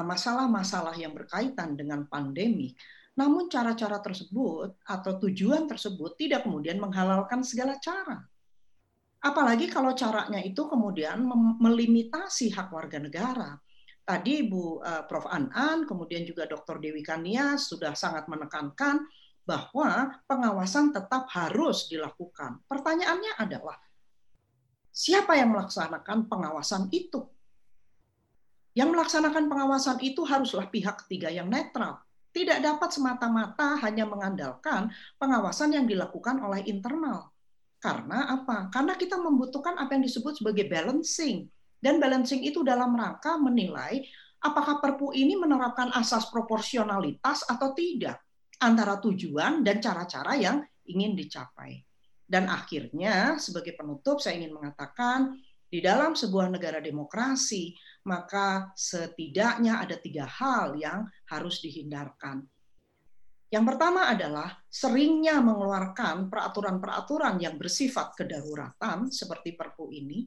masalah-masalah yang berkaitan dengan pandemi, namun cara-cara tersebut atau tujuan tersebut tidak kemudian menghalalkan segala cara. Apalagi kalau caranya itu kemudian melimitasi hak warga negara. Tadi Bu uh, Prof. An-An, kemudian juga Dr. Dewi Kania sudah sangat menekankan bahwa pengawasan tetap harus dilakukan. Pertanyaannya adalah, siapa yang melaksanakan pengawasan itu? Yang melaksanakan pengawasan itu haruslah pihak ketiga yang netral. Tidak dapat semata-mata hanya mengandalkan pengawasan yang dilakukan oleh internal. Karena apa? Karena kita membutuhkan apa yang disebut sebagai balancing. Dan balancing itu dalam rangka menilai apakah perpu ini menerapkan asas proporsionalitas atau tidak antara tujuan dan cara-cara yang ingin dicapai. Dan akhirnya, sebagai penutup, saya ingin mengatakan di dalam sebuah negara demokrasi, maka setidaknya ada tiga hal yang harus dihindarkan. Yang pertama adalah seringnya mengeluarkan peraturan-peraturan yang bersifat kedaruratan seperti Perpu ini.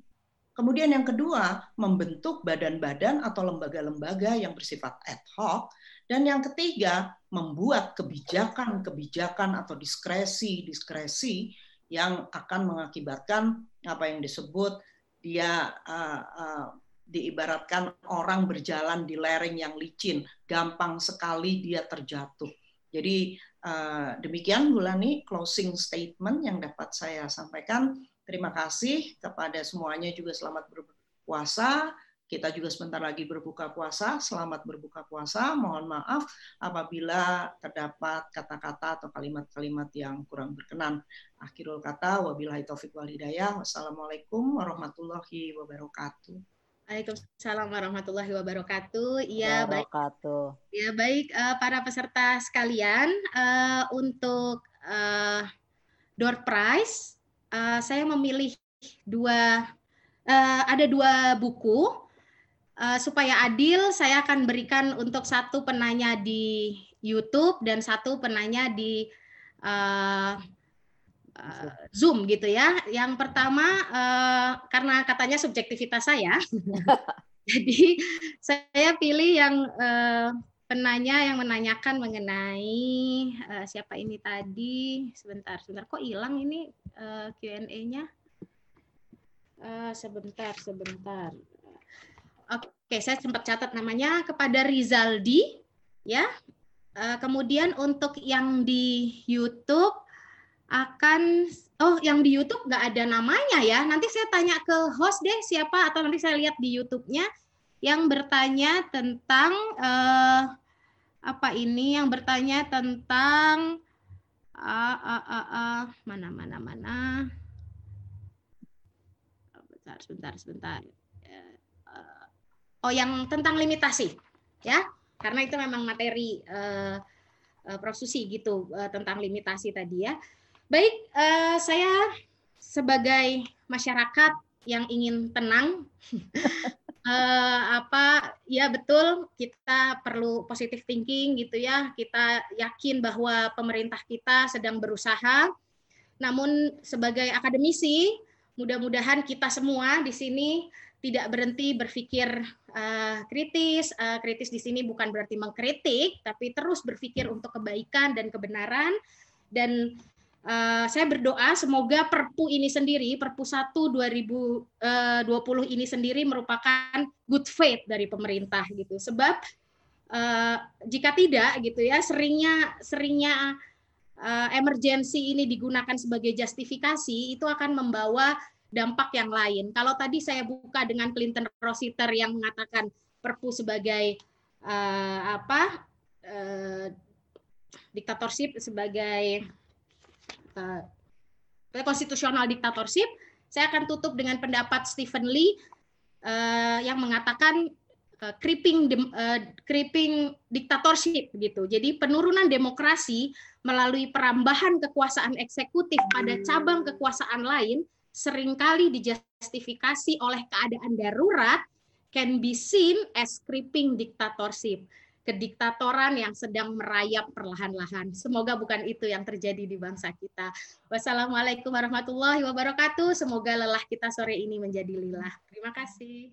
Kemudian yang kedua, membentuk badan-badan atau lembaga-lembaga yang bersifat ad hoc. Dan yang ketiga, membuat kebijakan-kebijakan atau diskresi-diskresi yang akan mengakibatkan apa yang disebut dia uh, uh, diibaratkan orang berjalan di lereng yang licin, gampang sekali dia terjatuh. Jadi uh, demikian Bulani closing statement yang dapat saya sampaikan. Terima kasih kepada semuanya juga selamat berpuasa. Kita juga sebentar lagi berbuka puasa. Selamat berbuka puasa. Mohon maaf apabila terdapat kata-kata atau kalimat-kalimat yang kurang berkenan. Akhirul kata, wabillahi taufik wal hidayah. Wassalamualaikum warahmatullahi wabarakatuh. Waalaikumsalam warahmatullahi wabarakatuh. Iya baik. Ya baik uh, para peserta sekalian uh, untuk uh, door prize uh, saya memilih dua uh, ada dua buku uh, supaya adil saya akan berikan untuk satu penanya di YouTube dan satu penanya di uh, uh, Zoom gitu ya. Yang pertama uh, karena katanya subjektivitas saya, jadi saya pilih yang uh, penanya yang menanyakan mengenai uh, siapa ini tadi. Sebentar, sebentar. Kok hilang ini uh, Q&A-nya? Uh, sebentar, sebentar. Oke, saya sempat catat namanya kepada Rizaldi, ya. Uh, kemudian untuk yang di YouTube akan oh yang di YouTube nggak ada namanya ya. Nanti saya tanya ke host deh siapa atau nanti saya lihat di YouTube-nya yang bertanya tentang uh, apa ini yang bertanya tentang uh, uh, uh, uh, mana mana mana. Sebentar sebentar sebentar. Uh, oh yang tentang limitasi ya. Karena itu memang materi uh, Prof. Susi gitu tentang limitasi tadi ya baik uh, saya sebagai masyarakat yang ingin tenang uh, apa ya betul kita perlu positive thinking gitu ya. Kita yakin bahwa pemerintah kita sedang berusaha. Namun sebagai akademisi mudah-mudahan kita semua di sini tidak berhenti berpikir uh, kritis. Uh, kritis di sini bukan berarti mengkritik tapi terus berpikir untuk kebaikan dan kebenaran. Dan Uh, saya berdoa semoga Perpu ini sendiri, Perpu 1 2020 eh, ini sendiri merupakan good faith dari pemerintah gitu. Sebab uh, jika tidak gitu ya, seringnya seringnya uh, emergency ini digunakan sebagai justifikasi itu akan membawa dampak yang lain. Kalau tadi saya buka dengan Clinton Rossiter yang mengatakan Perpu sebagai uh, apa? Uh, diktatorship sebagai uh, konstitusional diktatorship, saya akan tutup dengan pendapat Stephen Lee uh, yang mengatakan uh, creeping uh, creeping diktatorship gitu. Jadi penurunan demokrasi melalui perambahan kekuasaan eksekutif pada cabang kekuasaan lain sering kali dijustifikasi oleh keadaan darurat can be seen as creeping dictatorship kediktatoran yang sedang merayap perlahan-lahan. Semoga bukan itu yang terjadi di bangsa kita. Wassalamualaikum warahmatullahi wabarakatuh. Semoga lelah kita sore ini menjadi lilah. Terima kasih.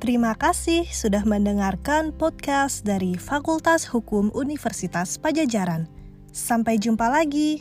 Terima kasih sudah mendengarkan podcast dari Fakultas Hukum Universitas Pajajaran. Sampai jumpa lagi.